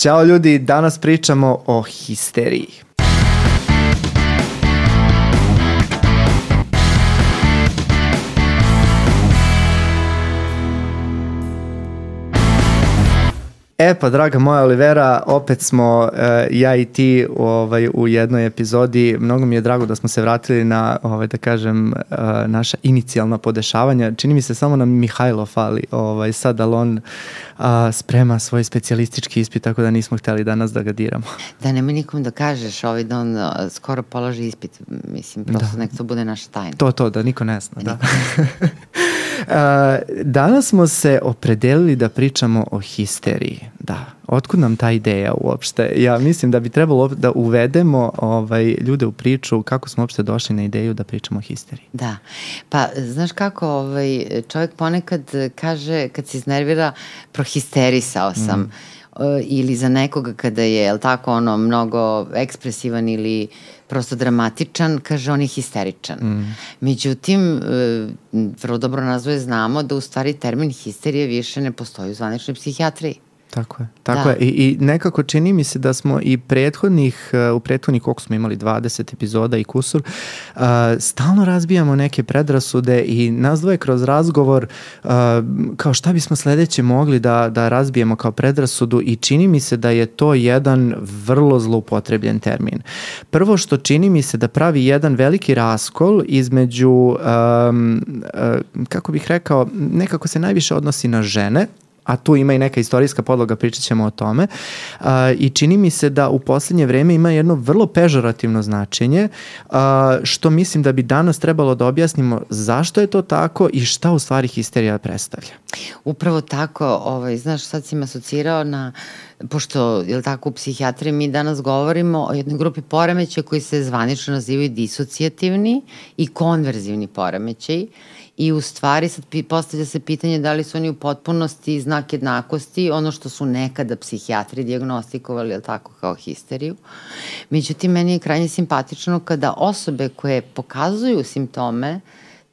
Ćao ljudi, danas pričamo o histeriji. E pa draga moja Olivera, opet smo uh, ja i ti ovaj, u jednoj epizodi. Mnogo mi je drago da smo se vratili na, ovaj, da kažem, uh, naša inicijalna podešavanja. Čini mi se samo nam Mihajlo fali ovaj, sad, ali on uh, sprema svoj specijalistički ispit, tako da nismo hteli danas da ga diramo. Da nema nikom da kažeš ovaj, da on skoro položi ispit. Mislim, prosto da. nek to bude naša tajna. To, to, da niko ne zna. Da. danas smo se opredelili da pričamo o histeriji. Da, otkud nam ta ideja uopšte? Ja mislim da bi trebalo da uvedemo ovaj, ljude u priču kako smo uopšte došli na ideju da pričamo o histeriji. Da, pa znaš kako ovaj, čovjek ponekad kaže kad se iznervira prohisterisao sam. Mm ili za nekoga kada je, jel tako, ono, mnogo ekspresivan ili prosto dramatičan, kaže on je histeričan. Mm. Međutim, e, vrlo dobro nazvoje znamo da u stvari termin histerije više ne postoji u zvaničnoj psihijatriji. Tako je, tako da. je. I, I nekako čini mi se da smo i prethodnih, uh, u prethodnih koliko smo imali 20 epizoda i kusur, uh, stalno razbijamo neke predrasude i nas dvoje kroz razgovor uh, kao šta bismo sledeće mogli da, da razbijemo kao predrasudu i čini mi se da je to jedan vrlo zloupotrebljen termin. Prvo što čini mi se da pravi jedan veliki raskol između, um, uh, kako bih rekao, nekako se najviše odnosi na žene, a tu ima i neka istorijska podloga, pričat ćemo o tome. A, I čini mi se da u poslednje vreme ima jedno vrlo pežorativno značenje, a, što mislim da bi danas trebalo da objasnimo zašto je to tako i šta u stvari histerija predstavlja. Upravo tako, ovaj, znaš, sad si me asocirao na pošto, je li tako, u psihijatriji mi danas govorimo o jednoj grupi poremeća koji se zvanično nazivaju disocijativni i konverzivni poremećaj i u stvari sad postavlja se pitanje da li su oni u potpunosti znak jednakosti, ono što su nekada psihijatri diagnostikovali, ili tako, kao histeriju. Međutim, meni je krajnje simpatično kada osobe koje pokazuju simptome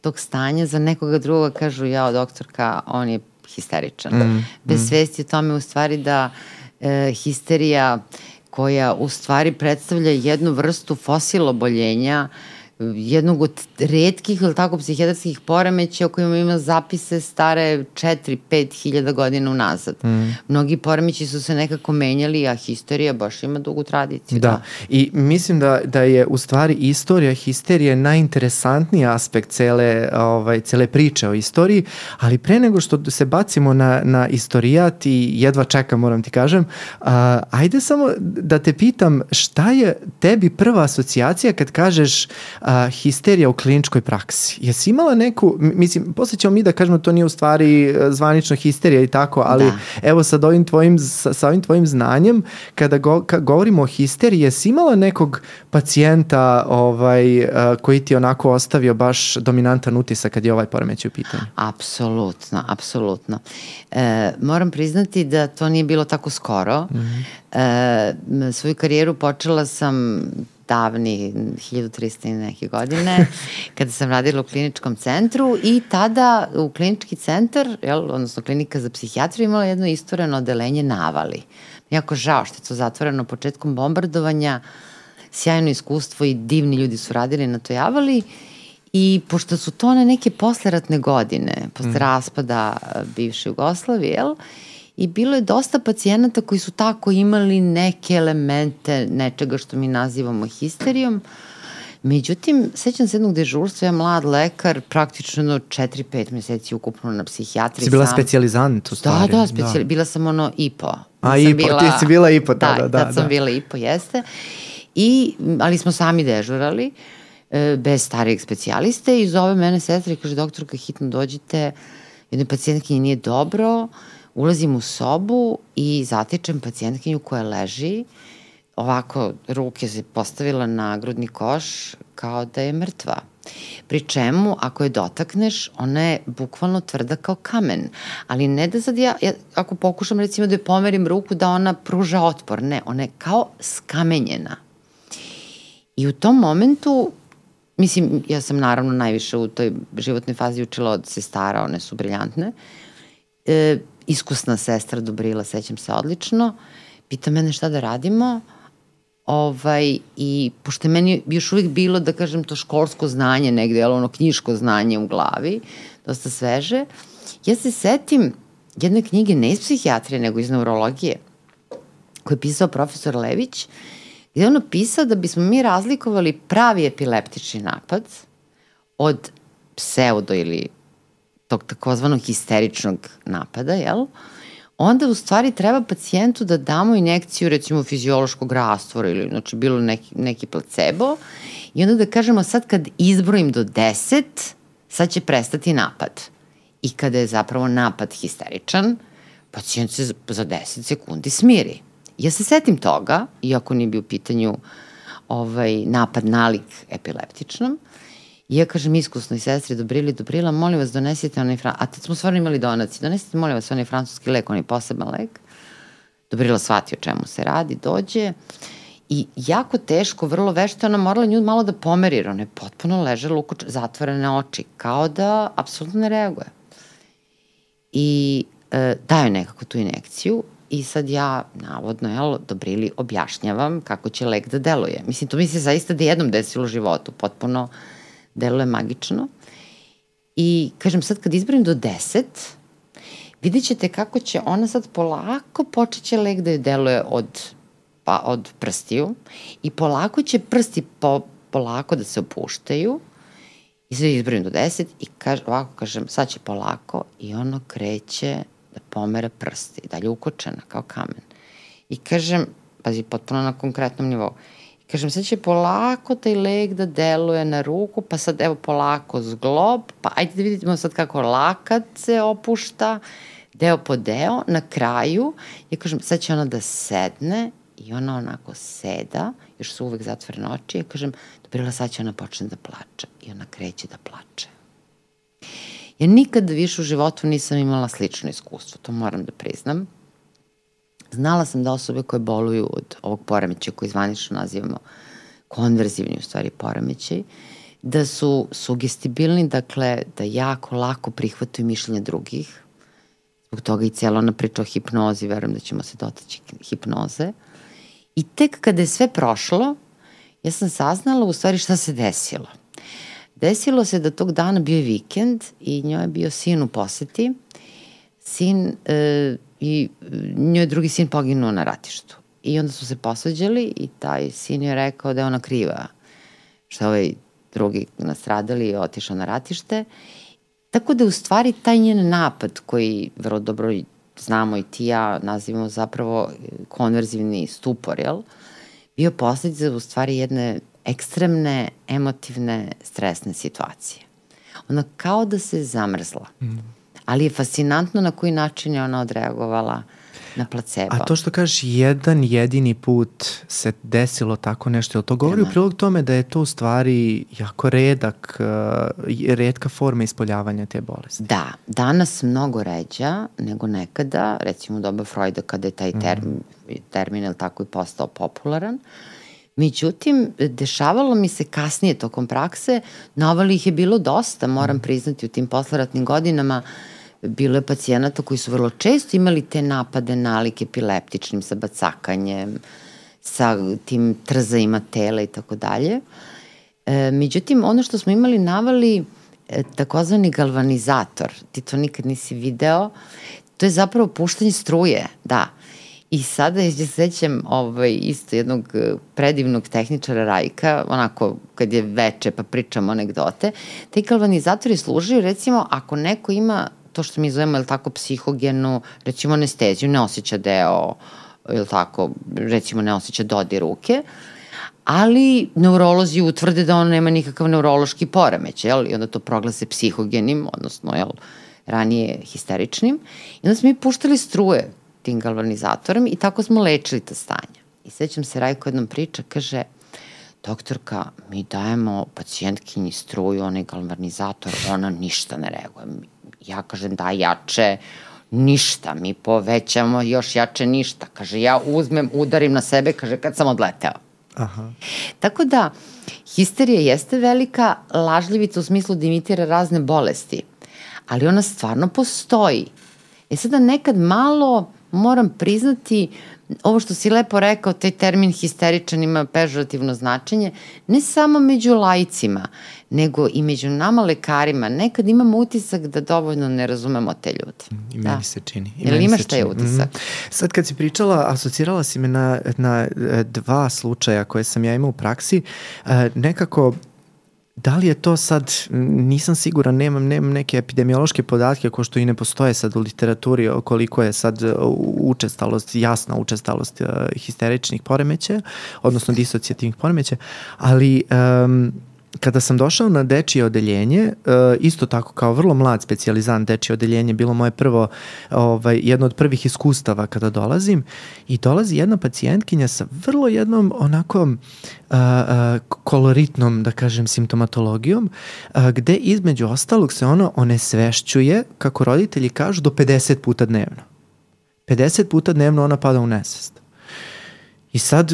tog stanja za nekoga druga kažu, jao, doktorka, on je histeričan. Mm, Bez mm. svesti o tome u stvari da e, histerija koja u stvari predstavlja jednu vrstu fosiloboljenja uh, jednog od redkih, ili tako, psihijatrskih poremeća o kojima ima zapise stare 4-5 hiljada godina unazad. Mm. Mnogi poremeći su se nekako menjali, a histerija baš ima dugu tradiciju. Da, da. i mislim da, da je u stvari istorija histerije najinteresantniji aspekt cele, ovaj, cele priče o istoriji, ali pre nego što se bacimo na, na istorijat i jedva čekam, moram ti kažem, a, ajde samo da te pitam šta je tebi prva asocijacija kad kažeš a, histerija u kliničkoj praksi. Jesi imala neku, mislim, posle ćemo mi da kažemo to nije u stvari e, zvanično histerija i tako, ali da. evo sad ovim tvojim, sa, sa ovim tvojim znanjem, kada go, ka, govorimo o histeriji, jesi imala nekog pacijenta ovaj, a, e, koji ti onako ostavio baš dominantan utisak kad je ovaj poremeć u pitanju? Apsolutno, apsolutno. E, moram priznati da to nije bilo tako skoro. Mm -hmm. e, svoju karijeru počela sam davni 1300 i neke godine, kada sam radila u kliničkom centru i tada u klinički centar, jel, odnosno klinika za psihijatriju imala jedno istoreno odelenje navali. Jako žao što je to zatvoreno početkom bombardovanja, sjajno iskustvo i divni ljudi su radili na toj avali i pošto su to one neke posleratne godine, posle mm. raspada bivše Jugoslavije, jel, i bilo je dosta pacijenata koji su tako imali neke elemente nečega što mi nazivamo histerijom. Međutim, sećam se jednog dežurstva, ja mlad lekar, praktično 4-5 meseci ukupno na psihijatriji. Si bila sam. specijalizant u da, stvari? Da, da, specijali, da. bila sam ono IPO. A IPO, bila, ti si bila IPO tada, da. Da, tad sam da. bila IPO, jeste. I, ali smo sami dežurali, e, bez starijeg specijaliste i zove mene sestra i kaže, doktorka, hitno dođite, jednoj pacijentkinji nije dobro, ulazim u sobu i zatičem pacijentkinju koja leži, ovako ruke se postavila na grudni koš kao da je mrtva. Pri čemu, ako je dotakneš, ona je bukvalno tvrda kao kamen. Ali ne da sad ja, ja ako pokušam recimo da je pomerim ruku, da ona pruža otpor. Ne, ona je kao skamenjena. I u tom momentu, mislim, ja sam naravno najviše u toj životnoj fazi učila od sestara, one su briljantne, e, iskusna sestra Dobrila, sećam se odlično, pita mene šta da radimo, ovaj, i pošto je meni još uvijek bilo, da kažem, to školsko znanje negde, ali ono knjiško znanje u glavi, dosta sveže, ja se setim jedne knjige ne iz psihijatrije, nego iz neurologije, koju je pisao profesor Lević, gde je ono pisao da bismo mi razlikovali pravi epileptični napad od pseudo ili tog takozvanog histeričnog napada, jel? onda u stvari treba pacijentu da damo injekciju recimo fiziološkog rastvora ili znači bilo neki, neki placebo i onda da kažemo sad kad izbrojim do 10, sad će prestati napad. I kada je zapravo napad histeričan, pacijent se za 10 sekundi smiri. Ja se setim toga, iako nije bio u pitanju ovaj, napad nalik epileptičnom, I ja kažem iskusnoj sestri Dobrili, Dobrila, molim vas donesite onaj, a tad smo stvarno imali donaci, donesite molim vas onaj francuski lek, onaj poseban lek. Dobrila shvati o čemu se radi, dođe i jako teško, vrlo vešto, ona morala nju malo da pomeri, jer ona je potpuno ležala luko zatvorene oči, kao da apsolutno ne reaguje. I e, daju nekako tu inekciju i sad ja, navodno, jel, Dobrili objašnjavam kako će lek da deluje. Mislim, to mi se zaista da jednom desilo u životu, potpuno deluje magično. I kažem sad kad izbrojim do 10, vidjet ćete kako će ona sad polako počeće lek da je deluje od, pa, od prstiju i polako će prsti po, polako da se opuštaju i sad izbrojim do 10 i kaž, ovako kažem sad će polako i ono kreće da pomera prsti, dalje ukočena kao kamen. I kažem, pazi, potpuno na konkretnom nivou, Kažem, sad će polako taj leg da deluje na ruku, pa sad evo polako zglob, pa ajde da vidimo sad kako lakat se opušta, deo po deo, na kraju, ja kažem, sad će ona da sedne i ona onako seda, još su uvek zatvorene oči, ja kažem, dobrila, sad će ona počne da plače i ona kreće da plače. Ja nikad više u životu nisam imala slično iskustvo, to moram da priznam. Znala sam da osobe koje boluju od ovog poremeća koji zvanično nazivamo konverzivni u stvari poremećaj, da su sugestibilni, dakle da jako lako prihvataju mišljenja drugih. Zbog toga i cijela ona priča o hipnozi, verujem da ćemo se dotaći hipnoze. I tek kada je sve prošlo, ja sam saznala u stvari šta se desilo. Desilo se da tog dana bio je vikend i njoj je bio sin u poseti. Sin e, i njoj je drugi sin poginuo na ratištu. I onda su se posvađali i taj sin je rekao da je ona kriva što ovaj drugi nastradali i otišao na ratište. Tako da u stvari taj njen napad koji vrlo dobro znamo i ti ja nazivamo zapravo konverzivni stupor, jel? Bio posledica u stvari jedne ekstremne, emotivne, stresne situacije. Ona kao da se zamrzla. Mm ali je fascinantno na koji način je ona odreagovala na placebo. A to što kažeš jedan jedini put se desilo tako nešto, to govori Nema. u prilog tome da je to u stvari jako redak, uh, redka forma ispoljavanja te bolesti? Da, danas mnogo ređa nego nekada, recimo u doba Freuda kada je taj term, mm. termin tako i postao popularan. Međutim, dešavalo mi se kasnije tokom prakse, novali ih je bilo dosta, moram mm. priznati, u tim posleratnim godinama, uh, bilo je pacijenata koji su vrlo često imali te napade nalik epileptičnim sa bacakanjem, sa tim trzajima tela i tako dalje. E, međutim, ono što smo imali navali e, takozvani galvanizator, ti to nikad nisi video, to je zapravo puštanje struje, da. I sada je se sećam ovaj, isto jednog e, predivnog tehničara Rajka, onako kad je veče pa pričamo anegdote, taj galvanizator je služio recimo ako neko ima to što mi zovemo, je tako, psihogenu, recimo anesteziju, ne osjeća deo, je tako, recimo ne osjeća dodi ruke, ali neurolozi utvrde da on nema nikakav neurološki poremeć, jel? I onda to proglase psihogenim, odnosno, jel, ranije histeričnim. I onda smo mi puštali struje tim galvanizatorem i tako smo lečili ta stanja. I sećam se, Rajko jednom priča, kaže, doktorka, mi dajemo pacijentkinji struju, onaj galvanizator, ona ništa ne reaguje Ja kažem da jače, ništa, mi povećamo još jače ništa. Kaže, ja uzmem, udarim na sebe, kaže, kad sam odleteo. Aha. Tako da, histerija jeste velika lažljivica u smislu da imitira razne bolesti, ali ona stvarno postoji. E sada nekad malo moram priznati, ovo što si lepo rekao, taj termin histeričan ima pežorativno značenje, ne samo među lajcima, nego i među nama lekarima. Nekad imamo utisak da dovoljno ne razumemo te ljude. I meni da. se čini. I Jel imaš taj utisak? Mm. Sad kad si pričala, asocirala si me na, na e, dva slučaja koje sam ja imao u praksi, e, nekako Da li je to sad, nisam siguran, nemam, nemam neke epidemiološke podatke ko što i ne postoje sad u literaturi koliko je sad učestalost, jasna učestalost uh, histeričnih poremeća, odnosno disocijativnih poremeća, ali um, kada sam došao na dečije odeljenje, e, isto tako kao vrlo mlad specijalizant dečije odeljenje, bilo moje prvo, ovaj, jedno od prvih iskustava kada dolazim i dolazi jedna pacijentkinja sa vrlo jednom onako a, a, koloritnom, da kažem, simptomatologijom, a, gde između ostalog se ono onesvešćuje, kako roditelji kažu, do 50 puta dnevno. 50 puta dnevno ona pada u nesvest. I sad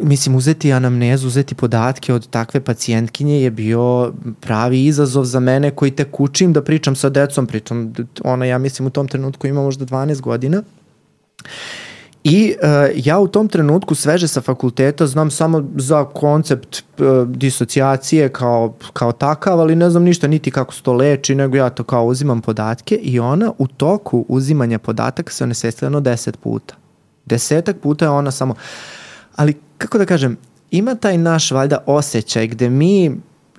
mislim, uzeti anamnezu, uzeti podatke od takve pacijentkinje je bio pravi izazov za mene koji tek učim da pričam sa decom, pričam, ona ja mislim u tom trenutku ima možda 12 godina. I uh, ja u tom trenutku sveže sa fakulteta znam samo za koncept uh, disocijacije kao, kao takav, ali ne znam ništa niti kako se to leči, nego ja to kao uzimam podatke i ona u toku uzimanja podataka se onesestila 10 puta. Desetak puta je ona samo... Ali kako da kažem, ima taj naš valjda osjećaj gde mi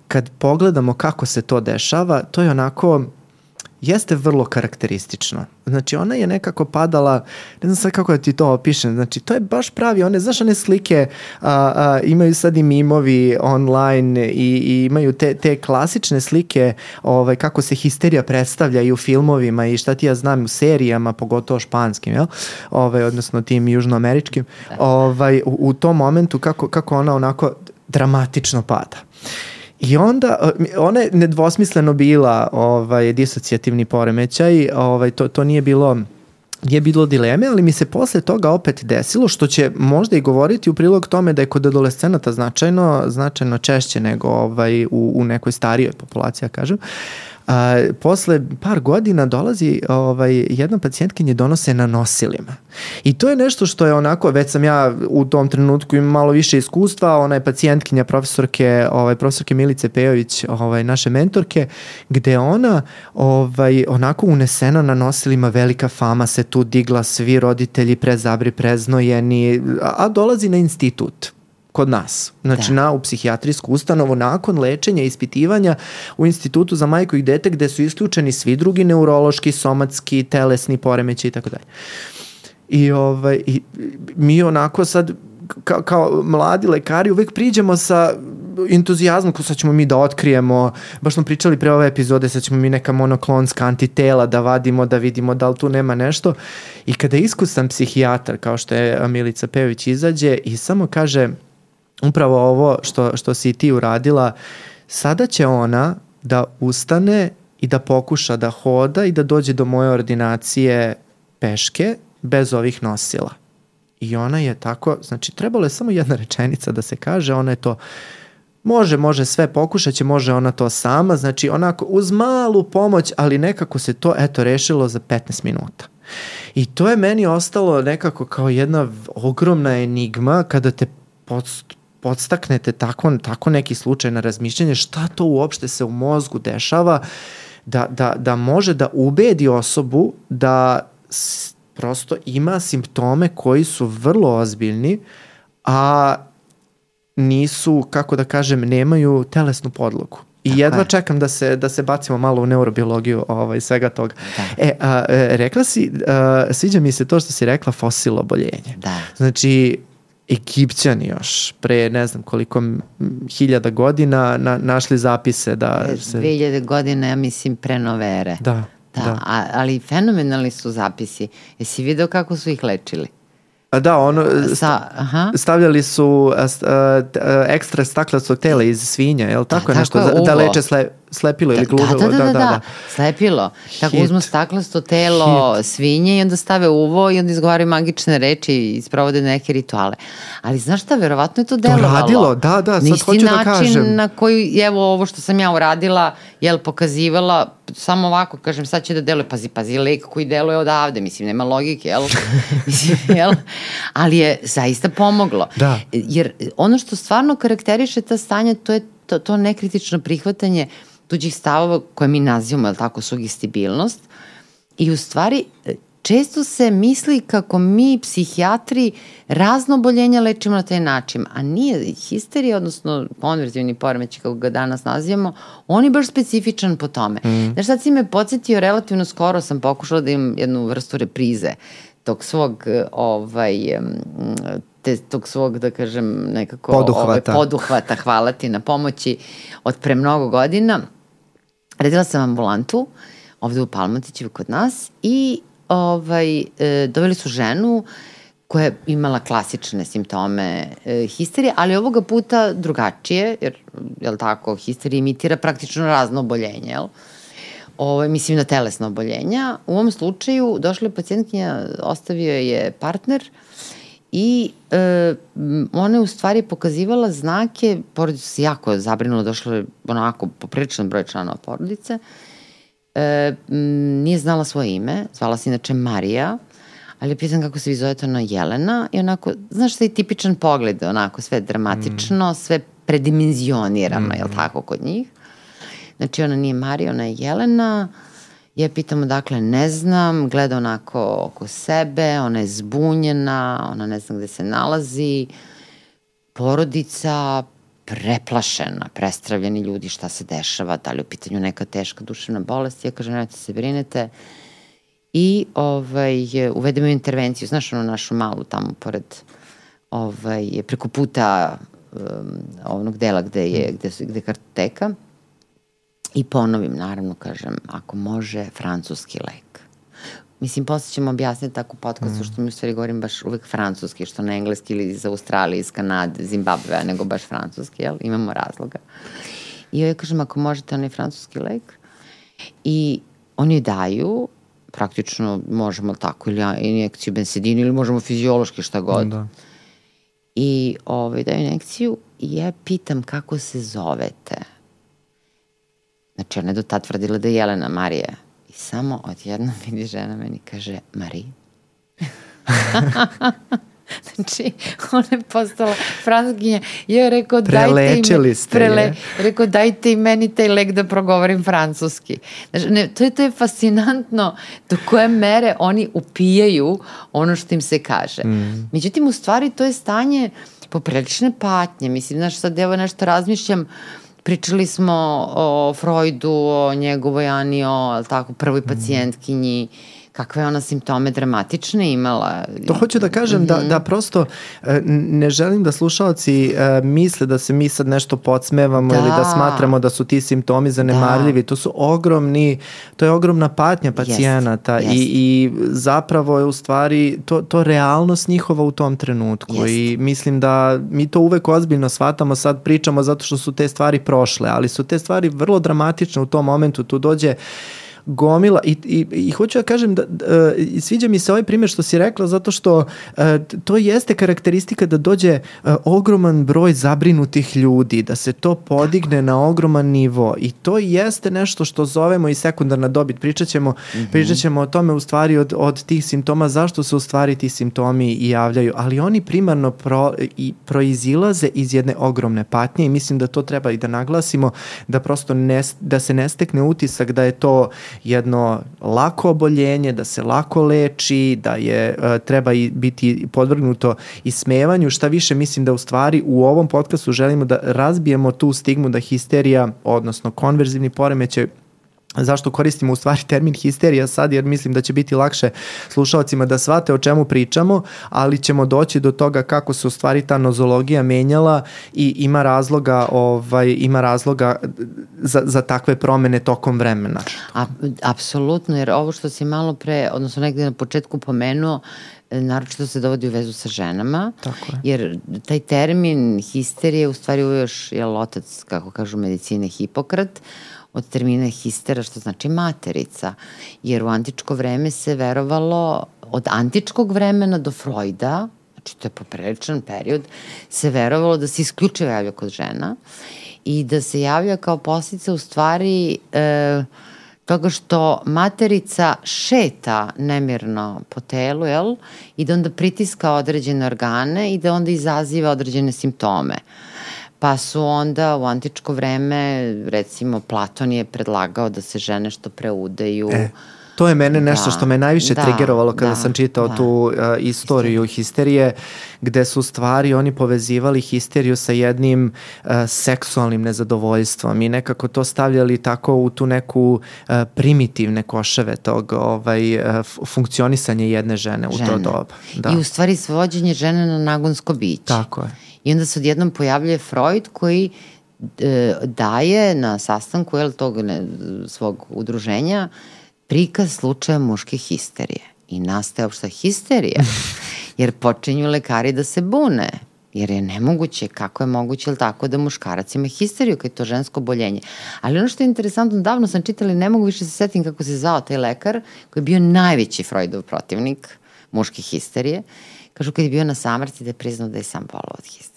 kad pogledamo kako se to dešava, to je onako jeste vrlo karakteristično. Znači ona je nekako padala, ne znam sad kako da ti to opišem, znači to je baš pravi, one, znaš one slike a, a, imaju sad i mimovi online i, i imaju te, te klasične slike ovaj, kako se histerija predstavlja i u filmovima i šta ti ja znam u serijama, pogotovo španskim, jel? Ovaj, odnosno tim južnoameričkim, da. ovaj, u, u tom momentu kako, kako ona onako dramatično pada. I onda, ona je nedvosmisleno bila ovaj, disocijativni poremećaj, ovaj, to, to nije bilo nije bilo dileme, ali mi se posle toga opet desilo, što će možda i govoriti u prilog tome da je kod adolescenata značajno, značajno češće nego ovaj, u, u nekoj starijoj populaciji, ja kažem, A, posle par godina dolazi ovaj, jedna pacijentkinje donose na nosilima. I to je nešto što je onako, već sam ja u tom trenutku imam malo više iskustva, ona je pacijentkinja profesorke, ovaj, profesorke Milice Pejović, ovaj, naše mentorke, gde ona ovaj, onako unesena na nosilima, velika fama se tu digla, svi roditelji prezabri, preznojeni, a, dolazi na institut kod nas. Znači da. na u psihijatrijsku ustanovu nakon lečenja i ispitivanja u institutu za majku i dete gde su isključeni svi drugi neurološki, somatski, telesni poremeći i tako dalje. I, ovaj, I mi onako sad kao, kao mladi lekari uvek priđemo sa entuzijazmom ko sad ćemo mi da otkrijemo, baš smo pričali pre ove epizode, sad ćemo mi neka monoklonska antitela da vadimo, da vidimo da li tu nema nešto. I kada iskusan psihijatar, kao što je Milica Pević, izađe i samo kaže, upravo ovo što, što si ti uradila, sada će ona da ustane i da pokuša da hoda i da dođe do moje ordinacije peške bez ovih nosila. I ona je tako, znači trebalo je samo jedna rečenica da se kaže, ona je to Može, može sve, pokušat će, može ona to sama, znači onako uz malu pomoć, ali nekako se to eto rešilo za 15 minuta. I to je meni ostalo nekako kao jedna ogromna enigma kada te podstaknete tako, tako neki slučaj na razmišljanje šta to uopšte se u mozgu dešava da, da, da može da ubedi osobu da prosto ima simptome koji su vrlo ozbiljni, a nisu, kako da kažem, nemaju telesnu podlogu. I Tako jedva je. čekam da se, da se bacimo malo u neurobiologiju ovaj, svega toga. Da. E, a, e, rekla si, a, sviđa mi se to što si rekla fosil oboljenje. Da. Znači, Egipćani još pre ne znam koliko hiljada godina na, našli zapise da se... 2000 godina, ja mislim, pre novere. Da, da. da. A, ali fenomenalni su zapisi. Jesi video kako su ih lečili? Da, ono, Sa, aha. stavljali su a, a, a, ekstra staklecog tela iz svinja, je li tako, da, tako nešto, je, da, da leče sle, slepilo ili Da, gluvilo. da, da, da, da, da. slepilo. Tako uzmu staklasto telo Hit. svinje i onda stave uvo i onda izgovaraju magične reči i sprovode neke rituale. Ali znaš šta, verovatno je to delovalo. radilo, da, da, sad hoću da način kažem. na koji, evo ovo što sam ja uradila, jel, pokazivala, samo ovako, kažem, sad će da deluje, pazi, pazi, lek koji deluje odavde, mislim, nema logike, jel? mislim, jel? Ali je zaista pomoglo. Da. Jer ono što stvarno karakteriše ta stanja, to je to, to nekritično prihvatanje tuđih stavova koje mi nazivamo, jel tako, sugestibilnost. I u stvari, često se misli kako mi, psihijatri, razno oboljenja lečimo na taj način, a nije histerija, odnosno konverzivni poremeći, kako ga danas nazivamo, on je baš specifičan po tome. Mm. Znaš, sad si me podsjetio, relativno skoro sam pokušala da imam jednu vrstu reprize tog svog, eh, ovaj, te, tog svog, da kažem, nekako... Poduhvata. Ovaj, poduhvata, hvala ti na pomoći od pre mnogo godina. Radila sam ambulantu ovde u Palmotićevu kod nas i ovaj, e, doveli su ženu koja je imala klasične simptome e, histerije, ali ovoga puta drugačije, jer, jel tako, histerija imitira praktično razno oboljenje, jel? Ovo, mislim na telesno oboljenja. U ovom slučaju došla je pacijentkinja, ostavio je partner i e, ona je u stvari pokazivala znake, porodica se jako zabrinula, došla je onako popriličan broj članova porodice, e, m, nije znala svoje ime, zvala se inače Marija, ali je pitan kako se vi zovete ona Jelena i onako, znaš taj tipičan pogled, onako sve dramatično, mm. sve predimenzionirano, mm. jel tako, kod njih. Znači ona nije Marija, ona je Jelena, ja pitam dakle ne znam, gleda onako oko sebe, ona je zbunjena, ona ne zna gde se nalazi, porodica preplašena, prestravljeni ljudi šta se dešava, da li je u pitanju neka teška duševna bolest, ja kažem nemojte se brinete. I ovaj, uvedemo intervenciju, znaš ono našu malu tamo pored ovaj, preko puta um, onog dela gde je, gde, su, gde kartoteka i ponovim, naravno, kažem, ako može, francuski lek. Mislim, posle ćemo objasniti tako podcastu, mm. što mi u stvari govorim baš uvek francuski, što ne engleski ili iz Australije, iz Kanade, Zimbabve, nego baš francuski, jel? Imamo razloga. I ja kažem, ako možete onaj francuski lek, i oni daju, praktično možemo tako ili injekciju bensedina ili možemo fiziološki šta god. Da. I ovaj, daju injekciju i ja pitam kako se zovete. Znači, ona je do tad tvrdila da je Jelena Marija. I samo odjednom vidi žena meni kaže, Mari? znači, ona je postala francuskinja. I ja je rekao, dajte im, ste je. rekao, dajte i meni taj lek da progovorim francuski. Znači, ne, to, je, to je fascinantno do koje mere oni upijaju ono što im se kaže. Mm. Međutim, u stvari to je stanje poprilične patnje. Mislim, znaš, sad evo nešto razmišljam, pričali smo o Freudu, o njegovoj Ani, o tako, prvoj pacijentkinji, kakve ona simptome dramatične imala. To hoću da kažem mm -hmm. da, da prosto e, ne želim da slušalci e, misle da se mi sad nešto podsmevamo da. ili da smatramo da su ti simptomi zanemarljivi. Da. To su ogromni, to je ogromna patnja pacijenata jest, jest. I, i zapravo je u stvari to, to realnost njihova u tom trenutku jest. i mislim da mi to uvek ozbiljno shvatamo, sad pričamo zato što su te stvari prošle, ali su te stvari vrlo dramatične u tom momentu, tu dođe gomila i, i, i hoću da kažem da, da sviđa mi se ovaj primjer što si rekla zato što e, to jeste karakteristika da dođe e, ogroman broj zabrinutih ljudi, da se to podigne na ogroman nivo i to jeste nešto što zovemo i sekundarna dobit. Pričat ćemo, mm -hmm. pričat ćemo o tome u stvari od, od tih simptoma, zašto se u stvari ti simptomi i javljaju, ali oni primarno pro, i proizilaze iz jedne ogromne patnje i mislim da to treba i da naglasimo, da prosto ne, da se ne stekne utisak da je to jedno lako oboljenje, da se lako leči, da je uh, treba i biti podvrgnuto i smevanju, šta više mislim da u stvari u ovom podcastu želimo da razbijemo tu stigmu da histerija, odnosno konverzivni poremećaj zašto koristimo u stvari termin histerija sad, jer mislim da će biti lakše slušalcima da shvate o čemu pričamo, ali ćemo doći do toga kako se u stvari ta nozologija menjala i ima razloga, ovaj, ima razloga za, za takve promene tokom vremena. A, apsolutno, jer ovo što si malo pre, odnosno negde na početku pomenuo, naročito se dovodi u vezu sa ženama, Tako je. jer taj termin histerije u stvari još je otac, kako kažu medicine, Hipokrat, od termina histera, što znači materica, jer u antičko vreme se verovalo, od antičkog vremena do Freuda, znači to je popriličan period, se verovalo da se isključivo javlja kod žena i da se javlja kao posljedica u stvari e, toga što materica šeta nemirno po telu, jel? I da onda pritiska određene organe i da onda izaziva određene simptome. Pa su onda u antičko vreme, recimo Platon je predlagao da se žene što preudeju, e To je mene nešto da, što me najviše da, trigerovalo kada da, sam čitao da. tu uh, istoriju histerije, gde su stvari oni povezivali histeriju sa jednim uh, seksualnim nezadovoljstvom i nekako to stavljali tako u tu neku uh, primitivne koševe tog ovaj, uh, funkcionisanje jedne žene, žene u to doba. Da. I u stvari svođenje žene na nagonsko biće. Tako je. I onda se odjednom pojavljuje Freud koji e, daje na sastanku jel, tog ne, svog udruženja prikaz slučaja muške histerije. I nastaje opšta histerija, jer počinju lekari da se bune, jer je nemoguće, kako je moguće, ili tako, da muškarac ima histeriju, kad je to žensko boljenje. Ali ono što je interesantno, davno sam čitala i ne mogu više se setim kako se zvao taj lekar, koji je bio najveći Freudov protivnik muške histerije, kažu kad je bio na samrti da je priznao da je sam bolao od histerije.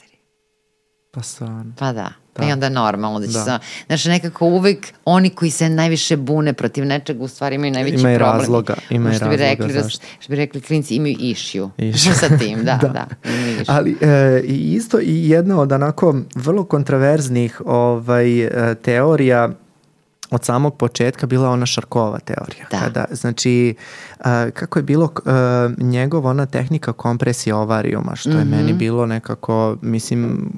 Pa stvarno. Pa da. Da. I onda normalno da će da. sa, znači nekako uvek oni koji se najviše bune protiv nečega u stvari imaju najveći imaju problem. Razloga, imaju što razloga, rekli, zašto. Što bi rekli klinci imaju išju. Išju. sa tim, da, da. da Ali e, isto i jedna od onako vrlo kontraverznih ovaj, e, teorija od samog početka bila ona Šarkova teorija. Da. Kada, znači, uh, kako je bilo uh, njegov ona tehnika kompresije ovarijuma, što mm -hmm. je meni mhm. bilo nekako, mislim,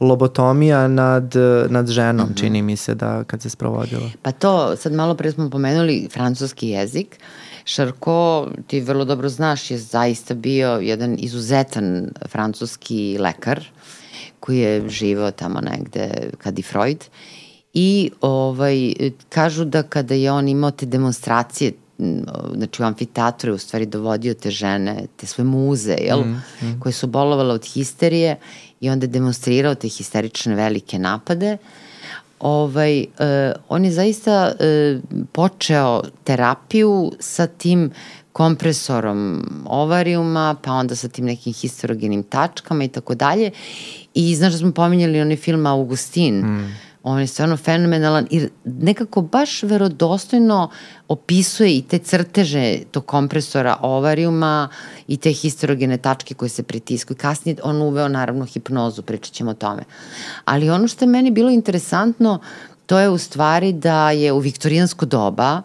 lobotomija nad, nad ženom, mm -hmm. čini mi se da kad se sprovodilo. Pa to, sad malo pre smo pomenuli francuski jezik, Šarko, ti vrlo dobro znaš, je zaista bio jedan izuzetan francuski lekar koji je živao tamo negde kad i Freud i ovaj, kažu da kada je on imao te demonstracije znači u amfiteatru je u stvari dovodio te žene, te svoje muze, jel? Mm, mm. koje su bolovale od histerije i onda je demonstrirao te histerične velike napade. Ovaj, uh, on je zaista uh, počeo terapiju sa tim kompresorom ovarijuma, pa onda sa tim nekim histerogenim tačkama i tako dalje. I znaš da smo pominjali onaj film Augustin, mm on je stvarno fenomenalan i nekako baš verodostojno opisuje i te crteže tog kompresora ovarijuma i te histerogene tačke koje se pritiskuju. Kasnije on uveo naravno hipnozu, pričat ćemo o tome. Ali ono što je meni bilo interesantno, to je u stvari da je u viktorijansko doba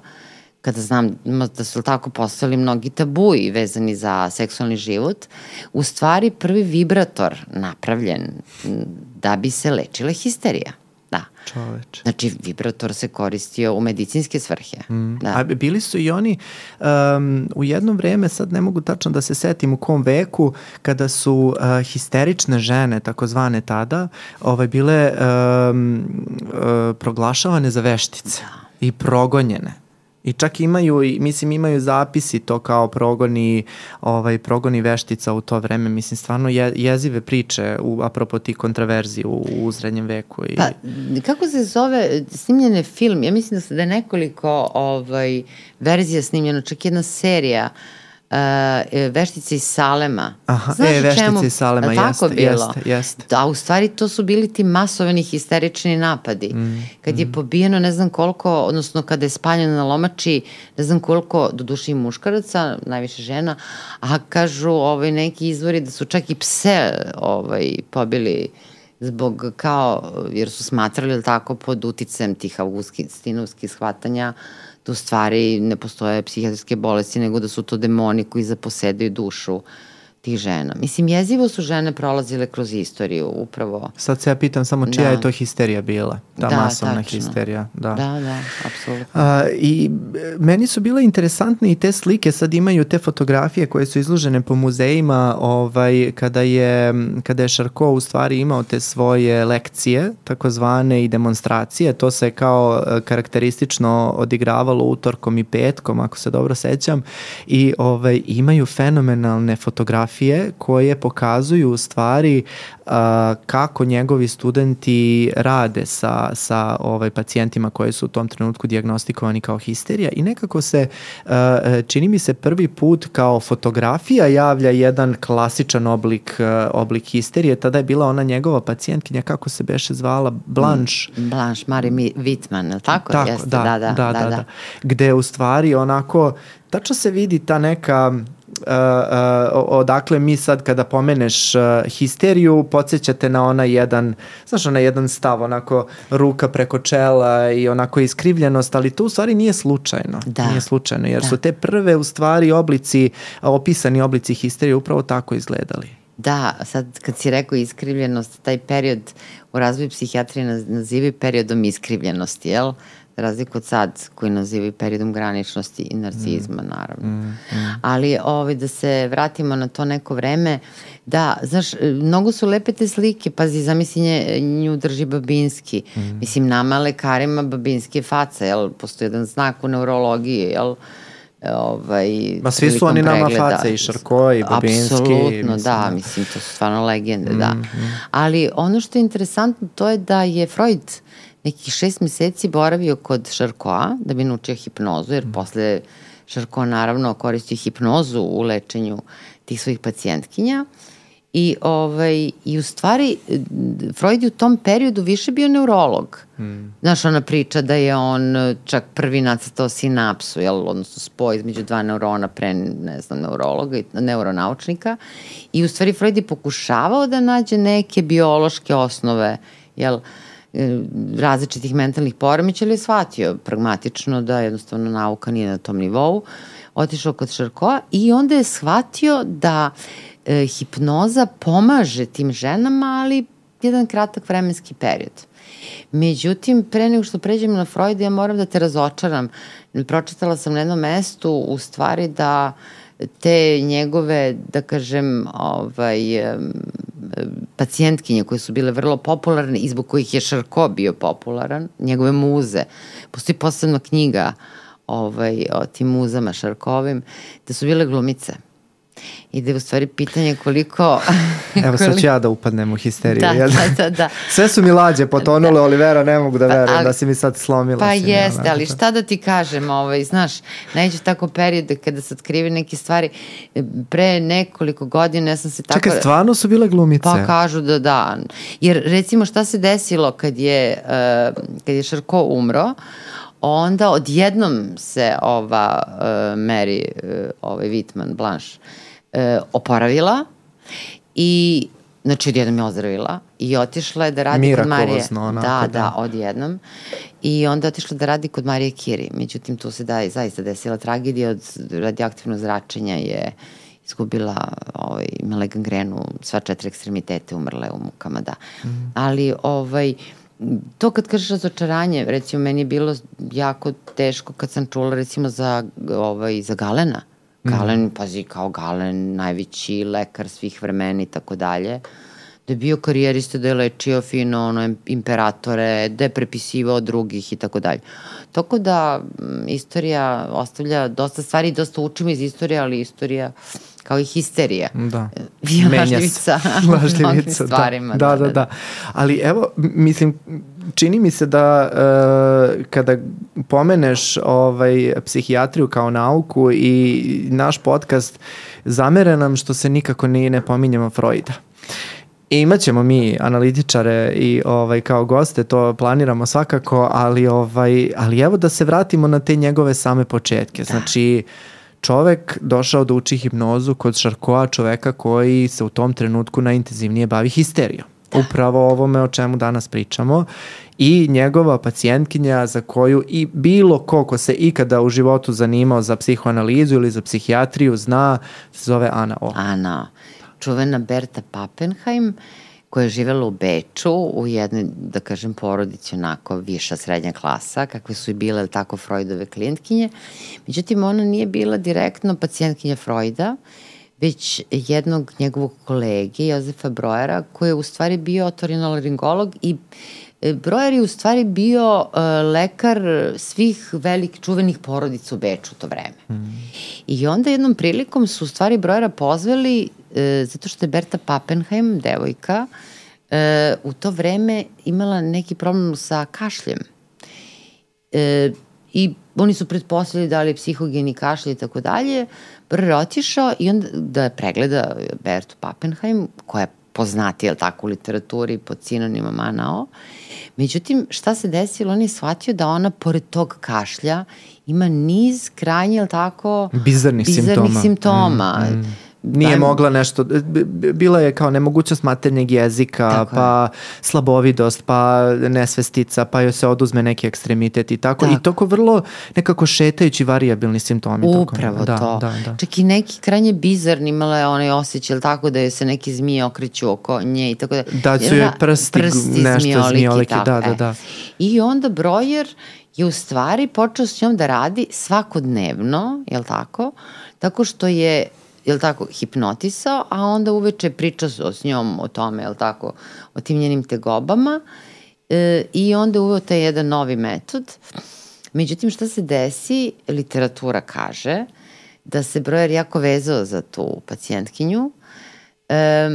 kada znam da su tako postali mnogi tabuji vezani za seksualni život, u stvari prvi vibrator napravljen da bi se lečila histerija. Da. Čoveč. Znači, vibrator se koristio u medicinske svrhe. Mm. Da. A bili su i oni um, u jedno vreme, sad ne mogu tačno da se setim u kom veku, kada su uh, histerične žene, takozvane tada, ovaj, bile um, uh, proglašavane za veštice da. i progonjene. I čak imaju, mislim imaju zapisi to kao progoni, ovaj, progoni veštica u to vreme, mislim stvarno je, jezive priče u, apropo tih kontraverziji u, u srednjem veku. I... Pa, kako se zove snimljene film? Ja mislim da, se, da je nekoliko ovaj, verzija snimljeno, čak jedna serija uh, uh, veštice iz Salema. Aha, Znaš e, veštice iz Salema, tako jeste, bilo? jeste, jeste. Da, u stvari to su bili ti masovani histerični napadi. Mm, kad mm. je pobijeno ne znam koliko, odnosno kada je spaljeno na lomači, ne znam koliko, do duše i muškaraca, najviše žena, a kažu ovaj, neki izvori da su čak i pse ovaj, pobili zbog kao, jer su smatrali tako pod uticem tih augustinovskih shvatanja, da u stvari ne postoje psihijatrijske bolesti, nego da su to demoni koji zaposedaju dušu tih žena. Mislim, jezivo su žene prolazile kroz istoriju, upravo. Sad se ja pitam samo čija da. je to histerija bila, ta da, masovna tačno. histerija. Da, da, da apsolutno. A, I meni su bile interesantne i te slike, sad imaju te fotografije koje su izložene po muzejima, ovaj, kada je, kada je Šarko u stvari imao te svoje lekcije, takozvane i demonstracije, to se kao e, karakteristično odigravalo utorkom i petkom, ako se dobro sećam, i ovaj, imaju fenomenalne fotografije fotografije koje pokazuju u stvari uh, kako njegovi studenti rade sa, sa ovaj, pacijentima koji su u tom trenutku diagnostikovani kao histerija i nekako se, uh, čini mi se prvi put kao fotografija javlja jedan klasičan oblik, uh, oblik histerije. Tada je bila ona njegova pacijentkinja, kako se beše zvala, Blanche. Mm, Blanche, Marie Wittman, tako? Tako, Jeste, da, da, da, da, da, da. Gde u stvari onako, tačno se vidi ta neka odakle mi sad kada pomeneš uh, histeriju podsjećate na ona jedan znaš ona jedan stav onako ruka preko čela i onako iskrivljenost ali to u stvari nije slučajno da. nije slučajno jer da. su te prve u stvari oblici opisani oblici histerije upravo tako izgledali Da, sad kad si rekao iskrivljenost, taj period u razvoju psihijatrije nazivaju periodom iskrivljenosti, jel? Razliku od sad koji nazivaju periodom graničnosti i narcizma, mm. naravno. Mm, mm. Ali ovaj, da se vratimo na to neko vreme, da, znaš, mnogo su lepe te slike, pazi, zamisli nje, nju drži Babinski. Mm. Mislim, nama lekarima Babinski je faca, jel? Postoji jedan znak u neurologiji, jel? ovaj Ma svi su oni nama face i Šarko i Babinski. Apsolutno, da, mislim to su stvarno legende, mm, da. Mm. Ali ono što je interesantno to je da je Freud nekih šest meseci boravio kod Šarkoa da bi naučio hipnozu, jer mm. posle Šarko naravno koristio hipnozu u lečenju tih svojih pacijentkinja. I, ovaj, I u stvari, Freud je u tom periodu više bio neurolog. Mm. Znaš, ona priča da je on čak prvi nacrtao sinapsu, jel, odnosno spoj između dva neurona pre, ne znam, neurologa i neuronaučnika. I u stvari Freud je pokušavao da nađe neke biološke osnove, jel, uh, E, različitih mentalnih poremeća, ali je shvatio pragmatično da jednostavno nauka nije na tom nivou. Otišao kod Šarkoa i onda je shvatio da e, hipnoza pomaže tim ženama, ali jedan kratak vremenski period. Međutim, pre nego što pređem na Freuda, ja moram da te razočaram. Pročitala sam na jednom mestu u stvari da te njegove, da kažem, ovaj, pacijentkinje koje su bile vrlo popularne i zbog kojih je Šarko bio popularan, njegove muze. Postoji posebna knjiga ovaj, o tim muzama Šarkovim, da su bile glumice i da je u stvari pitanje koliko... Evo sad ću ja da upadnem u histeriju. Da, da, da, da. Sve su mi lađe potonule, da. Olivera, ne mogu da pa, verujem da si mi sad slomila. Pa jeste, ali šta da ti kažem, ovaj, znaš, neće tako periode kada se otkrivi neke stvari. Pre nekoliko godina ja sam se tako... Čekaj, stvarno su bile glumice? Pa kažu da da. Jer recimo šta se desilo kad je, uh, kad je Šarko umro, onda odjednom se ova uh, Mary, uh, ovaj Whitman, Blanche, e, oporavila i znači odjednom je ozdravila i otišla je da radi kod Marije. Onako, da, da, da, odjednom. I onda otišla da radi kod Marije Kiri. Međutim, tu se da, zaista desila tragedija od radioaktivnog zračenja je izgubila, ovaj, imala gangrenu, sva četiri ekstremitete umrle u mukama, da. Mm. Ali, ovaj, to kad kažeš razočaranje, recimo meni je bilo jako teško kad sam čula recimo za, ovaj, za Galena, Galen, mm. pazi, kao Galen, najveći lekar svih vremena i tako dalje, da je bio karijerista, da je lečio fino ono, imperatore, da je prepisivao drugih i tako dalje. Tako da m, istorija ostavlja dosta stvari, dosta učimo iz istorije, ali istorija kao i histerija. Da. Vija lažljivica. lažljivica, da. stvarima. Da, da, da, da. Ali evo, mislim, čini mi se da uh, kada pomeneš ovaj, psihijatriju kao nauku i naš podcast, zamere nam što se nikako ni ne pominjemo Freuda. I imaćemo mi analitičare i ovaj kao goste, to planiramo svakako, ali ovaj ali evo da se vratimo na te njegove same početke. Da. Znači čovek došao da uči hipnozu kod Šarkoa, čoveka koji se u tom trenutku najintenzivnije bavi histerijom. Da. Upravo ovome o čemu danas pričamo i njegova pacijentkinja za koju i bilo ko ko se ikada u životu zanimao za psihoanalizu ili za psihijatriju zna, se zove Ana O. Ana, čuvena Berta Pappenheim, koja je živela u Beču u jednoj, da kažem, porodici onako viša srednja klasa, kakve su i bile tako Freudove klijentkinje. Međutim, ona nije bila direktno pacijentkinja Freuda, već jednog njegovog kolege, Jozefa Brojera, koji je u stvari bio otorinolaringolog i e, Brojer je u stvari bio uh, lekar svih velik čuvenih porodica u Beču u to vreme. Mm. I onda jednom prilikom su u stvari Brojera pozvali e, zato što je Berta Pappenheim, devojka, e, u to vreme imala neki problem sa kašljem. E, I oni su pretpostavili da li je psihogeni kašlj i tako dalje. Brr je otišao i onda da pregleda Bertu Pappenheim, koja je poznati, jel tako, u literaturi pod sinonimom Anao. Međutim, šta se desilo? On je shvatio da ona, pored tog kašlja, ima niz krajnje, jel tako, bizarnih, bizarnih simptoma. simptoma. Mm, mm Nije mogla nešto, bila je kao nemogućnost maternjeg jezika, tako pa je. slabovidost, pa nesvestica, pa joj se oduzme neki ekstremitet i tako. tako. I toko vrlo nekako šetajući variabilni simptomi. Upravo toko. Da, to. Da, da. Čak i neki krajnje bizarni imala je onaj osjećaj, tako da joj se neki zmije okreću oko nje i tako da. Da su joj prsti, prsti nešto zmioliki, zmioliki da, da, da. E. I onda brojer je u stvari počeo s njom da radi svakodnevno, jel tako? Tako što je jel tako, hipnotisao, a onda uveče priča s njom o tome, jel tako, o tim njenim tegobama e, i onda uveo taj jedan novi metod. Međutim, šta se desi, literatura kaže da se brojer jako vezao za tu pacijentkinju e,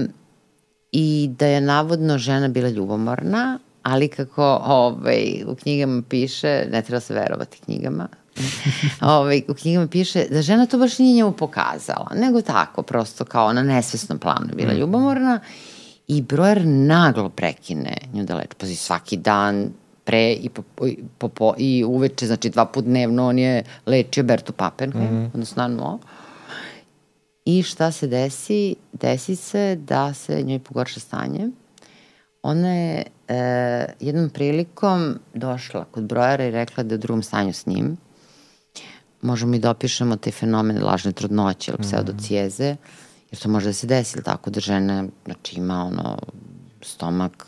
i da je navodno žena bila ljubomorna, ali kako ovaj, u knjigama piše, ne treba se verovati knjigama, ovaj, u knjigama piše da žena to baš nije njemu pokazala, nego tako, prosto kao na nesvesnom planu bila mm. ljubomorna i brojer naglo prekine nju da leči. Pazi, svaki dan pre i, po, po, po, i uveče, znači dva put dnevno on je lečio Bertu Pappenheim, mm -hmm. odnosno no. I šta se desi? Desi se da se njoj pogorša stanje. Ona je e, jednom prilikom došla kod brojara i rekla da je u drugom stanju s njim možemo i da opišemo te fenomene lažne trudnoće ili mhm. pseudocijeze, jer to može da se desi, tako da žena znači, ima ono stomak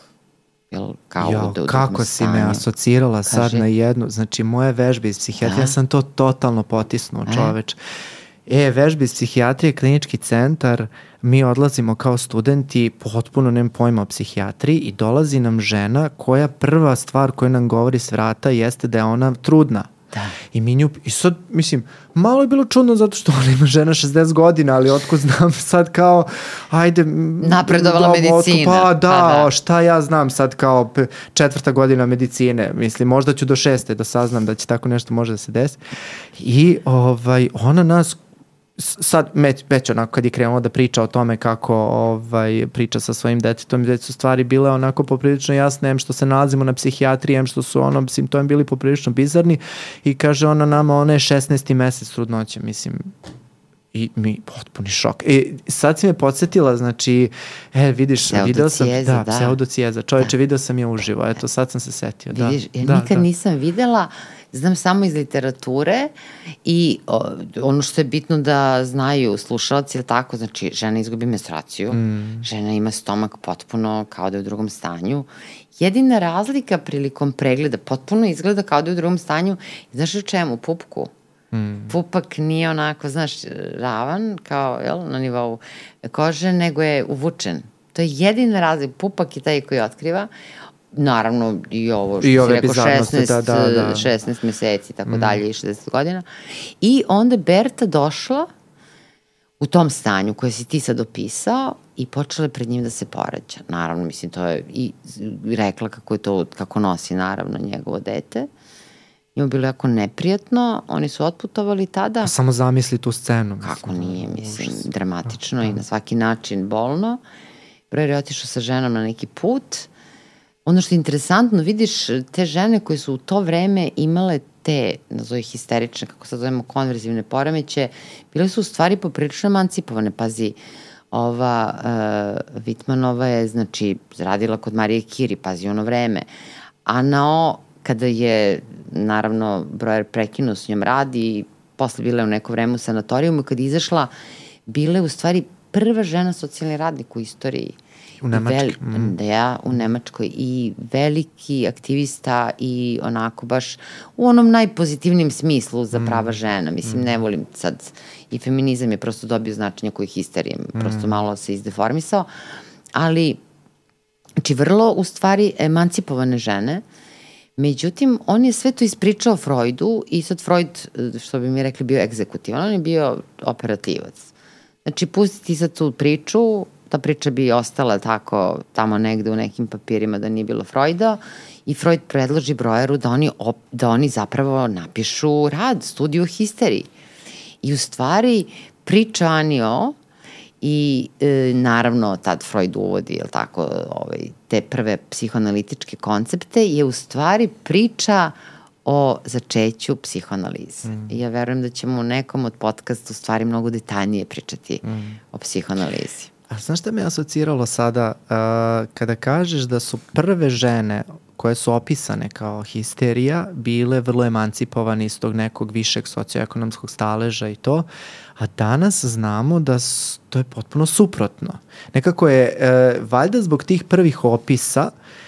jel, kao jo, da kako si me asocirala Kaži. sad na jednu, znači moje vežbe iz psihijatrije, da. ja sam to totalno potisnuo e? čoveč. E, vežbe iz psihijatrije, klinički centar, mi odlazimo kao studenti, potpuno nemam pojma o psihijatriji i dolazi nam žena koja prva stvar koja nam govori s vrata jeste da je ona trudna Da. I mi nju, i sad, mislim, malo je bilo čudno zato što ona ima žena 60 godina, ali otko znam sad kao, ajde... Napredovala do, medicina. Pa da, pa, da. šta ja znam sad kao četvrta godina medicine, mislim, možda ću do šeste da saznam da će tako nešto može da se desi. I ovaj, ona nas sad već, već onako kad je krenuo da priča o tome kako ovaj, priča sa svojim detetom, već su stvari bile onako poprilično jasne, em što se nalazimo na psihijatriji, em što su ono simptomi bili poprilično bizarni i kaže ona nama, ona je 16. mesec trudnoće, mislim, i mi potpuni šok. E, sad si me podsjetila, znači, e, vidiš, video sam, da, da. pseudocijeza, čoveče, da. video sam je uživo, eto, sad sam se setio. Da, vidiš, ja da, nikad da. nisam videla, znam samo iz literature i o, ono što je bitno da znaju slušalci, je tako, znači žena izgubi menstruaciju, mm. žena ima stomak potpuno kao da je u drugom stanju. Jedina razlika prilikom pregleda potpuno izgleda kao da je u drugom stanju, znaš u čemu? Pupku. Mm. Pupak nije onako, znaš, ravan kao jel, na nivou kože, nego je uvučen. To je jedina razlika. Pupak je taj koji otkriva naravno i ovo što I si rekao 16, da, da, da. 16 meseci tako mm. dalje i 60 godina. I onda Berta došla u tom stanju koje si ti sad opisao i počela je pred njim da se porađa. Naravno, mislim, to je i rekla kako je to, kako nosi naravno njegovo dete. Njemu bilo jako neprijatno, oni su otputovali tada. Pa samo zamisli tu scenu. Mislim. Kako nije, mislim, dramatično da, da. i na svaki način bolno. Brojer je otišao sa ženom na neki put, ono što je interesantno, vidiš te žene koje su u to vreme imale te, nazove histerične, kako sad zovemo, konverzivne poremeće, bile su u stvari poprilično emancipovane. Pazi, ova uh, Vitmanova je, znači, radila kod Marije Kiri, pazi ono vreme. A na o, kada je, naravno, brojer prekinuo s njom radi, posle bila je u neko vreme u sanatorijumu, kada je izašla, bila je u stvari prva žena socijalni radnik u istoriji U Nemačkoj. mm. Da u Nemačkoj i veliki aktivista i onako baš u onom najpozitivnijem smislu za prava mm. žena. Mislim, mm. ne volim sad i feminizam je prosto dobio značenje koji histerijem, mm. prosto malo se izdeformisao, ali znači vrlo u stvari emancipovane žene, Međutim, on je sve to ispričao Freudu i sad Freud, što bi mi rekli, bio egzekutivan, on je bio operativac. Znači, pustiti sad tu priču, ta priča bi ostala tako tamo negde u nekim papirima da nije bilo Freuda i Freud predloži brojeru da oni, op, da oni zapravo napišu rad, studiju histeriji. I u stvari priča Anio i e, naravno tad Freud uvodi jel tako, ovaj, te prve psihoanalitičke koncepte je u stvari priča o začeću psihoanalize. Mm. Ja verujem da ćemo u nekom od podcasta u stvari mnogo detaljnije pričati mm. o psihoanalizi. A znaš šta me asociralo sada uh, kada kažeš da su prve žene koje su opisane kao histerija bile vrlo emancipovane iz tog nekog višeg socioekonomskog staleža i to, a danas znamo da to je potpuno suprotno. Nekako je, e, valjda zbog tih prvih opisa, uh,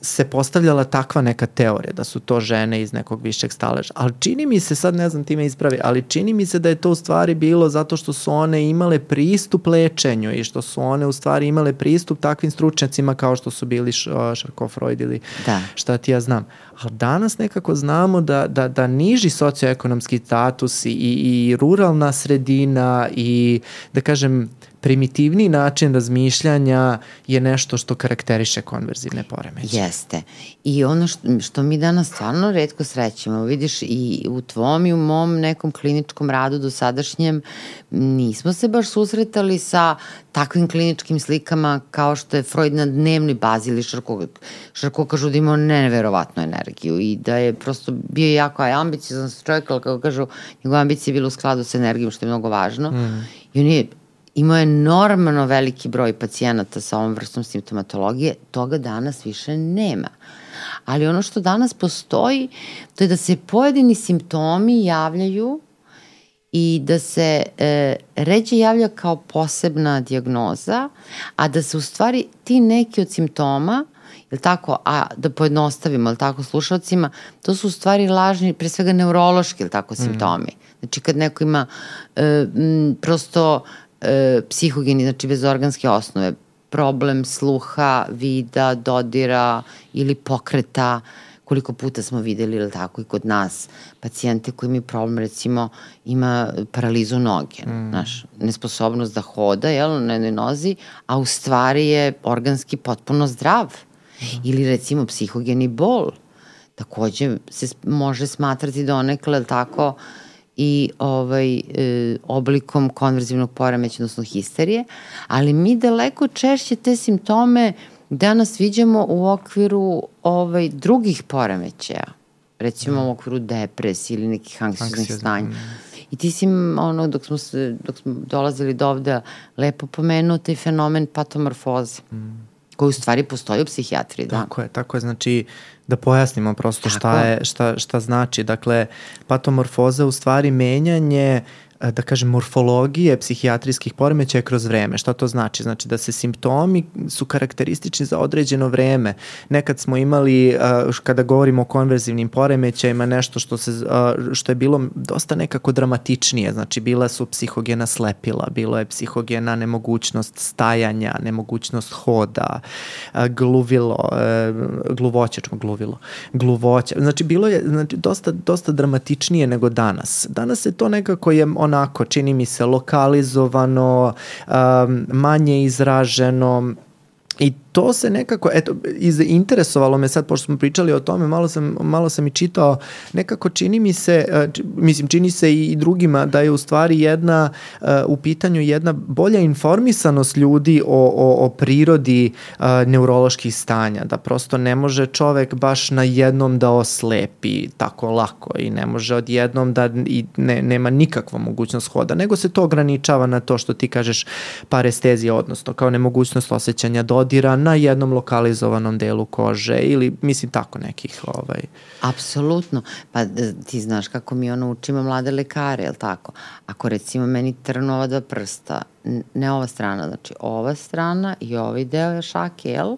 se postavljala takva neka teorija da su to žene iz nekog višeg staleža. Ali čini mi se, sad ne znam ti me ispravi, ali čini mi se da je to u stvari bilo zato što su one imale pristup lečenju i što su one u stvari imale pristup takvim stručnjacima kao što su bili Šarko Freud ili da. šta ti ja znam. Ali danas nekako znamo da, da, da niži socioekonomski status i, i ruralna sredina i da kažem primitivni način razmišljanja je nešto što karakteriše konverzivne poremeće. Jeste. I ono što, što mi danas stvarno redko srećemo, vidiš i u tvom i u mom nekom kliničkom radu do sadašnjem nismo se baš susretali sa takvim kliničkim slikama kao što je Freud na dnevnoj bazi ili Šarko, Šarko kažu da imao neverovatnu energiju i da je prosto bio jako ambiciozan čovjek, ali kako kažu, njegova ambicija je bila u skladu sa energijom, što je mnogo važno. Mm. I on je imao enormno veliki broj pacijenata sa ovom vrstom simptomatologije, toga danas više nema. Ali ono što danas postoji, to je da se pojedini simptomi javljaju i da se e, ređe javlja kao posebna diagnoza, a da se u stvari ti neki od simptoma, jel tako, a da pojednostavimo, jel tako, slušalcima, to su u stvari lažni, pre svega neurološki, jel tako, simptomi. Mm. Znači kad neko ima e, m, prosto e, psihogeni, znači bez organske osnove, problem sluha, vida, dodira ili pokreta, koliko puta smo videli ili tako i kod nas pacijente koji imaju problem recimo ima paralizu noge, mm. znaš, nesposobnost da hoda jel, na jednoj nozi, a u stvari je organski potpuno zdrav. Mm. Ili recimo psihogeni bol, takođe se može smatrati donekle, tako, uh, i ovaj, e, oblikom konverzivnog poremeća, odnosno histerije, ali mi daleko češće te simptome danas viđamo u okviru ovaj, drugih poremećaja, recimo mm. u okviru depresije ili nekih anksioznih stanja. Mm. I ti si, ono, dok smo, se, dok smo dolazili do ovde, lepo pomenuo taj fenomen patomorfoze. Mm koji u stvari postoji u psihijatriji. Da. Tako je, tako je. Znači, da pojasnimo prosto šta, je, šta, šta znači. Dakle, patomorfoza u stvari menjanje da kažem, morfologije psihijatrijskih poremećaja kroz vreme. Šta to znači? Znači da se simptomi su karakteristični za određeno vreme. Nekad smo imali, e, kada govorimo o konverzivnim poremećajima, nešto što, se, e, što je bilo dosta nekako dramatičnije. Znači, bila su psihogena slepila, bilo je psihogena nemogućnost stajanja, nemogućnost hoda, gluvilo, gluvoće, gluvilo, gluvoće. Znači, bilo je znači, dosta, dosta dramatičnije nego danas. Danas je to nekako je onako, čini mi se, lokalizovano, um, manje izraženo, I to se nekako, eto, interesovalo me sad, pošto smo pričali o tome, malo sam, malo sam i čitao, nekako čini mi se, e, mislim, čini se i drugima da je u stvari jedna, e, u pitanju jedna bolja informisanost ljudi o, o, o prirodi e, neuroloških stanja, da prosto ne može čovek baš na jednom da oslepi tako lako i ne može odjednom da i ne, nema nikakva mogućnost hoda, nego se to ograničava na to što ti kažeš parestezija, odnosno kao nemogućnost osjećanja dodira, na jednom lokalizovanom delu kože ili mislim tako nekih ovaj Apsolutno. Pa ti znaš kako mi ono učimo mlade lekare, je tako? Ako recimo meni trnu ova dva prsta, ne ova strana, znači ova strana i ovaj deo je šake, jel?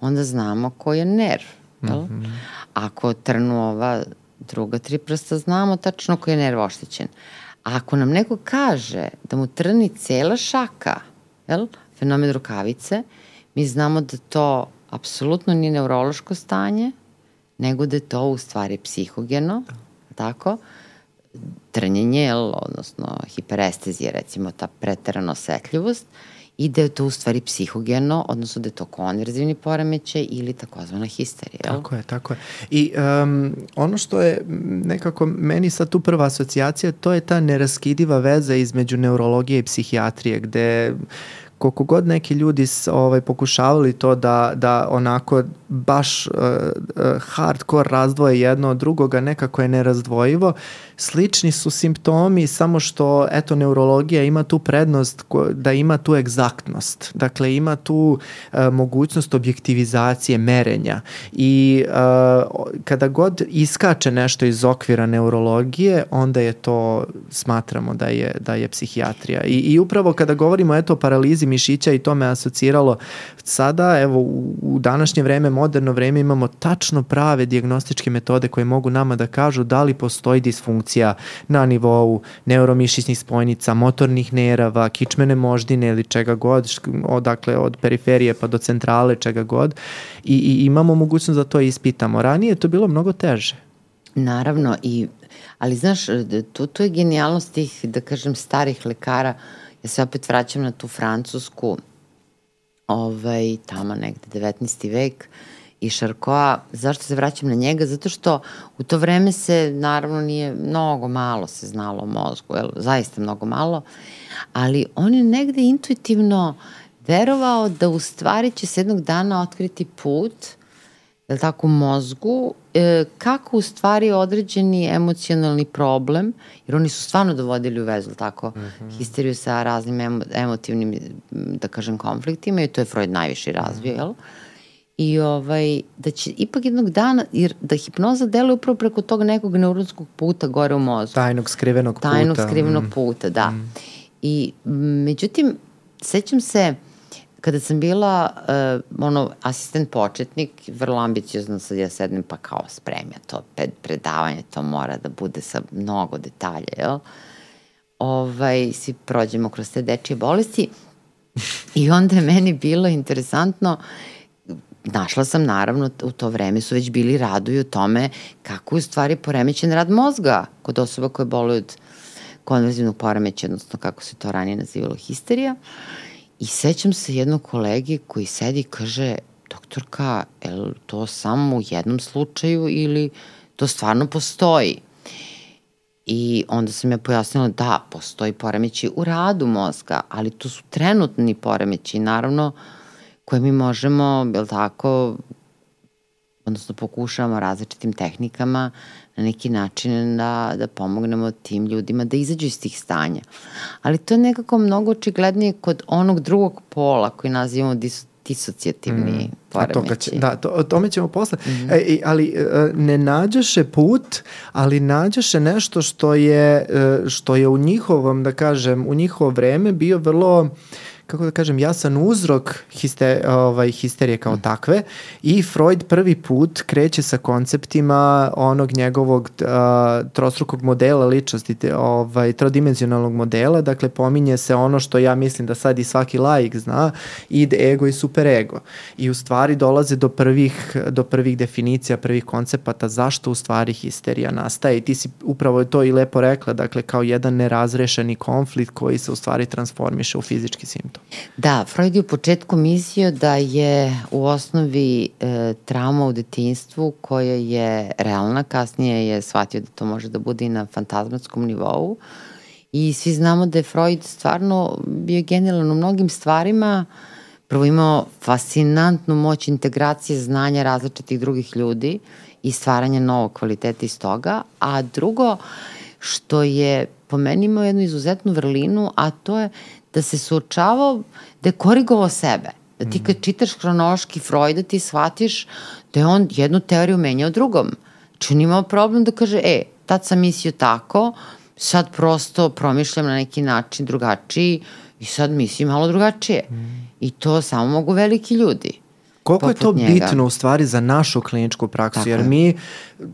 Onda znamo ko je nerv, jel? Mm -hmm. Ako trnu ova druga tri prsta, znamo tačno ko je nerv oštećen. A ako nam neko kaže da mu trni cela šaka, jel? fenomen rukavice, mi znamo da to apsolutno nije neurološko stanje, nego da je to u stvari psihogeno, tako? trnjenje, odnosno hiperestezija, recimo ta preterana osetljivost, i da je to u stvari psihogeno, odnosno da je to konverzivni poremećaj ili takozvana histerija. Tako je, tako je. I um, ono što je nekako meni sad tu prva asocijacija, to je ta neraskidiva veza između neurologije i psihijatrije, gde koliko god neki ljudi ovaj, pokušavali to da, da onako baš uh, hardcore razdvoje jedno od drugoga, nekako je nerazdvojivo. Slični su simptomi, samo što, eto, neurologija ima tu prednost da ima tu egzaktnost. Dakle, ima tu uh, mogućnost objektivizacije, merenja. I uh, kada god iskače nešto iz okvira neurologije, onda je to, smatramo da je, da je psihijatrija. I, I upravo kada govorimo, eto, o paralizi mišića i to me asociralo, sada, evo, u, u današnje vreme moderno vreme imamo tačno prave diagnostičke metode koje mogu nama da kažu da li postoji disfunkcija na nivou neuromišićnih spojnica, motornih nerava, kičmene moždine ili čega god, odakle od periferije pa do centrale, čega god. I, i imamo mogućnost da to ispitamo. Ranije je to bilo mnogo teže. Naravno, i, ali znaš, to, to je genijalnost tih, da kažem, starih lekara. Ja se opet vraćam na tu francusku, ovaj, tamo negde 19. vek, i Šarkoa, zašto se vraćam na njega? Zato što u to vreme se, naravno, nije mnogo malo se znalo o mozgu, jel, zaista mnogo malo, ali on je negde intuitivno verovao da u stvari će se jednog dana otkriti put, jel tako, u mozgu, e, kako u stvari određeni emocionalni problem, jer oni su stvarno dovodili u vezu, tako, mm -hmm. histeriju sa raznim emo, emotivnim, da kažem, konfliktima i to je Freud najviše razvio, mm -hmm. jel? I ovaj, da će ipak jednog dana, jer da hipnoza deluje upravo preko tog nekog neuronskog puta gore u mozgu. Tajnog skrivenog puta. Tajnog skrivenog mm. puta, da. Mm. I međutim, sećam se kada sam bila uh, ono, asistent početnik, vrlo ambiciozno sad ja sednem pa kao spremja to pred predavanje, to mora da bude sa mnogo detalja, jel? Ovaj, svi prođemo kroz te dečije bolesti i onda je meni bilo interesantno uh, našla sam naravno u to vreme su već bili raduju o tome kako je u stvari poremećen rad mozga kod osoba koje boluju od konverzivnog poremeća, odnosno kako se to ranije nazivalo histerija. I sećam se jednog kolege koji sedi i kaže, doktorka, je li to samo u jednom slučaju ili to stvarno postoji? I onda sam ja pojasnila da, postoji poremeći u radu mozga, ali to su trenutni poremeći. Naravno, uh, koje mi možemo, jel tako, odnosno pokušavamo različitim tehnikama na neki način da, da pomognemo tim ljudima da izađu iz tih stanja. Ali to je nekako mnogo očiglednije kod onog drugog pola koji nazivamo dis, disocijativni mm. poremeći. Će, da, to, o tome ćemo posle. Mm -hmm. e, ali e, ne nađaše put, ali nađaše nešto što je, e, što je u njihovom, da kažem, u njihovo vreme bio vrlo kako da kažem, jasan uzrok histe, ovaj, histerije kao takve i Freud prvi put kreće sa konceptima onog njegovog uh, trostrukog modela ličnosti, te, ovaj, trodimenzionalnog modela, dakle pominje se ono što ja mislim da sad i svaki laik zna, id, ego i superego. I u stvari dolaze do prvih, do prvih definicija, prvih koncepata zašto u stvari histerija nastaje. I ti si upravo to i lepo rekla, dakle kao jedan nerazrešeni konflikt koji se u stvari transformiše u fizički simptom to. Da, Freud je u početku mislio da je u osnovi e, trauma u detinstvu koja je realna, kasnije je shvatio da to može da bude i na fantazmatskom nivou. I svi znamo da je Freud stvarno bio genijalan u mnogim stvarima, prvo imao fascinantnu moć integracije znanja različitih drugih ljudi i stvaranja novog kvaliteta iz toga, a drugo što je po meni imao jednu izuzetnu vrlinu, a to je da se suočavao, da je korigovao sebe. Da ti kad čitaš hronološki Freuda ti shvatiš da je on jednu teoriju menjao drugom. Znači on imao problem da kaže, e, tad sam mislio tako, sad prosto promišljam na neki način drugačiji i sad mislim malo drugačije. Mm. I to samo mogu veliki ljudi. Koliko je to njega. bitno u stvari za našu kliničku praksu, Tako jer je. mi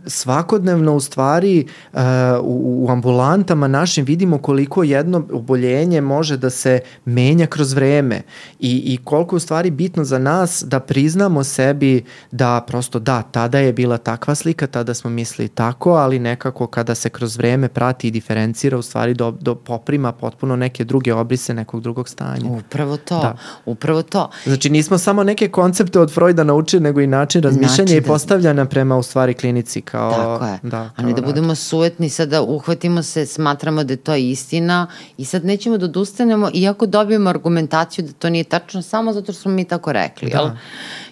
svakodnevno u stvari uh, u, u ambulantama našim vidimo koliko jedno oboljenje može da se menja kroz vreme i, i koliko je u stvari bitno za nas da priznamo sebi da prosto da, tada je bila takva slika, tada smo mislili tako, ali nekako kada se kroz vreme prati i diferencira u stvari do, do poprima potpuno neke druge obrise nekog drugog stanja. Upravo to, da. upravo to. Znači nismo samo neke koncepte od Freuda naučili, nego i način razmišljanja način i da... postavljanja prema u stvari klinici kao... Tako je, da, a ne da budemo suetni, sada uhvatimo se, smatramo da je to istina i sad nećemo da odustanemo, iako dobijemo argumentaciju da to nije tačno, samo zato što smo mi tako rekli, da. jel?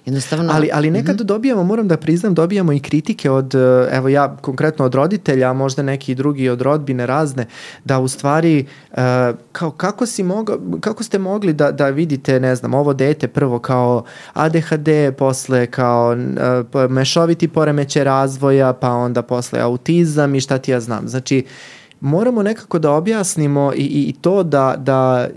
Jednostavno... Ali, ali nekad mm -hmm. dobijamo, moram da priznam, dobijamo i kritike od, eh, evo ja konkretno od roditelja, a možda neki drugi od rodbine razne, da u stvari uh, kao kako, si mogao, kako ste mogli da, da vidite, ne znam, ovo dete prvo kao ADHD, posle kao uh, mešoviti poremeće razvoja, pa onda posle autizam i šta ti ja znam. Znači, moramo nekako da objasnimo i, i, i to da, da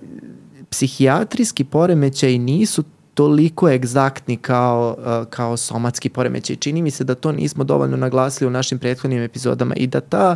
psihijatrijski poremećaj nisu toliko egzaktni kao, uh, kao somatski poremećaj. Čini mi se da to nismo dovoljno naglasili u našim prethodnim epizodama i da ta,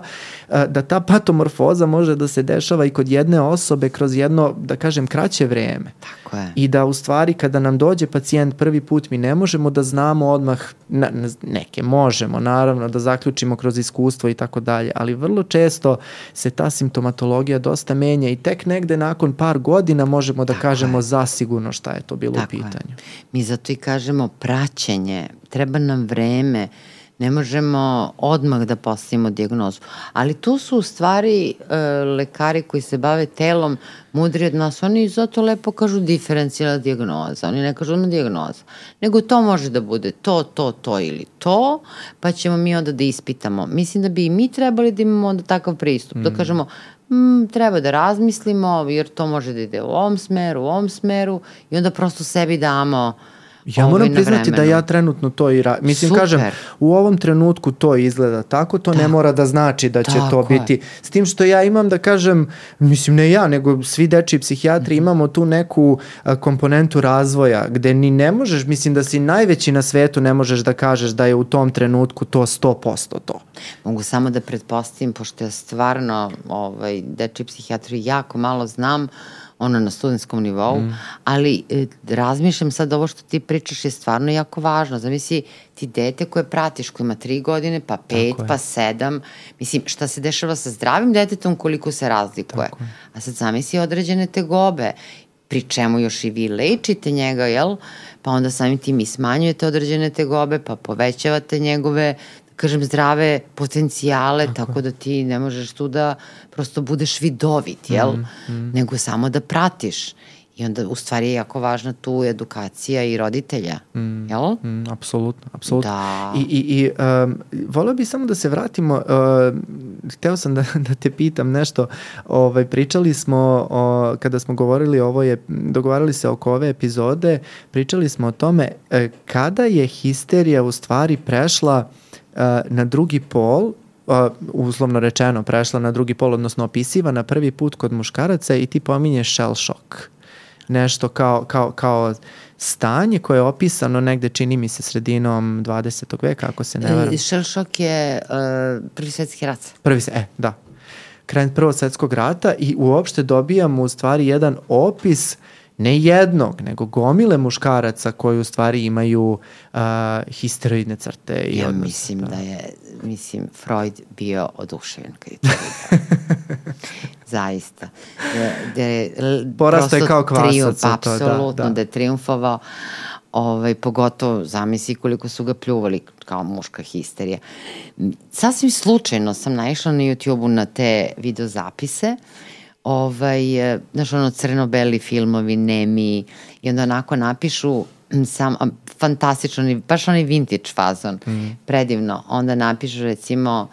uh, da ta patomorfoza može da se dešava i kod jedne osobe kroz jedno, da kažem, kraće vreme. Tako je. I da u stvari kada nam dođe pacijent prvi put mi ne možemo da znamo odmah, na, neke možemo naravno da zaključimo kroz iskustvo i tako dalje, ali vrlo često se ta simptomatologija dosta menja i tek negde nakon par godina možemo da Tako kažemo je. zasigurno šta je to bilo Tako u pitanju pitanju. Mi zato i kažemo praćenje, treba nam vreme, ne možemo odmah da postavimo diagnozu. Ali tu su u stvari e, lekari koji se bave telom mudri od nas, oni zato lepo kažu diferencijala diagnoza, oni ne kažu ono diagnoza, nego to može da bude to, to, to ili to, pa ćemo mi onda da ispitamo. Mislim da bi i mi trebali da imamo onda takav pristup, mm. da kažemo mm, treba da razmislimo, jer to može da ide u ovom smeru, u ovom smeru i onda prosto sebi damo uh, Ja moram priznati da ja trenutno to i ra... Mislim, Super. kažem, u ovom trenutku to izgleda tako, to da. ne mora da znači da će tako to biti. Je. S tim što ja imam da kažem, mislim ne ja, nego svi dečiji psihijatri mm -hmm. imamo tu neku a, komponentu razvoja gde ni ne možeš, mislim da si najveći na svetu ne možeš da kažeš da je u tom trenutku to 100% to. Mogu samo da pretpostavim, pošto ja stvarno ovaj, dečiji psihijatri jako malo znam, uh, ono na studentskom nivou, mm. ali e, razmišljam sad ovo što ti pričaš je stvarno jako važno. Zamisli ti dete koje pratiš, koje ima tri godine, pa pet, pa sedam. Mislim, šta se dešava sa zdravim detetom, koliko se razlikuje. A sad zamisli određene tegobe pri čemu još i vi lečite njega, jel? Pa onda samim tim i smanjujete određene tegobe, pa povećavate njegove kažem, zdrave potencijale, tako, tako da ti ne možeš tu da prosto budeš vidovit, jel? Mm, mm. Nego samo da pratiš. I onda u stvari je jako važna tu edukacija i roditelja, mm, jel? Mm, apsolutno, apsolutno. Da. I, i, i um, volio bih samo da se vratimo, uh, hteo sam da, da te pitam nešto, ovaj, pričali smo, o, kada smo govorili o ovoj, dogovarali se oko ove epizode, pričali smo o tome uh, kada je histerija u stvari prešla uh, na drugi pol, uslovno rečeno prešla na drugi pol, odnosno opisiva na prvi put kod muškaraca i ti pominješ shell shock. Nešto kao, kao, kao stanje koje je opisano negde, čini mi se, sredinom 20. veka, ako se ne varam. E, shell shock je uh, prvi svetski rat. Prvi, e, da. Krajem prvog svetskog rata i uopšte dobijamo u stvari jedan opis uh, ne jednog, nego gomile muškaraca koji u stvari imaju uh, histeroidne crte. I ja odnos, mislim da. da je, mislim, Freud bio oduševljen kad je to. Zaista. Da, je Porasto je kao kvasac. Triumf, to, apsolutno, da, da. da je triumfovao. Ovaj, pogotovo, zamisli koliko su ga pljuvali kao muška histerija. Sasvim slučajno sam naišla na YouTube-u na te videozapise ovaj, znaš, ono, crno-beli filmovi, nemi, i onda onako napišu sam, fantastično, baš onaj vintage fazon, mm. predivno. Onda napišu, recimo,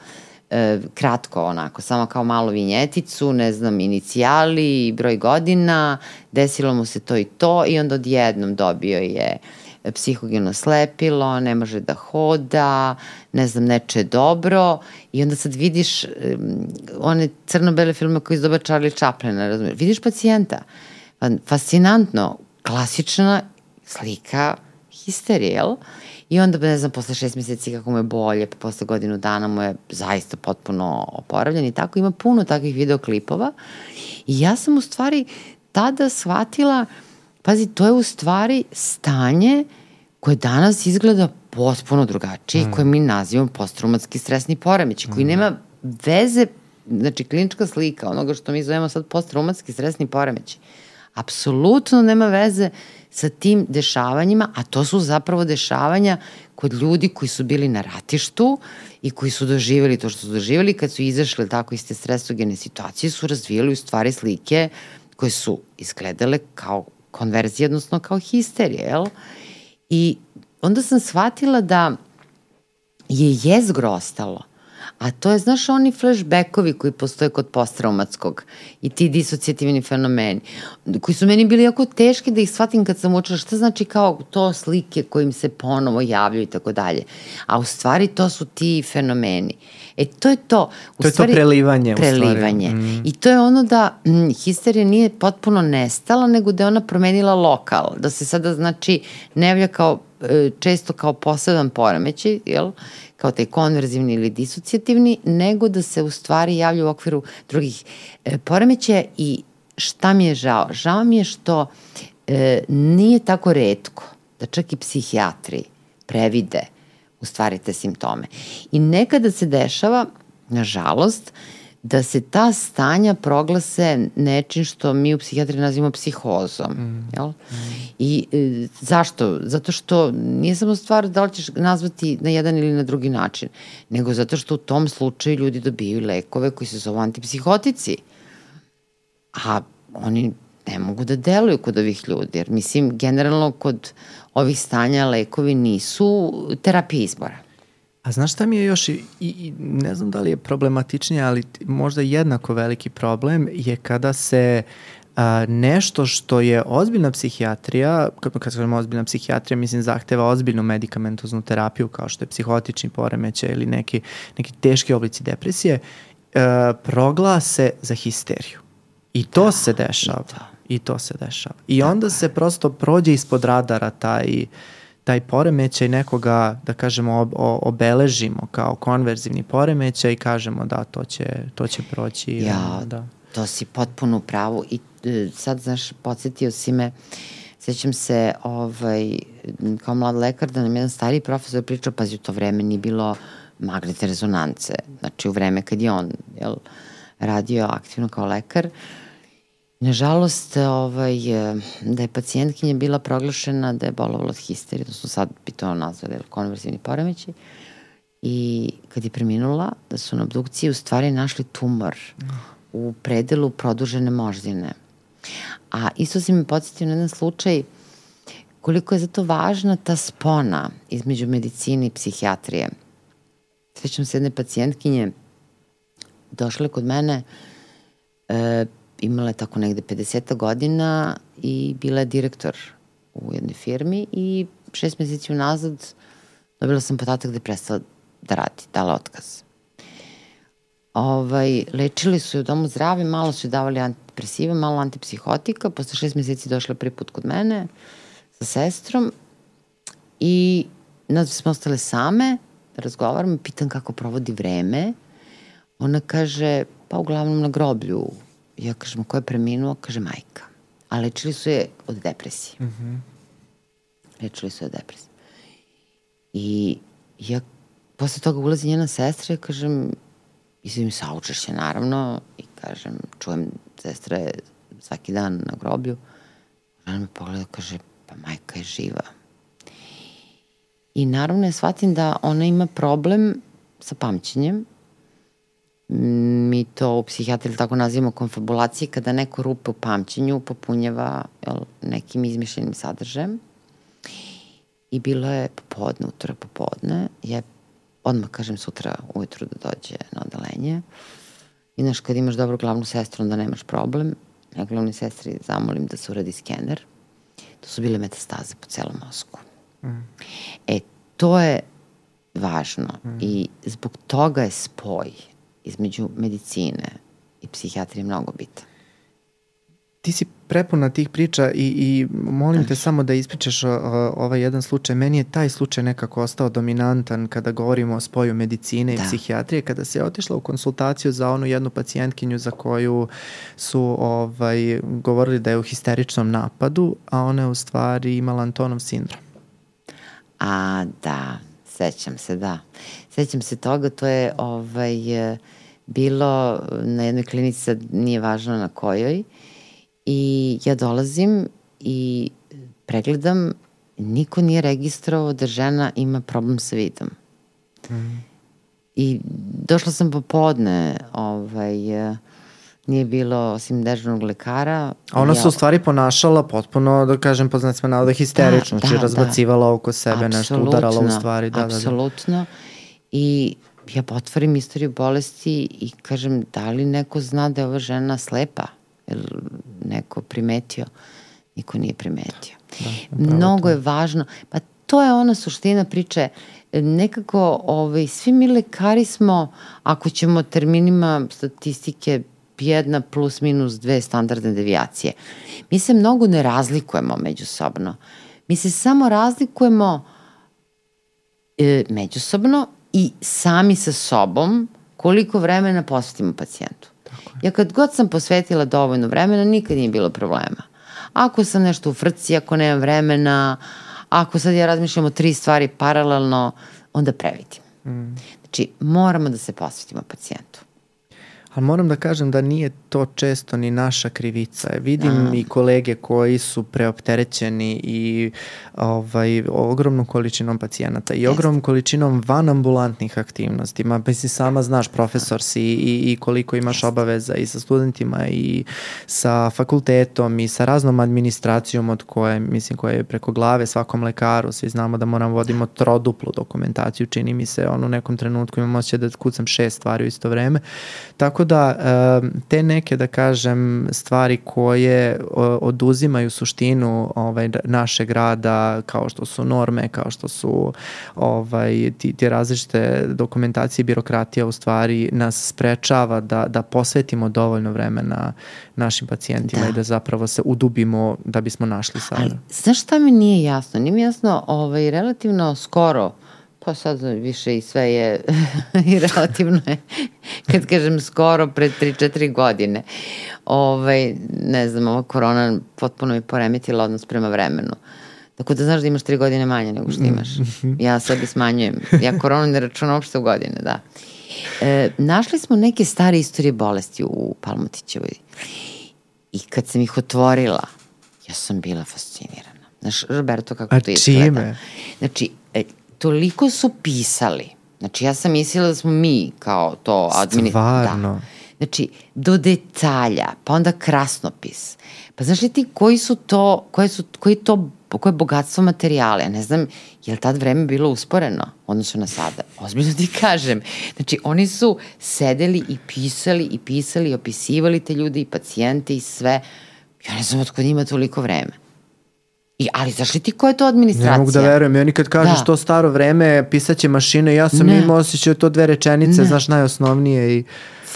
e, kratko onako, samo kao malo vinjeticu, ne znam, inicijali, broj godina, desilo mu se to i to i onda odjednom dobio je psihogeno slepilo, ne može da hoda, ne znam, neče dobro i onda sad vidiš um, one crno-bele filme koje izdoba Charlie Chaplin, razumiješ, vidiš pacijenta, fascinantno, klasična slika histerije, jel? I onda, ne znam, posle šest meseci kako mu je bolje, pa posle godinu dana mu je zaista potpuno oporavljen i tako. Ima puno takvih videoklipova. I ja sam u stvari tada shvatila, pazi, to je u stvari stanje koje danas izgleda potpuno drugačije, mm. koje mi nazivamo posttraumatski stresni poremeć, koji mm. nema veze, znači klinička slika onoga što mi zovemo sad posttraumatski stresni poremeć, apsolutno nema veze sa tim dešavanjima, a to su zapravo dešavanja kod ljudi koji su bili na ratištu i koji su doživjeli to što su doživjeli, kad su izašli tako iz te stresogene situacije, su razvijali u stvari slike koje su izgledale kao konverzije, odnosno kao histerije, jel? I onda sam shvatila da je jezgro ostalo A to je, znaš, oni flashbackovi koji postoje kod posttraumatskog i ti disocijativni fenomeni, koji su meni bili jako teški da ih shvatim kad sam učila šta znači kao to slike kojim se ponovo javljaju i tako dalje. A u stvari to su ti fenomeni. E, to je to. U to je stvari, to prelivanje. Prelivanje. Mm. I to je ono da mm, histerija nije potpuno nestala, nego da je ona promenila lokal. Da se sada, znači, ne javlja kao e, često kao poseban poremećaj, jel? kao taj konverzivni ili disocijativni, nego da se u stvari javlja u okviru drugih e, poremećaja i šta mi je žao? Žao mi je što e, nije tako redko da čak i psihijatri previde u stvari te simptome. I nekada se dešava, nažalost, da se ta stanja proglase nečim što mi u psihijatri nazivamo psihozom. Mm. Jel? Mm. I e, zašto? Zato što nije samo stvar da li ćeš nazvati na jedan ili na drugi način, nego zato što u tom slučaju ljudi dobijaju lekove koji se zovu antipsihotici. A oni ne mogu da deluju kod ovih ljudi, jer mislim, generalno kod ovih stanja lekovi nisu terapija izbora. A znaš šta mi je još, i, i ne znam da li je problematičnije, ali možda jednako veliki problem je kada se a, nešto što je ozbiljna psihijatrija, kad, kad kažemo ozbiljna psihijatrija, mislim zahteva ozbiljnu medikamentoznu terapiju kao što je psihotični poremećaj ili neki, neki teški oblici depresije, a, proglase za histeriju. I to da, se dešava. To. I to se dešava. I Tako onda je. se prosto prođe ispod radara taj taj poremećaj nekoga, da kažemo, ob, obeležimo kao konverzivni poremećaj i kažemo da to će, to će proći. Ja, da. to si potpuno u pravu i e, sad, znaš, podsjetio si me, sećam se, ovaj, kao mlad lekar, da nam jedan stari profesor pričao, pazi, u to vreme nije bilo magnetne rezonance, znači u vreme kad je on jel, radio aktivno kao lekar, uh, Nažalost, ovaj, da je pacijentkinja bila proglašena da je bolovala od histerije, odnosno sad bi to nazvali konverzivni poremeći. I kad je preminula, da su na obdukciji u stvari našli tumor u predelu produžene moždine. A isto si mi podsjetio na jedan slučaj koliko je zato važna ta spona između medicine i psihijatrije. Svećam se jedne pacijentkinje, došle kod mene, e, imala je tako negde 50 godina i bila je direktor u jednoj firmi i šest meseci unazad dobila sam podatak da je prestala da radi, dala otkaz. Ovaj, lečili su je u domu zdravlja, malo su je davali antidepresive, malo antipsihotika, posle šest meseci došla prvi put kod mene sa sestrom i nas smo ostale same, da razgovaram, pitam kako provodi vreme. Ona kaže, pa uglavnom na groblju Ja kažem, ko je preminuo? Kaže, majka. A lečili su je od depresije. Mm -hmm. Lečili su je od depresije. I ja posle toga ulazi njena sestra i kažem, izvim saučešće naravno i kažem, čujem sestra je svaki dan na groblju. Žena me pogleda kaže, pa majka je živa. I naravno ja shvatim da ona ima problem sa pamćenjem mi to u psihijatriji tako nazivamo konfabulacije, kada neko rupe u pamćenju popunjava jel, nekim izmišljenim sadržajem. I bilo je popodne, utora popodne, je odmah kažem sutra ujutru da dođe na odelenje. I znaš, kad imaš dobru glavnu sestru, onda nemaš problem. Ja glavni sestri zamolim da se uradi skener. To su bile metastaze po celom mozgu. Mm. E, to je važno mm. i zbog toga je spoj između medicine i psihijatrije mnogo bitan. Ti si prepuna tih priča i, i molim te samo da ispričaš o, o, ovaj jedan slučaj. Meni je taj slučaj nekako ostao dominantan kada govorimo o spoju medicine i da. psihijatrije, kada se je otišla u konsultaciju za onu jednu pacijentkinju za koju su ovaj, govorili da je u histeričnom napadu, a ona je u stvari imala Antonov sindrom. A, da, sećam se, da. Sećam se toga, to je ovaj, bilo na jednoj klinici, sad nije važno na kojoj, i ja dolazim i pregledam, niko nije registrovao da žena ima problem sa vidom. Mm. I došla sam popodne, ovaj, nije bilo osim dežurnog lekara. A ona ja... se u stvari ponašala potpuno, da kažem, poznat smo navoda histerično, da, znači da, razbacivala da. oko sebe, Absolutno, nešto udarala u stvari. Da, apsolutno. Da, da. I ja potvorim istoriju bolesti i kažem, da li neko zna da je ova žena slepa? Je neko primetio? Niko nije primetio. Da, Mnogo to. je važno. Pa to je ona suština priče. Nekako, ovaj, svi mi lekari smo, ako ćemo terminima statistike jedna plus minus dve standardne devijacije. Mi se mnogo ne razlikujemo međusobno. Mi se samo razlikujemo e, međusobno i sami sa sobom koliko vremena posvetimo pacijentu. Ja kad god sam posvetila dovoljno vremena, nikad nije bilo problema. Ako sam nešto u frci, ako nemam vremena, ako sad ja razmišljam o tri stvari paralelno, onda previdim. Mm. Znači, moramo da se posvetimo pacijentu. Ali moram da kažem da nije to često ni naša krivica. Vidim A. i kolege koji su preopterećeni i ovaj, ogromnom količinom pacijenata i ogromnom količinom vanambulantnih aktivnosti. Ma, mislim, sama znaš, profesor si i, i koliko imaš obaveza i sa studentima i sa fakultetom i sa raznom administracijom od koje, mislim, koje je preko glave svakom lekaru. Svi znamo da moramo vodimo troduplu dokumentaciju. Čini mi se, on u nekom trenutku imamo osjećaj da kucam šest stvari u isto vreme. Tako da, te neke, da kažem, stvari koje oduzimaju suštinu ovaj, našeg rada, kao što su norme, kao što su ovaj, ti, ti različite dokumentacije i birokratija u stvari nas sprečava da, da posvetimo dovoljno vremena našim pacijentima da. i da zapravo se udubimo da bismo našli sada. Ali, znaš šta mi nije jasno? Nije mi jasno ovaj, relativno skoro Pa sad više i sve je i relativno je, kad kažem skoro, pred 3-4 godine. Ovaj, ne znam, ova korona potpuno mi poremetila odnos prema vremenu. Tako da znaš da imaš 3 godine manje nego što imaš. Ja sebi smanjujem. Ja koronu ne računam uopšte u godine, da. E, našli smo neke stare istorije bolesti u Palmotićevoj. I kad sam ih otvorila, ja sam bila fascinirana. Znaš, Roberto, kako A to izgleda? Čime? Znači, e, toliko su pisali. Znači, ja sam mislila da smo mi kao to administracija. Stvarno? Da. Znači, do detalja, pa onda krasnopis. Pa znaš li ti koji su to, koje su, koji to, koje bogatstvo materijala? Ja ne znam, je li tad vreme bilo usporeno odnosno na sada? Ozbiljno ti kažem. Znači, oni su sedeli i pisali i pisali i opisivali te ljude i pacijente i sve. Ja ne znam otkud ima toliko vreme. I, ali znaš li ti ko je to administracija? Ne mogu da verujem. I oni kad kažu da. što staro vreme, pisaće mašine, ja sam ne. imao osjećao to dve rečenice, ne. znaš, najosnovnije i...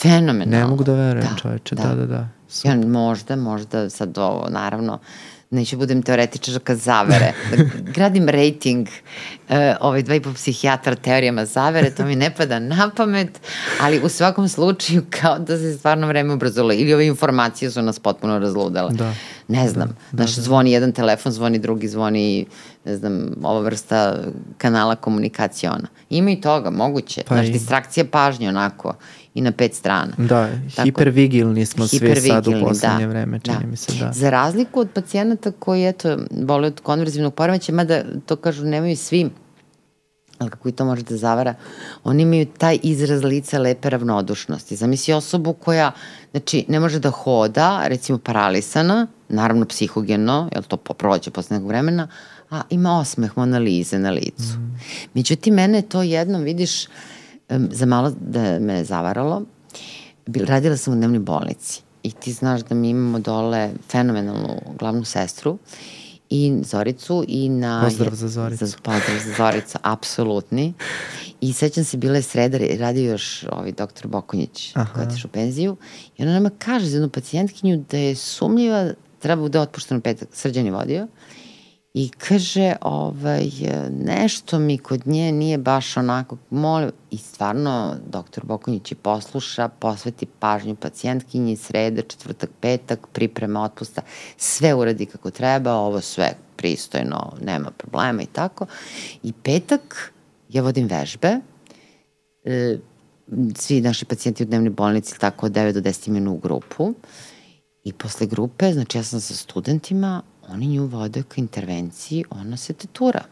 Fenomenalno. Ne mogu da verujem, da, čoveče, da, da, da. da. Ja, možda, možda sad ovo, naravno, neću budem teoretičarka zavere. Da gradim rating uh, ovaj dva i po psihijatra teorijama zavere, to mi ne pada na pamet, ali u svakom slučaju kao da se stvarno vreme ubrzalo ili ove informacije su nas potpuno razludale. Da. Ne znam, da, znaš, da, da. zvoni jedan telefon, zvoni drugi, zvoni, ne znam, ova vrsta kanala komunikaciona. Ima i toga, moguće. Pa znaš, i... distrakcija pažnje onako i na pet strana. Da, Tako, hipervigilni smo svi sad u poslednje da, vreme, čini da. mi se, da. Za razliku od pacijenata koji, eto, vole od konverzivnog poremeća, mada to kažu nemaju svi, ali kako i to može da zavara, oni imaju taj izraz lica lepe ravnodušnosti. Zamisli osobu koja, znači, ne može da hoda, recimo paralisana, naravno psihogeno, jel to prođe posle nekog vremena, a ima osmeh Monalize na licu. Mm. Međutim, mene to jednom, vidiš, za malo da me zavaralo, radila sam u dnevnoj bolnici i ti znaš da mi imamo dole fenomenalnu glavnu sestru i Zoricu i na... Pozdrav za Zoricu. Za, pozdrav za Zoricu, apsolutni. I sećam se, bila je sreda, radio još ovaj doktor Bokonjić, Aha. koja tiš u penziju, i ona nama kaže za jednu pacijentkinju da je sumljiva treba bude otpušteno petak, srđan je vodio. I kaže, ovaj, nešto mi kod nje nije baš onako, molim, i stvarno, doktor Bokonjić je posluša, posveti pažnju pacijentkinji, sreda, četvrtak, petak, priprema otpusta, sve uradi kako treba, ovo sve pristojno, nema problema i tako. I petak ja vodim vežbe, e, svi naši pacijenti u dnevnoj bolnici tako od 9 do 10 imenu u grupu i posle grupe, znači ja sam sa studentima, oni nju vode ka intervenciji, ona se tetura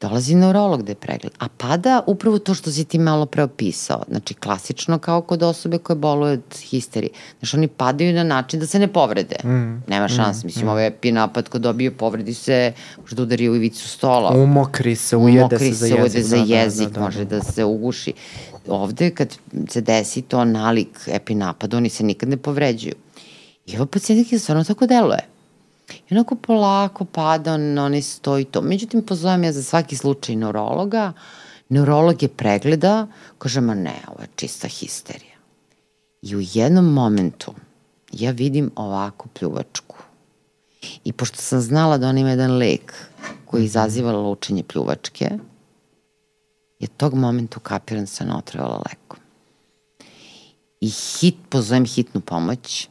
dolazi neurolog da je pregled, a pada upravo to što si ti malo preopisao, znači klasično kao kod osobe koje boluje od histerije. Znači oni padaju na način da se ne povrede. Mm. Nema šans, mm. mislim, mm. ovaj epi napad ko dobije povredi se, možda udari u ivicu stola. Umokri se, ujede Umokri se za jezik. Umokri se, ujede za jezik, da, da, da, može da se uguši. Ovde kad se desi to nalik epi napad, oni se nikad ne povređuju. I ovo pacijentike stvarno tako deluje. I onako polako pada, on, on stoji to. Međutim, pozovem ja za svaki slučaj neurologa. Neurolog je pregleda, kaže, ma ne, ovo je čista histerija. I u jednom momentu ja vidim ovako pljuvačku. I pošto sam znala da on ima jedan lek koji izaziva lučenje pljuvačke, je tog momentu kapiram da se ona otrevala lekom. I hit, pozovem hitnu pomoć,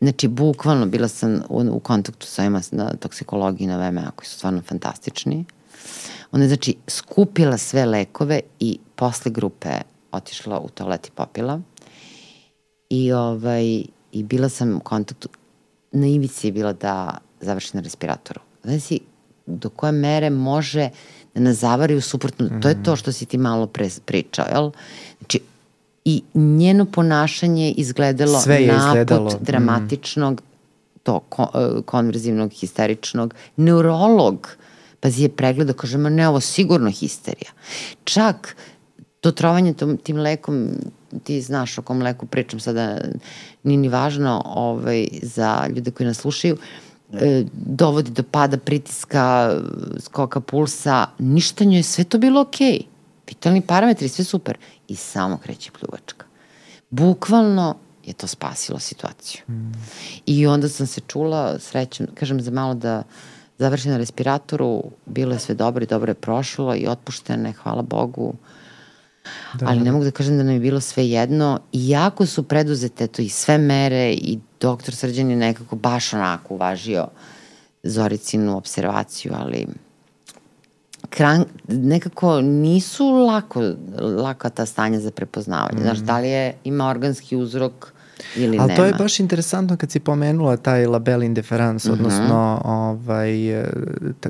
Znači, bukvalno bila sam u, u kontaktu sa ovima na toksikologiji na VMA koji su stvarno fantastični. Ona je, znači, skupila sve lekove i posle grupe otišla u toalet i popila. I, ovaj, I bila sam u kontaktu, na ivici je bila da završi na respiratoru. Znači, do koje mere može da nas zavari u suprotnu, mm. to je to što si ti malo pre pričao, jel? Znači, i njeno ponašanje izgledalo Sve je naput izgledalo. Mm. dramatičnog, mm. to e, konverzivnog, histeričnog. Neurolog, pazi je pregledao, kaže, ma ne, ovo sigurno histerija. Čak to trovanje tom, tim lekom, ti znaš o kom leku pričam sada, nije ni važno ovaj, za ljude koji nas slušaju, e, dovodi do pada pritiska, skoka pulsa, ništa njoj, sve to bilo okej. Okay. Vitalni parametri, sve super i samo kreće pljuvačka. Bukvalno je to spasilo situaciju. Mm. I onda sam se čula, srećem, kažem za malo da završim na respiratoru, bilo je sve dobro i dobro je prošlo i otpuštene, hvala Bogu. Da. Ali ne mogu da kažem da nam je bilo sve jedno. Iako su preduzete to i sve mere i doktor Srđan je nekako baš onako uvažio Zoricinu observaciju, ali kran, nekako nisu lako, laka ta stanja za prepoznavanje. Mm. Znaš, da li je, ima organski uzrok ili Ali nema. To je baš interesantno kad si pomenula taj label indeferans, mm -hmm. odnosno ovaj,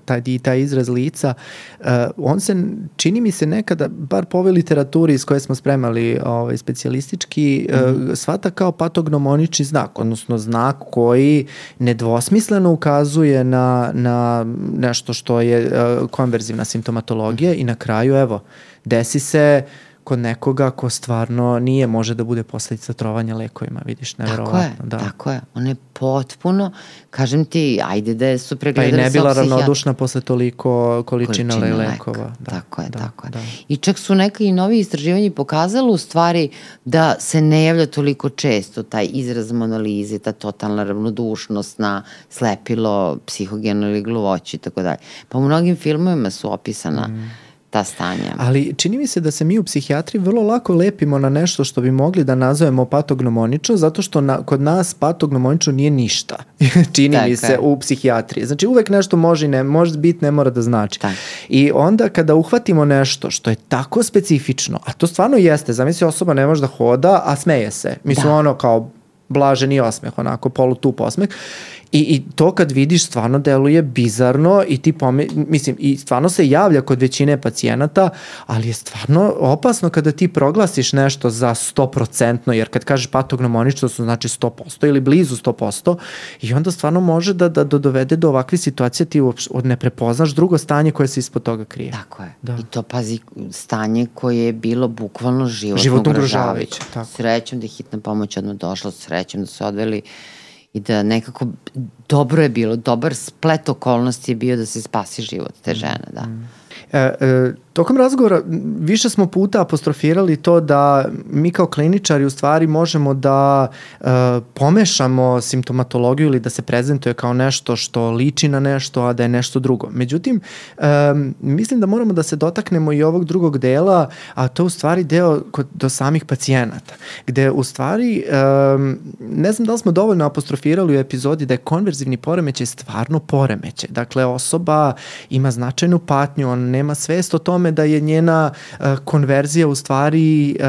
taj, taj izraz lica. Uh, on se, čini mi se nekada, bar po ovoj literaturi iz koje smo spremali ovaj, specijalistički, mm -hmm. uh, svata kao patognomonični znak, odnosno znak koji nedvosmisleno ukazuje na, na nešto što je uh, konverzivna simptomatologija mm -hmm. i na kraju, evo, desi se uh, kod nekoga ko stvarno nije, može da bude posledica trovanja lekovima, vidiš, nevjerovatno. Tako je, da. tako je. Ona je potpuno, kažem ti, ajde da su pregledali Pa i ne bila ravnodušna posle toliko količina, količina lekova. Leka. Da, tako je, da, tako je. Da. I čak su neka i novi istraživanja pokazalo u stvari da se ne javlja toliko često taj izraz monolize, ta totalna ravnodušnost na slepilo, psihogeno ili gluvoću i tako dalje. Pa u mnogim filmovima su opisana mm ta stanja. Ali čini mi se da se mi u psihijatriji vrlo lako lepimo na nešto što bi mogli da nazovemo patognomonično, zato što na, kod nas patognomonično nije ništa. čini tak, mi se u psihijatriji. Znači uvek nešto može ne, može biti, ne mora da znači. Tak. I onda kada uhvatimo nešto što je tako specifično, a to stvarno jeste, zamisli osoba ne može da hoda, a smeje se. Mislim da. ono kao blaženi osmeh, onako polutup osmeh I, I to kad vidiš stvarno deluje bizarno i ti pome, mislim, i stvarno se javlja kod većine pacijenata, ali je stvarno opasno kada ti proglasiš nešto za 100%, jer kad kažeš patognomonično su znači 100% ili blizu 100% i onda stvarno može da, da, da dovede do ovakve situacije ti od ne prepoznaš drugo stanje koje se ispod toga krije. Tako je. Da. I to pazi stanje koje je bilo bukvalno životno, životno ugrožavajuće. Srećom da je hitna pomoć odmah došla, srećom da su odveli i da nekako dobro je bilo, dobar splet okolnosti je bio da se spasi život te žene, da. E, e, tokom razgovora više smo puta apostrofirali to da mi kao kliničari u stvari možemo da e, pomešamo simptomatologiju ili da se prezentuje kao nešto što liči na nešto, a da je nešto drugo. Međutim, e, mislim da moramo da se dotaknemo i ovog drugog dela, a to u stvari deo kod, do samih pacijenata, gde u stvari, e, ne znam da li smo dovoljno apostrofirali u epizodi da je konverzivni poremećaj stvarno poremećaj. Dakle, osoba ima značajnu patnju, on nema svest o tome da je njena uh, konverzija u stvari uh,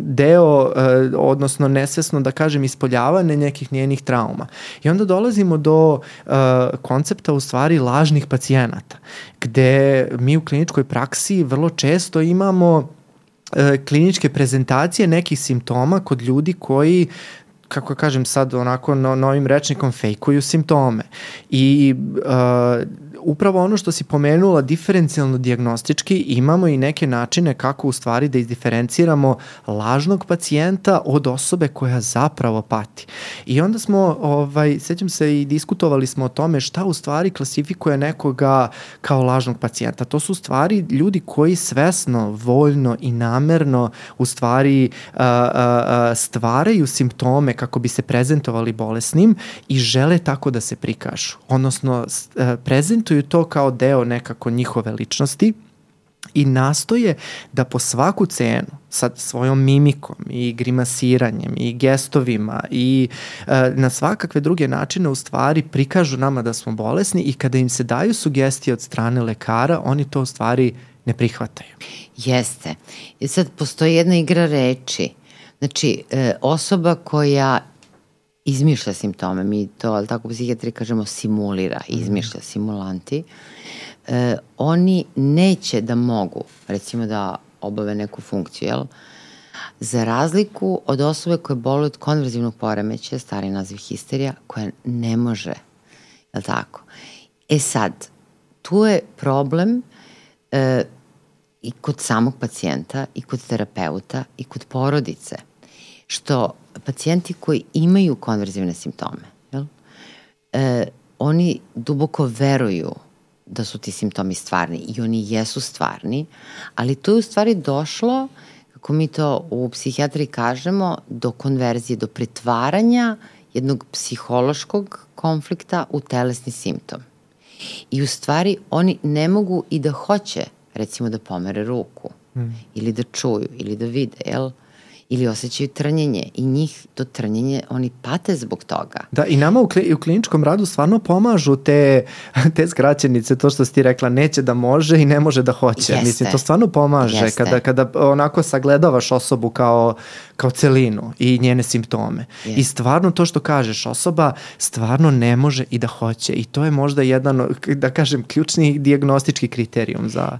deo, uh, odnosno nesvesno da kažem ispoljavane nekih njenih trauma. I onda dolazimo do koncepta u stvari lažnih pacijenata, gde mi u kliničkoj praksi vrlo često imamo kliničke prezentacije nekih simptoma kod ljudi koji kako kažem sad onako no, novim rečnikom fejkuju simptome i uh, upravo ono što si pomenula diferencijalno diagnostički imamo i neke načine kako u stvari da izdiferenciramo lažnog pacijenta od osobe koja zapravo pati. I onda smo, ovaj, sećam se i diskutovali smo o tome šta u stvari klasifikuje nekoga kao lažnog pacijenta. To su u stvari ljudi koji svesno, voljno i namerno u stvari a, a, a, stvaraju simptome kako bi se prezentovali bolesnim i žele tako da se prikažu. Odnosno, prezentuju prezentuju to kao deo nekako njihove ličnosti i nastoje da po svaku cenu sa svojom mimikom i grimasiranjem i gestovima i e, na svakakve druge načine u stvari prikažu nama da smo bolesni i kada im se daju sugestije od strane lekara, oni to u stvari ne prihvataju. Jeste. I sad postoji jedna igra reči. Znači, e, osoba koja izmišlja simptome, mi to, ali tako psihijatri kažemo, simulira, mhm. izmišlja simulanti, e, oni neće da mogu, recimo da obave neku funkciju, jel? Za razliku od osobe koje boluje od konverzivnog poremeća, stari naziv histerija, koja ne može, jel tako? E sad, tu je problem e, i kod samog pacijenta, i kod terapeuta, i kod porodice, što pacijenti koji imaju konverzivne simptome, jel? E, oni duboko veruju da su ti simptomi stvarni i oni jesu stvarni, ali to je u stvari došlo, kako mi to u psihijatriji kažemo, do konverzije, do pretvaranja jednog psihološkog konflikta u telesni simptom. I u stvari oni ne mogu i da hoće, recimo da pomere ruku, mm. ili da čuju, ili da vide, jel? Uh, ili osjećaju trnjenje i njih to trnjenje, oni pate zbog toga. Da, i nama u, kli, u kliničkom radu stvarno pomažu te, te skraćenice, to što si ti rekla, neće da može i ne može da hoće. Jeste. Mislim, to stvarno pomaže Jeste. kada, kada onako sagledavaš osobu kao, kao celinu i njene simptome. Jeste. I stvarno to što kažeš, osoba stvarno ne može i da hoće i to je možda jedan, da kažem, ključni diagnostički kriterijum za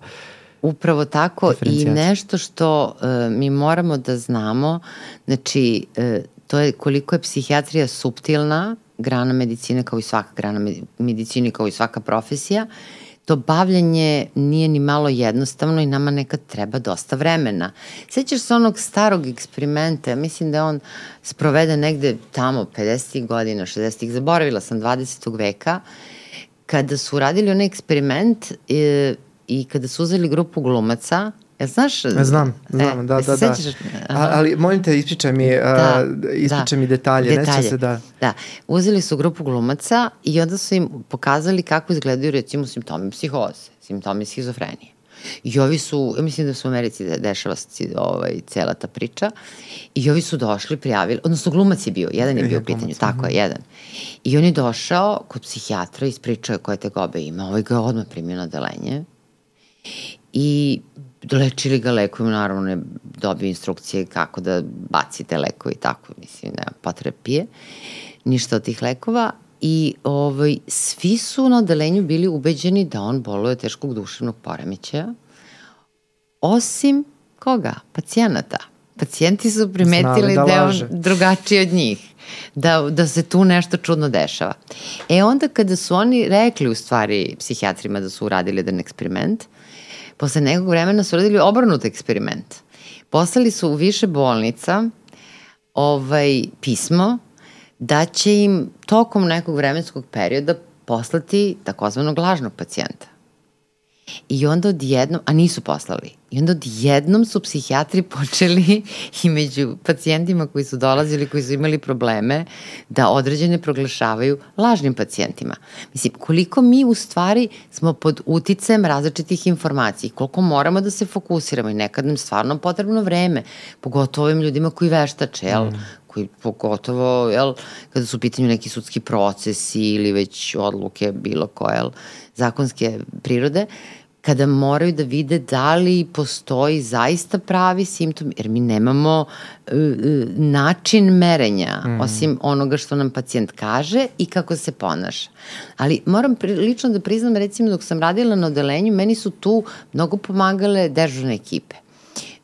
Upravo tako i nešto što uh, mi moramo da znamo, znači uh, to je koliko je psihijatrija subtilna grana medicine kao i svaka grana medicine kao i svaka profesija, to bavljanje nije ni malo jednostavno i nama nekad treba dosta vremena. Sećaš se onog starog eksperimenta, mislim da on sproveden negde tamo 50. godina, 60. zaboravila sam 20. veka, kada su radili onaj eksperiment e, i kada su uzeli grupu glumaca, Ja znaš? Ja znam, znam, e, da, da, da. A, ali molim te, ispričaj mi, da, ispričaj da, mi detalje, detalje. neće se da... Da, uzeli su grupu glumaca i onda su im pokazali kako izgledaju recimo simptomi psihoze, simptomi schizofrenije. I ovi su, ja mislim da su u Americi dešava ovaj, cela ta priča, i ovi su došli, prijavili, odnosno glumac je bio, jedan je bio u pitanju, tako je, jedan. I on je došao kod psihijatra, ispričao je koje te gobe ima, ovaj ga je odmah primio na delenje, i lečili ga lekovima, naravno ne dobio instrukcije kako da bacite lekovi i tako, mislim, nema potrebe ništa od tih lekova i ovaj, svi su na odelenju bili ubeđeni da on boluje teškog duševnog poremećaja, osim koga? Pacijenata. Pacijenti su primetili da, da je on drugačiji od njih, da, da se tu nešto čudno dešava. E onda kada su oni rekli u stvari psihijatrima da su uradili jedan eksperiment, uh, Posle nekog vremena su radili obrnut eksperiment. Poslali su u više bolnica ovaj, pismo da će im tokom nekog vremenskog perioda poslati takozvanog lažnog pacijenta. I onda odjednom, a nisu poslali, i onda odjednom su psihijatri počeli i među pacijentima koji su dolazili, koji su imali probleme, da određene proglašavaju lažnim pacijentima. Mislim, koliko mi u stvari smo pod uticajem različitih informacija, koliko moramo da se fokusiramo i nekad nam stvarno potrebno vreme, pogotovo ovim ljudima koji veštače, jel? Mm koji pogotovo, jel, kada su u pitanju neki sudski procesi ili već odluke bilo koje, jel, zakonske prirode, kada moraju da vide da li postoji zaista pravi simptom, jer mi nemamo uh, način merenja, mm. osim onoga što nam pacijent kaže i kako se ponaša. Ali moram pri, lično da priznam, recimo dok sam radila na odelenju, meni su tu mnogo pomagale dežurne ekipe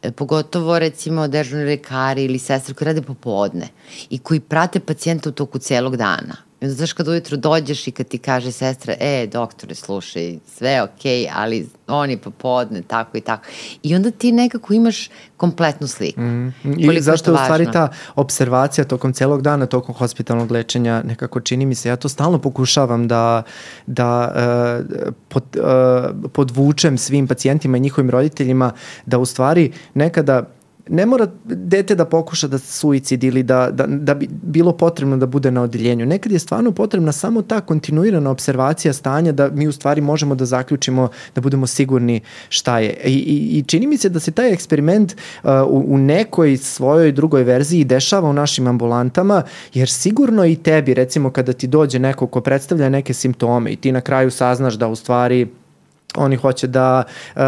e, pogotovo recimo dežurni lekari ili sestre koji rade popodne i koji prate pacijenta u toku celog dana. I onda znaš kad ujutru dođeš i kad ti kaže sestra, e, doktore, slušaj, sve je okej, okay, ali oni popodne, tako i tako. I onda ti nekako imaš kompletnu sliku. Mm. I zašto je u stvari ta observacija tokom celog dana, tokom hospitalnog lečenja, nekako čini mi se, ja to stalno pokušavam da, da uh, pod, uh, podvučem svim pacijentima i njihovim roditeljima, da u stvari nekada ne mora dete da pokuša da suicid ili da, da, da bi bilo potrebno da bude na odeljenju. Nekad je stvarno potrebna samo ta kontinuirana observacija stanja da mi u stvari možemo da zaključimo, da budemo sigurni šta je. I, i, i čini mi se da se taj eksperiment uh, u, u nekoj svojoj drugoj verziji dešava u našim ambulantama, jer sigurno i tebi, recimo kada ti dođe neko ko predstavlja neke simptome i ti na kraju saznaš da u stvari oni hoće da uh,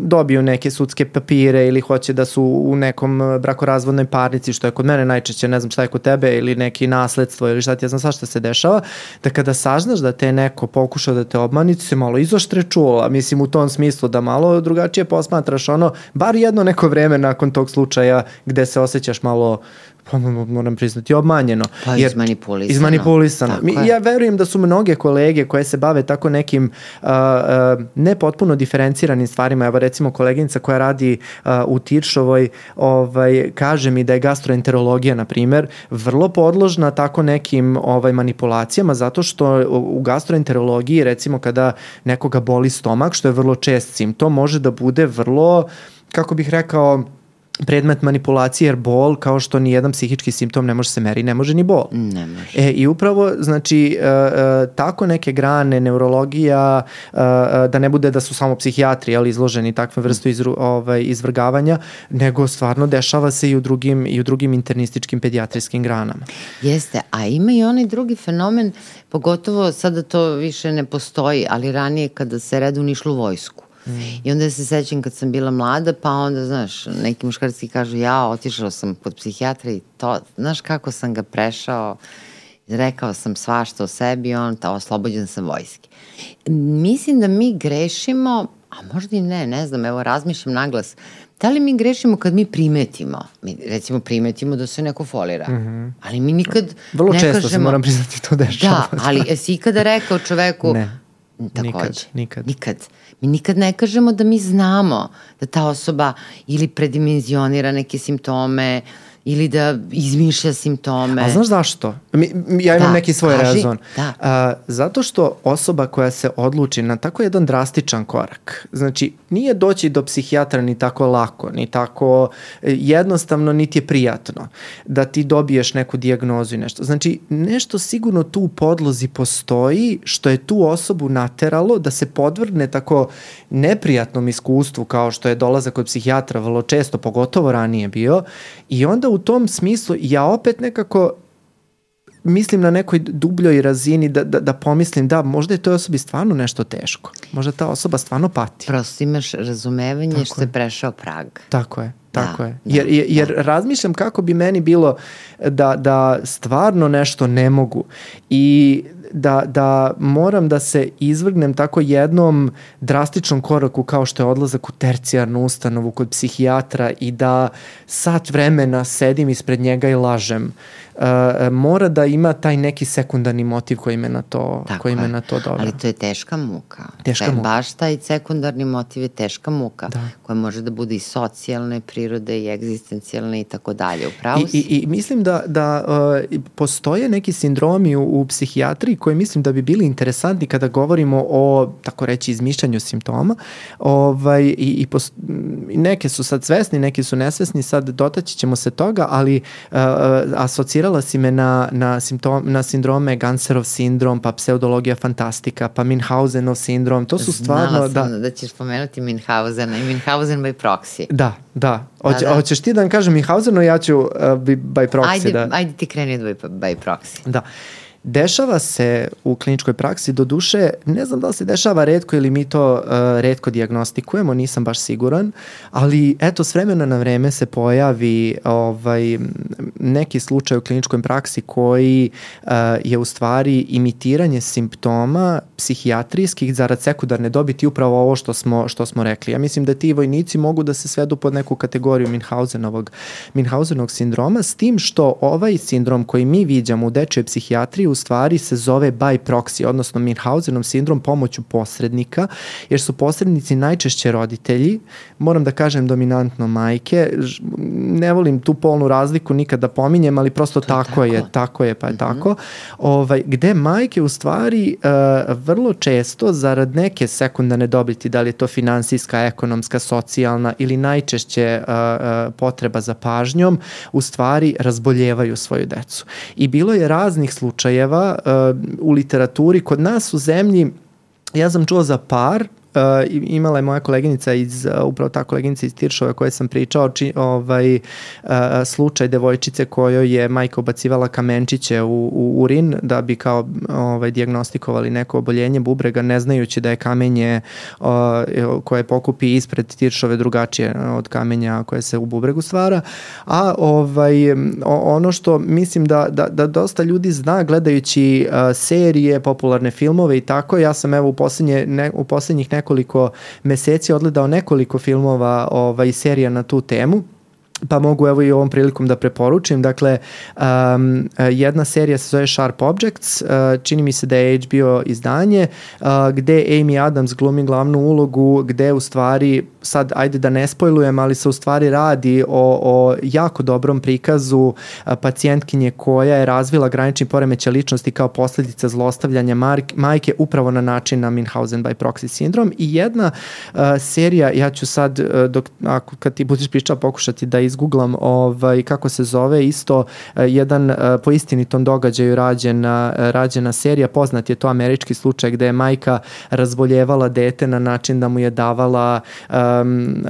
dobiju neke sudske papire ili hoće da su u nekom brakorazvodnoj parnici, što je kod mene najčešće, ne znam šta je kod tebe, ili neki nasledstvo ili šta ti ja znam sva šta se dešava, da kada saznaš da te neko pokuša da te obmani, se malo izoštre čula, mislim u tom smislu da malo drugačije posmatraš ono, bar jedno neko vreme nakon tog slučaja gde se osjećaš malo pa moram priznati, obmanjeno. Pa jer, izmanipulisano. Izmanipulisano. Mi, ja verujem da su mnoge kolege koje se bave tako nekim uh, uh, ne potpuno diferenciranim stvarima, evo recimo koleginica koja radi uh, u Tiršovoj, ovaj, kaže mi da je gastroenterologija, na primer, vrlo podložna tako nekim ovaj, manipulacijama, zato što u gastroenterologiji, recimo kada nekoga boli stomak, što je vrlo čest simptom, može da bude vrlo, kako bih rekao, predmet manipulacije jer bol kao što ni jedan psihički simptom ne može se meri, ne može ni bol. Ne može. E, I upravo, znači, uh, uh, tako neke grane, neurologija, uh, da ne bude da su samo psihijatri ali izloženi takve vrstu izru, ovaj, izvrgavanja, nego stvarno dešava se i u drugim, i u drugim internističkim pedijatrijskim granama. Jeste, a ima i onaj drugi fenomen, pogotovo sada to više ne postoji, ali ranije kada se redu nišlo u vojsku Mm. I onda se sećam kad sam bila mlada, pa onda, znaš, neki muškarci kažu, ja otišao sam kod psihijatra i to, znaš kako sam ga prešao, rekao sam svašta o sebi, on, ta, oslobođen sam vojske. Mislim da mi grešimo, a možda i ne, ne znam, evo razmišljam naglas, da li mi grešimo kad mi primetimo, mi recimo primetimo da se neko folira, mm -hmm. ali mi nikad Vrlo ne često kažemo, se moram priznati to dešava. Da, ali jesi ikada rekao čoveku, ne. Takođe. Nikad, nikad. Nikad. Mi nikad ne kažemo da mi znamo da ta osoba ili predimenzionira neke simptome, ili da izmišlja simptome. A znaš zašto? Mi, ja imam da, neki svoj kaži, rezon. Da. A, zato što osoba koja se odluči na tako jedan drastičan korak, znači nije doći do psihijatra ni tako lako, ni tako e, jednostavno, niti je prijatno da ti dobiješ neku dijagnozu i nešto. Znači nešto sigurno tu u podlozi postoji što je tu osobu nateralo da se podvrgne tako neprijatnom iskustvu kao što je dolazak kod psihijatra vrlo često, pogotovo ranije bio i onda u tom smislu ja opet nekako mislim na nekoj dubljoj razini da, da, da pomislim da možda je toj osobi stvarno nešto teško. Možda ta osoba stvarno pati. Prosto imaš razumevanje Tako što je prešao prag. Tako je. Tako da, je. Jer, jer, jer da. razmišljam kako bi meni bilo da, da stvarno nešto ne mogu i da, da moram da se izvrgnem tako jednom drastičnom koraku kao što je odlazak u tercijarnu ustanovu kod psihijatra i da sat vremena sedim ispred njega i lažem uh, mora da ima taj neki sekundarni motiv koji me na to, Tako koji me na to doveo. Ali to je teška muka. Teška Te, muka. Baš taj sekundarni motiv je teška muka, da. koja može da bude i socijalne prirode i egzistencijalne i tako dalje. Upravo I, i, I mislim da, da uh, postoje neki sindromi u, u psihijatriji koje mislim da bi bili interesantni kada govorimo o, tako reći, izmišljanju simptoma. Ovaj, i, i, pos, i neke su sad svesni, neki su nesvesni, sad dotaći ćemo se toga, ali uh, asocirala si me na, na, simptom, na sindrome Ganserov sindrom, pa pseudologija fantastika, pa Minhausenov sindrom, to su stvarno... Znala sam da, da ćeš spomenuti Minhausena i Minhausen by proxy. Da, da. Hoće, da, da. Hoćeš ti da vam kažem Minhausenu, ja ću uh, by proxy. Ajde, da. ajde ti kreni by, by proxy. Da. Dešava se u kliničkoj praksi, do duše, ne znam da li se dešava redko ili mi to uh, redko diagnostikujemo, nisam baš siguran, ali eto, s vremena na vreme se pojavi ovaj, neki slučaj u kliničkoj praksi koji uh, je u stvari imitiranje simptoma psihijatrijskih zarad sekundarne dobiti upravo ovo što smo, što smo rekli. Ja mislim da ti vojnici mogu da se svedu pod neku kategoriju Minhausenovog, Minhausenovog sindroma, s tim što ovaj sindrom koji mi viđamo u dečoj psihijatriji u stvari se zove by proxy, odnosno Minhausenov sindrom pomoću posrednika, jer su posrednici najčešće roditelji, moram da kažem dominantno majke, ne volim tu polnu razliku nikad da pominjem, ali prosto tako, tako je, tako je, pa je mm -hmm. tako, ovaj, gde majke u stvari uh, vrlo često zarad neke sekundarne dobiti, da li je to finansijska, ekonomska, socijalna ili najčešće uh, uh, potreba za pažnjom, u stvari razboljevaju svoju decu. I bilo je raznih slučajeva slučajeva uh, u literaturi. Kod nas u zemlji ja sam čuo za par imala je moja koleginica iz, upravo ta koleginica iz Tiršove koje sam pričao, či, ovaj, uh, slučaj devojčice kojoj je majka ubacivala kamenčiće u, u urin da bi kao ovaj, diagnostikovali neko oboljenje bubrega ne znajući da je kamenje uh, koje pokupi ispred Tiršove drugačije od kamenja koje se u bubregu stvara. A ovaj, ono što mislim da, da, da dosta ljudi zna gledajući uh, serije, popularne filmove i tako, ja sam evo u, poslednje, ne, u poslednjih nekoliko nekoliko meseci odgledao nekoliko filmova ovaj, serija na tu temu pa mogu evo i ovom prilikom da preporučim. Dakle, um, jedna serija se zove Sharp Objects, uh, čini mi se da je HBO izdanje, uh, gde Amy Adams glumi glavnu ulogu, gde u stvari, sad ajde da ne spojlujem, ali se u stvari radi o, o jako dobrom prikazu uh, pacijentkinje koja je razvila granični poremeće ličnosti kao posledica zlostavljanja mark, majke upravo na način na Minhausen by proxy sindrom i jedna uh, serija, ja ću sad, uh, dok, ako, kad ti budeš pričao, pokušati da iz izgooglam ovaj, kako se zove, isto eh, jedan eh, po istinitom događaju rađena, rađena serija, poznat je to američki slučaj gde je majka razboljevala dete na način da mu je davala um,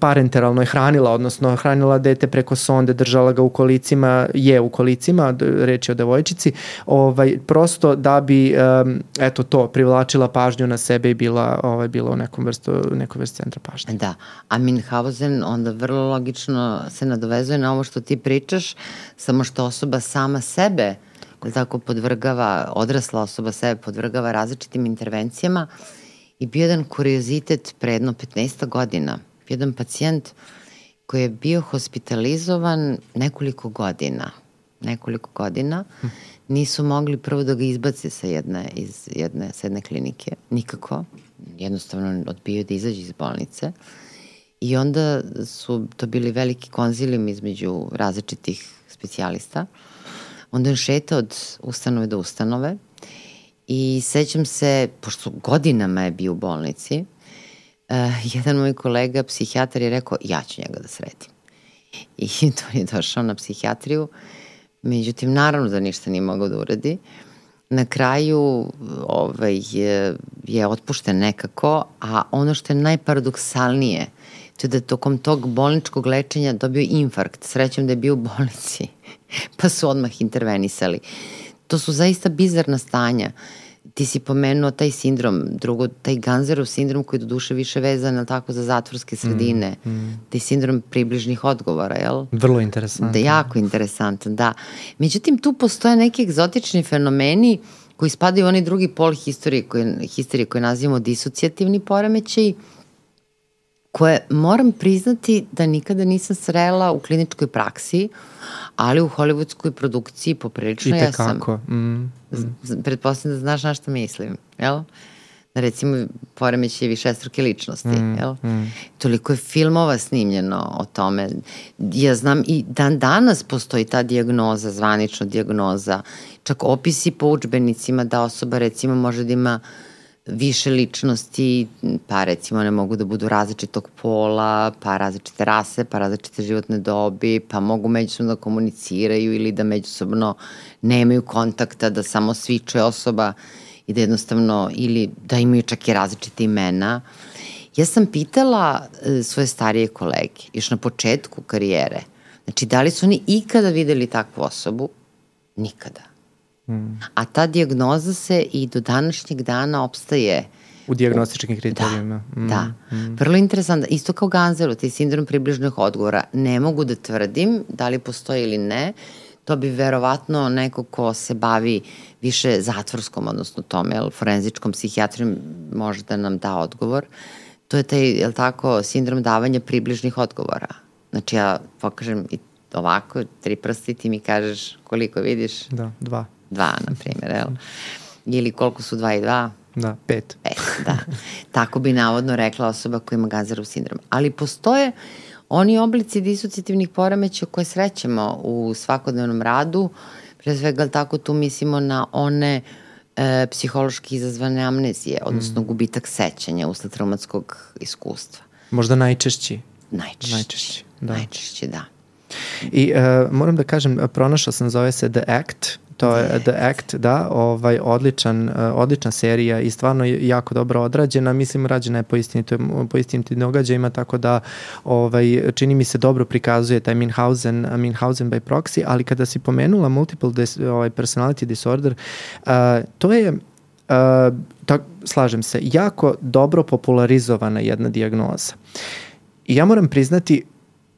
parenteralno je hranila, odnosno hranila dete preko sonde, držala ga u kolicima, je u kolicima, reč je o devojčici, ovaj, prosto da bi um, eto to, privlačila pažnju na sebe i bila, ovaj, bila u nekom vrstu, nekoj vrstu centra pažnje. Da, a Minhausen onda vrlo logično se nadovezuje na ovo što ti pričaš, samo što osoba sama sebe tako, tako podvrgava, odrasla osoba sebe podvrgava različitim intervencijama. I bio jedan kuriozitet pre jedno 15 godina. Jedan pacijent koji je bio hospitalizovan nekoliko godina, nekoliko godina, nisu mogli prvo da ga izbace sa jedne, iz jedne, sa jedne klinike, nikako, jednostavno odbio da izađe iz bolnice. Uh, I onda su to bili veliki konzilijum između različitih specijalista. Onda on šeta od ustanove do ustanove i sećam se, pošto godinama je bio u bolnici, uh, jedan moj kolega, psihijatar, je rekao ja ću njega da sredim. I to je došao na psihijatriju, međutim, naravno da ništa nije mogao da uradi. Na kraju ovaj, je, je otpušten nekako, a ono što je najparadoksalnije – to da tokom tog bolničkog lečenja dobio infarkt. Srećem da je bio u bolnici, pa su odmah intervenisali. To su zaista bizarna stanja. Ti si pomenuo taj sindrom, drugo, taj Ganzerov sindrom koji je do duše više vezan, ali tako, za zatvorske mm, sredine. Mm, mm. Taj sindrom približnih odgovora, jel? Vrlo interesantan. Da, jako interesantan, da. Međutim, tu postoje neki egzotični fenomeni koji spadaju u onaj drugi pol historije koje, histerije koje nazivamo disocijativni poremećaj, koje moram priznati da nikada nisam srela u kliničkoj praksi, ali u hollywoodskoj produkciji poprilično ja sam. Mm, mm. Pretpostavljam da znaš na što mislim, jel? recimo poremeće višestruke ličnosti, mm, jel? Mm. Toliko je filmova snimljeno o tome. Ja znam i dan danas postoji ta diagnoza, zvanična diagnoza, čak opisi po učbenicima da osoba recimo može da ima više ličnosti, pa recimo ne mogu da budu različitog pola, pa različite rase, pa različite životne dobi, pa mogu međusobno da komuniciraju ili da međusobno nemaju kontakta, da samo sviče osoba i da jednostavno, ili da imaju čak i različite imena. Ja sam pitala e, svoje starije kolege, još na početku karijere, znači da li su oni ikada videli takvu osobu? Nikada. Mm. A ta diagnoza se i do današnjeg dana opstaje u diagnostičkim kriterijima. Da, mm, da. Mm. Vrlo interesantno. Isto kao Ganzeru, taj sindrom približnih odgovora. Ne mogu da tvrdim da li postoji ili ne. To bi verovatno neko ko se bavi više zatvorskom, odnosno tome, jel, forenzičkom psihijatrijom može da nam da odgovor. To je taj, jel tako, sindrom davanja približnih odgovora. Znači ja pokažem i ovako, tri prsti, ti mi kažeš koliko vidiš? Da, dva. Dva, na primjer, jel? Ili koliko su dva i dva? Da, pet. Pet, da. Tako bi navodno rekla osoba koja ima Gazarov sindrom. Ali postoje oni oblici disocijativnih poremeća koje srećemo u svakodnevnom radu, pre svega tako tu mislimo na one e, psihološki izazvane amnezije, odnosno mm. gubitak sećanja usled traumatskog iskustva. Možda najčešći. Najčešći. Najčešći, da. Najčešći, da. I uh, moram da kažem, pronašao sam, zove se The Act, to je The Act, da, ovaj, odličan, e, odlična serija i stvarno jako dobro odrađena, mislim rađena je po, istinitim, po istinitim događajima, tako da ovaj, čini mi se dobro prikazuje taj Minhausen, Minhausen by proxy, ali kada si pomenula multiple dis, ovaj, personality disorder, uh, to je Uh, tak, slažem se, jako dobro popularizovana jedna dijagnoza. I ja moram priznati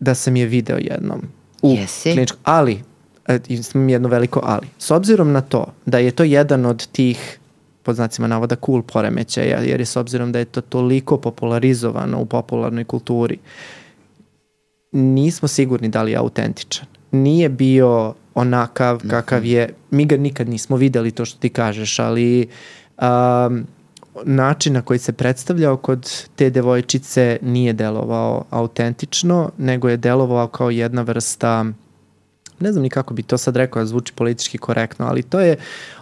da sam je video jednom u Jesi? kliničku, ali imam jedno veliko ali. S obzirom na to da je to jedan od tih pod znacima navoda cool poremećaja, jer je s obzirom da je to toliko popularizovano u popularnoj kulturi, nismo sigurni da li je autentičan. Nije bio onakav mhm. kakav je, mi ga nikad nismo videli to što ti kažeš, ali um, način na koji se predstavljao kod te devojčice nije delovao autentično, nego je delovao kao jedna vrsta ne znam ni kako bi to sad rekao, zvuči politički korektno, ali to je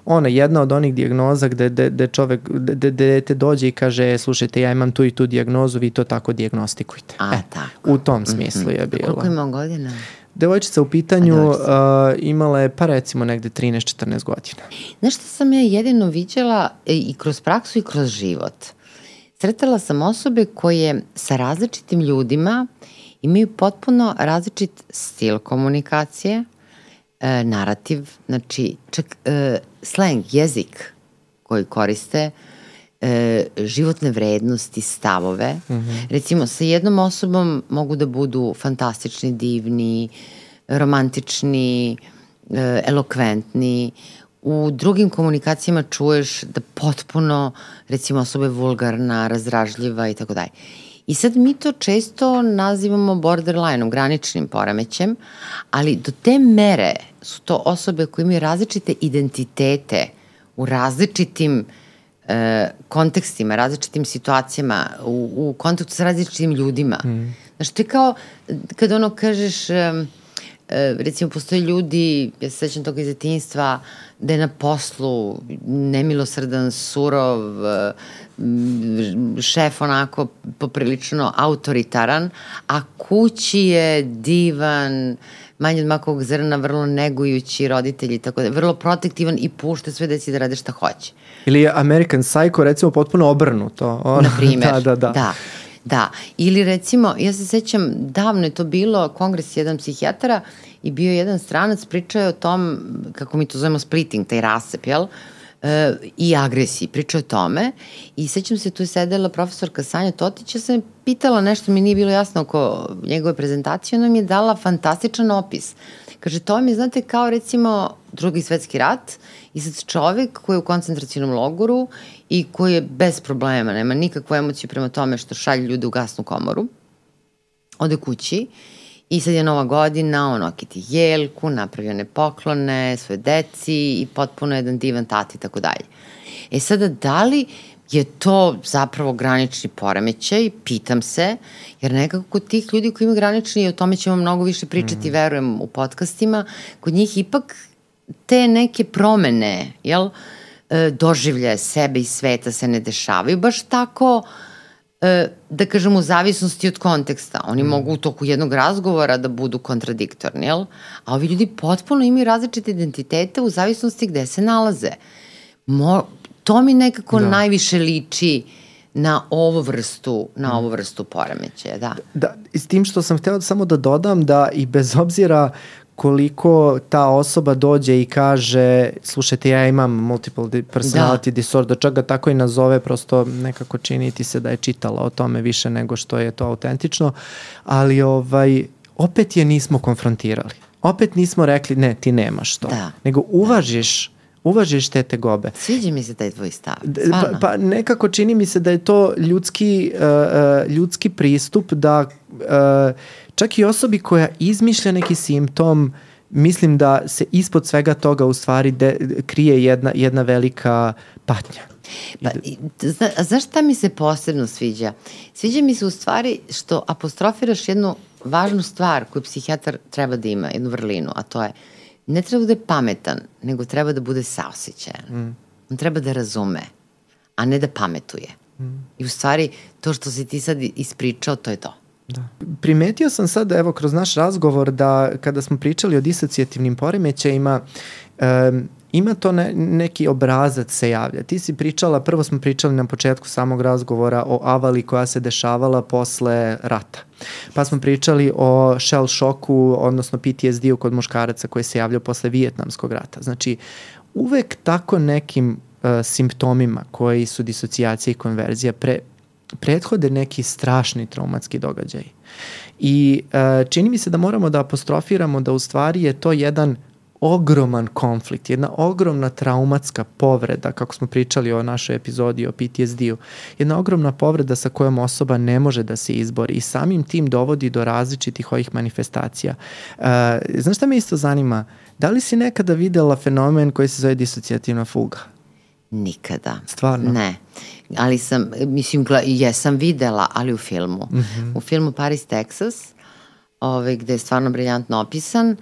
ona jedna od onih dijagnoza gde, gde, gde čovek, gde, gde te dođe i kaže, e, slušajte, ja imam tu i tu dijagnozu, vi to tako dijagnostikujte. A, e, tako. U tom smislu mm -hmm. je bilo. Koliko ima godina? Devojčica u pitanju uh, imala je pa recimo negde 13-14 godina. Znaš što sam ja jedino viđala e, i kroz praksu i kroz život? Sretala sam osobe koje sa različitim ljudima imaju potpuno različit stil komunikacije, e, narativ, znači čak e, slang, jezik koji koriste, e, životne vrednosti, stavove. Mm -hmm. Recimo, sa jednom osobom mogu da budu fantastični, divni, romantični, e, elokventni, u drugim komunikacijama čuješ da potpuno, recimo, osoba je vulgarna, razražljiva i tako dalje. I sad mi to često nazivamo borderline-om, graničnim poremećem, ali do te mere su to osobe koje imaju različite identitete u različitim e, kontekstima, različitim situacijama, u, u kontaktu sa različitim ljudima. Mm. Znaš, to je kao kad ono kažeš... E, recimo postoje ljudi, ja se sećam toga iz detinjstva, da je na poslu nemilosrdan, surov, e, šef onako poprilično autoritaran, a kući je divan, manje od makovog zrna, vrlo negujući roditelji, tako da vrlo protektivan i pušta sve deci da rade šta hoće. Ili je American Psycho recimo potpuno obrnuto. Ono, Na primjer, da, da, da. da. Da, ili recimo, ja se sećam, davno je to bilo, kongres jedan psihijatara i bio jedan stranac, pričao je o tom, kako mi to zovemo splitting, taj rasep, jel? E, i agresiji, pričao o tome i sećam se tu je sedela profesorka Sanja Totić, ja sam pitala nešto mi nije bilo jasno oko njegove prezentacije, ona mi je dala fantastičan opis. Kaže, to mi znate, kao recimo drugi svetski rat i sad čovek koji je u koncentracijnom logoru i koji je bez problema, nema nikakvu emociju prema tome što šalje ljude u gasnu komoru, ode kući i sad je nova godina, on okiti jelku, napravio one poklone svoje deci i potpuno jedan divan tati i tako dalje. E sada, da li je to zapravo granični poremećaj, pitam se, jer nekako kod tih ljudi koji imaju granični, i o tome ćemo mnogo više pričati, mm. verujem, u podcastima, kod njih ipak te neke promene, jel, e, doživljaje sebe i sveta se ne dešavaju baš tako, e, da kažem, u zavisnosti od konteksta. Oni mm. mogu u toku jednog razgovora da budu kontradiktorni, jel? A ovi ljudi potpuno imaju različite identitete u zavisnosti gde se nalaze. Mo, to mi nekako da. najviše liči na ovu vrstu, na mm. ovu vrstu poremećaja, da. Da, s tim što sam hteo samo da dodam da i bez obzira koliko ta osoba dođe i kaže slušajte ja imam multiple personality da. disorder, čak ga tako i nazove, prosto nekako čini ti se da je čitala o tome više nego što je to autentično, ali ovaj, opet je nismo konfrontirali. Opet nismo rekli ne, ti nemaš to. Da. Nego uvažiš da uvažiš te tegobe. Sviđa mi se taj tvoj stav. Pa, pa nekako čini mi se da je to ljudski, uh, ljudski pristup da uh, čak i osobi koja izmišlja neki simptom, mislim da se ispod svega toga u stvari de, krije jedna, jedna velika patnja. Pa, zna, znaš šta mi se posebno sviđa? Sviđa mi se u stvari što apostrofiraš jednu važnu stvar koju psihijatar treba da ima, jednu vrlinu, a to je ne treba da bude pametan, nego treba da bude saosećajan. Mm. On treba da razume, a ne da pametuje. Mm. I u stvari, to što si ti sad ispričao, to je to. Da. Primetio sam sad, evo, kroz naš razgovor da kada smo pričali o disocijativnim poremećajima, um, ima to ne, neki obrazac se javlja. Ti si pričala, prvo smo pričali na početku samog razgovora o avali koja se dešavala posle rata. Pa smo pričali o shell šoku, odnosno PTSD-u kod muškaraca koji se javljao posle Vijetnamskog rata. Znači, uvek tako nekim uh, simptomima koji su disocijacija i konverzija pre, prethode neki strašni traumatski događaj. I uh, čini mi se da moramo da apostrofiramo da u stvari je to jedan ogroman konflikt, jedna ogromna traumatska povreda, kako smo pričali o našoj epizodi o PTSD-u, jedna ogromna povreda sa kojom osoba ne može da se izbori i samim tim dovodi do različitih ovih manifestacija. Uh, znaš šta me isto zanima? Da li si nekada videla fenomen koji se zove disocijativna fuga? Nikada. Stvarno? Ne. Ali sam, mislim, jesam videla, ali u filmu. Mm -hmm. U filmu Paris, Texas, ovaj, gde je stvarno briljantno opisan, uh,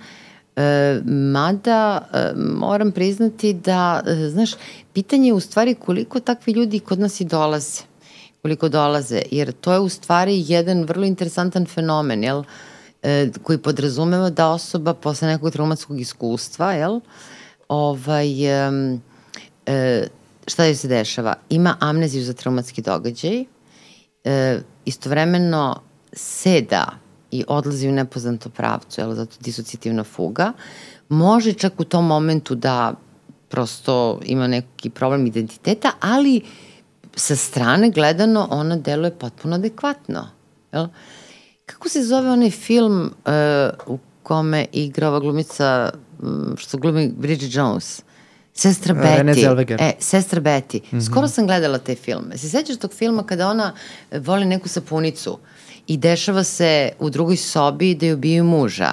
E, mada e, moram priznati da, e, znaš, pitanje je u stvari koliko takvi ljudi kod nas i dolaze. Koliko dolaze, jer to je u stvari jedan vrlo interesantan fenomen, jel? E, koji podrazumeva da osoba posle nekog traumatskog iskustva, jel? Ovaj, e, šta joj se dešava? Ima amneziju za traumatski događaj, e, istovremeno seda i odlazi u nepoznato pravcu, jel, zato disocijativna fuga, može čak u tom momentu da prosto ima neki problem identiteta, ali sa strane gledano ona deluje potpuno adekvatno. Jel? Kako se zove onaj film uh, u kome igra ova glumica, um, što glumi Bridget Jones? Sestra uh, Betty. E, Sestra Betty. Mm -hmm. Skoro sam gledala te filme. Se sećaš tog filma kada ona voli neku sapunicu? Uh, i dešava se u drugoj sobi da je ubiju muža.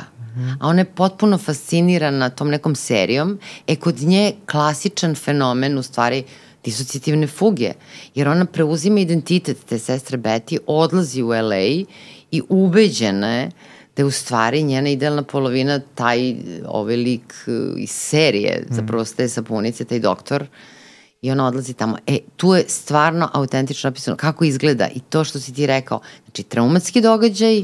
A ona je potpuno fascinirana tom nekom serijom. E, kod nje klasičan fenomen, u stvari, disocijativne fuge. Jer ona preuzima identitet te sestre Betty, odlazi u LA i ubeđena je da je u stvari njena idealna polovina taj ovaj lik eh, iz serije, mm. zapravo ste sapunice, taj doktor, uh, i ona odlazi tamo. E, tu je stvarno autentično opisano kako izgleda i to što si ti rekao. Znači, traumatski događaj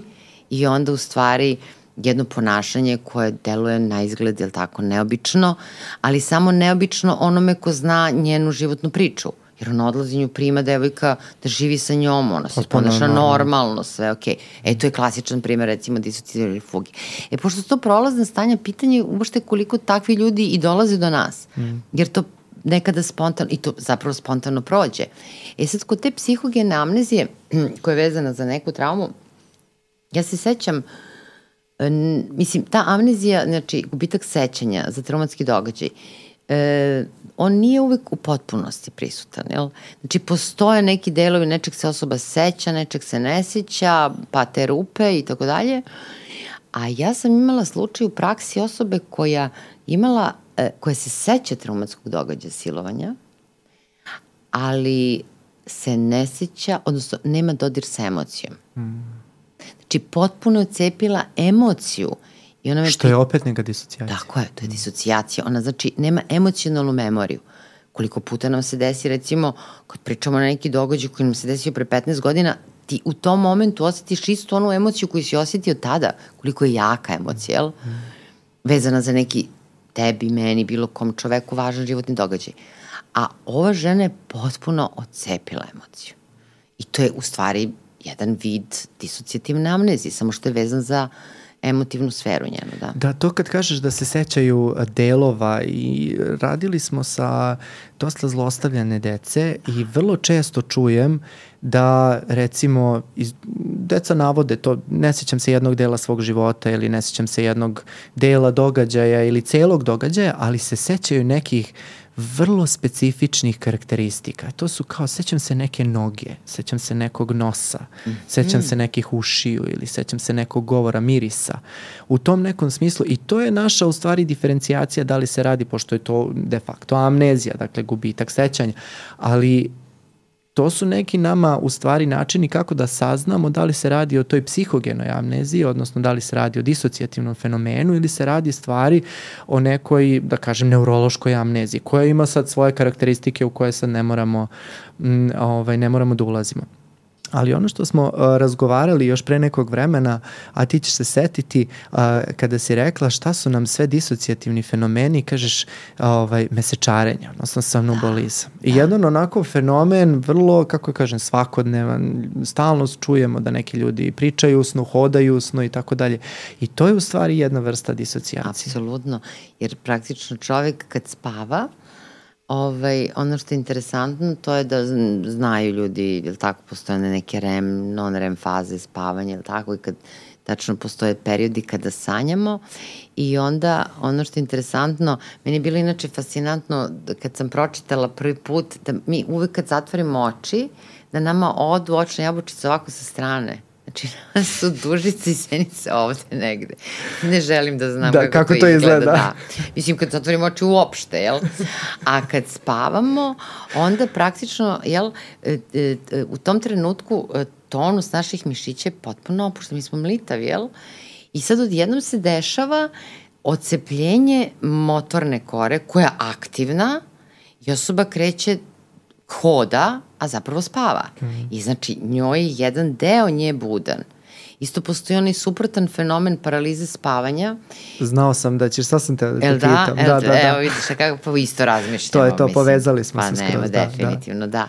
i onda u stvari jedno ponašanje koje deluje na izgled, jel tako, neobično, ali samo neobično onome ko zna njenu životnu priču. Jer ona odlazi nju prima devojka da živi sa njom, ona se ponaša normalno, sve okej. Okay. E, to je klasičan primer, recimo, disocijalne fugi. E, pošto to prolazne stanja, pitanje uopšte koliko takvi ljudi i dolaze do nas. Mm. Jer to nekada spontano, i to zapravo spontano prođe. E sad, kod te psihogene amnezije, koja je vezana za neku traumu, ja se sećam, mislim, ta amnezija, znači, gubitak sećanja za traumatski događaj, e, on nije uvek u potpunosti prisutan, jel? Znači, postoje neki delovi, nečeg se osoba seća, nečeg se ne seća, pa te rupe i tako dalje. A ja sam imala slučaj u praksi osobe koja imala koja se seća traumatskog događaja silovanja, ali se ne seća, odnosno nema dodir sa emocijom. Mm. Znači, potpuno je cepila emociju. I ona Što je opet neka disocijacija. Tako je, to je disocijacija. Ona znači nema emocionalnu memoriju. Koliko puta nam se desi, recimo, kad pričamo na neki događaj koji nam se desio pre 15 godina, ti u tom momentu osjetiš istu onu emociju koju si osjetio tada, koliko je jaka emocija, jel? Mm. Vezana za neki tebi, meni, bilo kom čoveku važan životni događaj. A ova žena je potpuno odcepila emociju. I to je u stvari jedan vid disocijativne amnezije, samo što je vezan za emotivnu sferu njenu, da. Da, to kad kažeš da se sećaju delova i radili smo sa dosta zlostavljane dece i vrlo često čujem da recimo iz, deca navode to, ne sećam se jednog dela svog života ili ne sećam se jednog dela događaja ili celog događaja, ali se sećaju nekih vrlo specifičnih karakteristika. To su kao, sećam se neke noge, sećam se nekog nosa, mm. sećam se nekih ušiju ili sećam se nekog govora, mirisa. U tom nekom smislu, i to je naša u stvari diferencijacija da li se radi, pošto je to de facto amnezija, dakle gubitak sećanja, ali to su neki nama u stvari načini kako da saznamo da li se radi o toj psihogenoj amneziji, odnosno da li se radi o disocijativnom fenomenu ili se radi stvari o nekoj, da kažem, neurološkoj amneziji, koja ima sad svoje karakteristike u koje sad ne moramo, m, ovaj, ne moramo da ulazimo. Ali ono što smo uh, razgovarali još pre nekog vremena, a ti ćeš se setiti uh, kada si rekla šta su nam sve disocijativni fenomeni, kažeš ovaj, mesečarenje, odnosno somnobulizam. I da. jedan onako fenomen vrlo, kako kažem, svakodnevan, stalno čujemo da neki ljudi pričaju usno, hodaju usno i tako dalje. I to je u stvari jedna vrsta disocijacije. Apsolutno, jer praktično čovek kad spava, Ovaj, ono što je interesantno to je da znaju ljudi, jel tako, postoje neke REM, non-REM faze spavanja, jel tako, i kad tačno postoje periodi kada sanjamo. I onda ono što je interesantno, meni je bilo inače fascinantno kad sam pročitala prvi put da mi uvek kad zatvorimo oči, da nama odu očne jabučice ovako sa strane Znači, su dužice i senice ovde negde. Ne želim da znam da, kako, kako to, to izgleda. izgleda. Da. Mislim, kad zatvorimo oči uopšte, jel? A kad spavamo, onda praktično, jel, e, e, u tom trenutku e, tonus naših mišića je potpuno opušten. Mi smo mlitavi, jel? I sad odjednom se dešava ocepljenje motorne kore koja je aktivna i osoba kreće hoda, a zapravo spava. Mm. I znači njoj je jedan deo nje budan. Isto postoji onaj suprotan fenomen paralize spavanja. Znao sam da ćeš, sad sam te da te pitam. Da, da, da, da. Evo vidiš, kako pa isto razmišljamo. To je to, mislim. povezali smo pa, se skroz. Pa nema, definitivno, da. da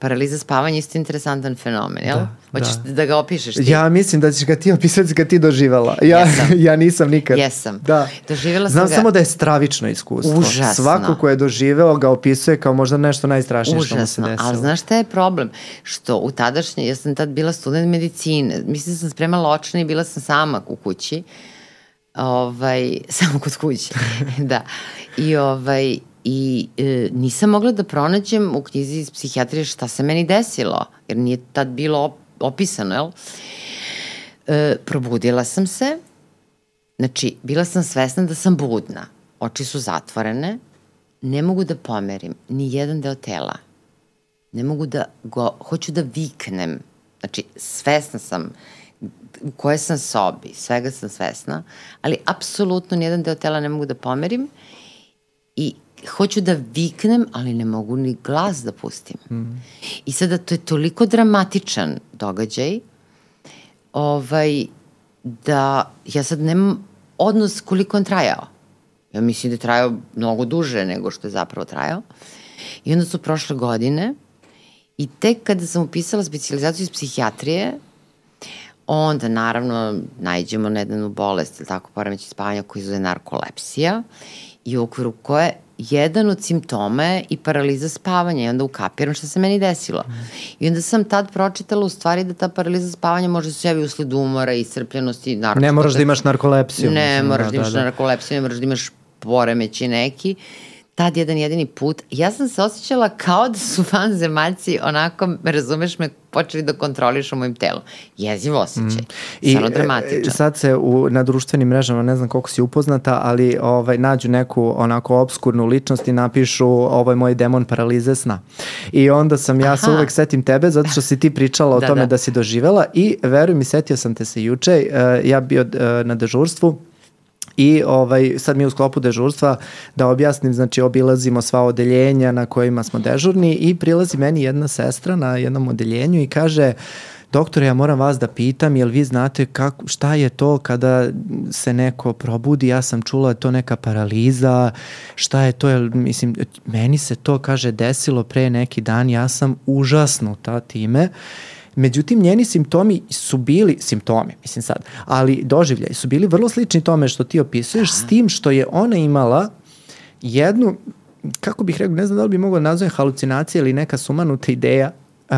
paraliza spavanja je isto interesantan fenomen, jel? Da, Hoćeš da. da ga opišeš ti? Ja mislim da ćeš ga ti opisati kad ti doživala. Ja, Jesam. ja nisam nikad. Jesam. Da. Doživjela sam Znam ga... samo da je stravično iskustvo. Užasno. Svako ko je doživeo ga opisuje kao možda nešto najstrašnije Užasno. što mu se desilo. Ali znaš šta je problem? Što u tadašnje, ja sam tad bila student medicine, mislim da sam spremala očne i bila sam sama u kući. Ovaj, samo kod kuće. da. I ovaj, i e, nisam mogla da pronađem u knjizi iz psihijatrije šta se meni desilo, jer nije tad bilo opisano, jel? E, probudila sam se, znači, bila sam svesna da sam budna, oči su zatvorene, ne mogu da pomerim ni jedan deo tela. Ne mogu da go, hoću da viknem. Znači, svesna sam u kojoj sam sobi, svega sam svesna, ali apsolutno nijedan deo tela ne mogu da pomerim i hoću da viknem, ali ne mogu ni glas da pustim. Mm. I sada to je toliko dramatičan događaj ovaj, da ja sad nemam odnos koliko on trajao. Ja mislim da je trajao mnogo duže nego što je zapravo trajao. I onda su prošle godine i tek kada sam upisala specializaciju iz psihijatrije, onda naravno najđemo na jednu bolest, ili tako, poremeći spavanja koji zove narkolepsija i u okviru koje jedan od simptoma je i paraliza spavanja i onda ukapiram šta se meni desilo. I onda sam tad pročitala u stvari da ta paraliza spavanja može da se javi usled umora, iscrpljenosti, naročito. Ne moraš da imaš narkolepsiju. Ne mislim, moraš da, da imaš da, da. narkolepsiju, ne moraš da imaš poremeći neki. Tad jedan jedini put, ja sam se osjećala kao da su vanzemaljci onako, razumeš me, počeli da kontrolišu mojim telom. Jeziv osjećaj. Mm. I Stvarno dramatičan. E, sad se u, na društvenim mrežama, ne znam koliko si upoznata, ali ovaj, nađu neku onako obskurnu ličnost i napišu ovo je moj demon paralize sna. I onda sam, ja Aha. se uvek setim tebe, zato što si ti pričala o da, tome da. da si doživela i veruj mi, setio sam te se juče, uh, ja bio uh, na dežurstvu, I ovaj, sad mi u sklopu dežurstva, da objasnim, znači obilazimo sva odeljenja na kojima smo dežurni i prilazi meni jedna sestra na jednom odeljenju i kaže, doktore, ja moram vas da pitam, jel vi znate kako, šta je to kada se neko probudi, ja sam čula to neka paraliza, šta je to, jel, mislim, meni se to, kaže, desilo pre neki dan, ja sam užasnuta time Međutim, njeni simptomi su bili, simptomi, mislim sad, ali doživljaj su bili vrlo slični tome što ti opisuješ, s tim što je ona imala jednu, kako bih rekao, ne znam da li bi mogla da nazvati halucinacija ili neka sumanuta ideja, uh,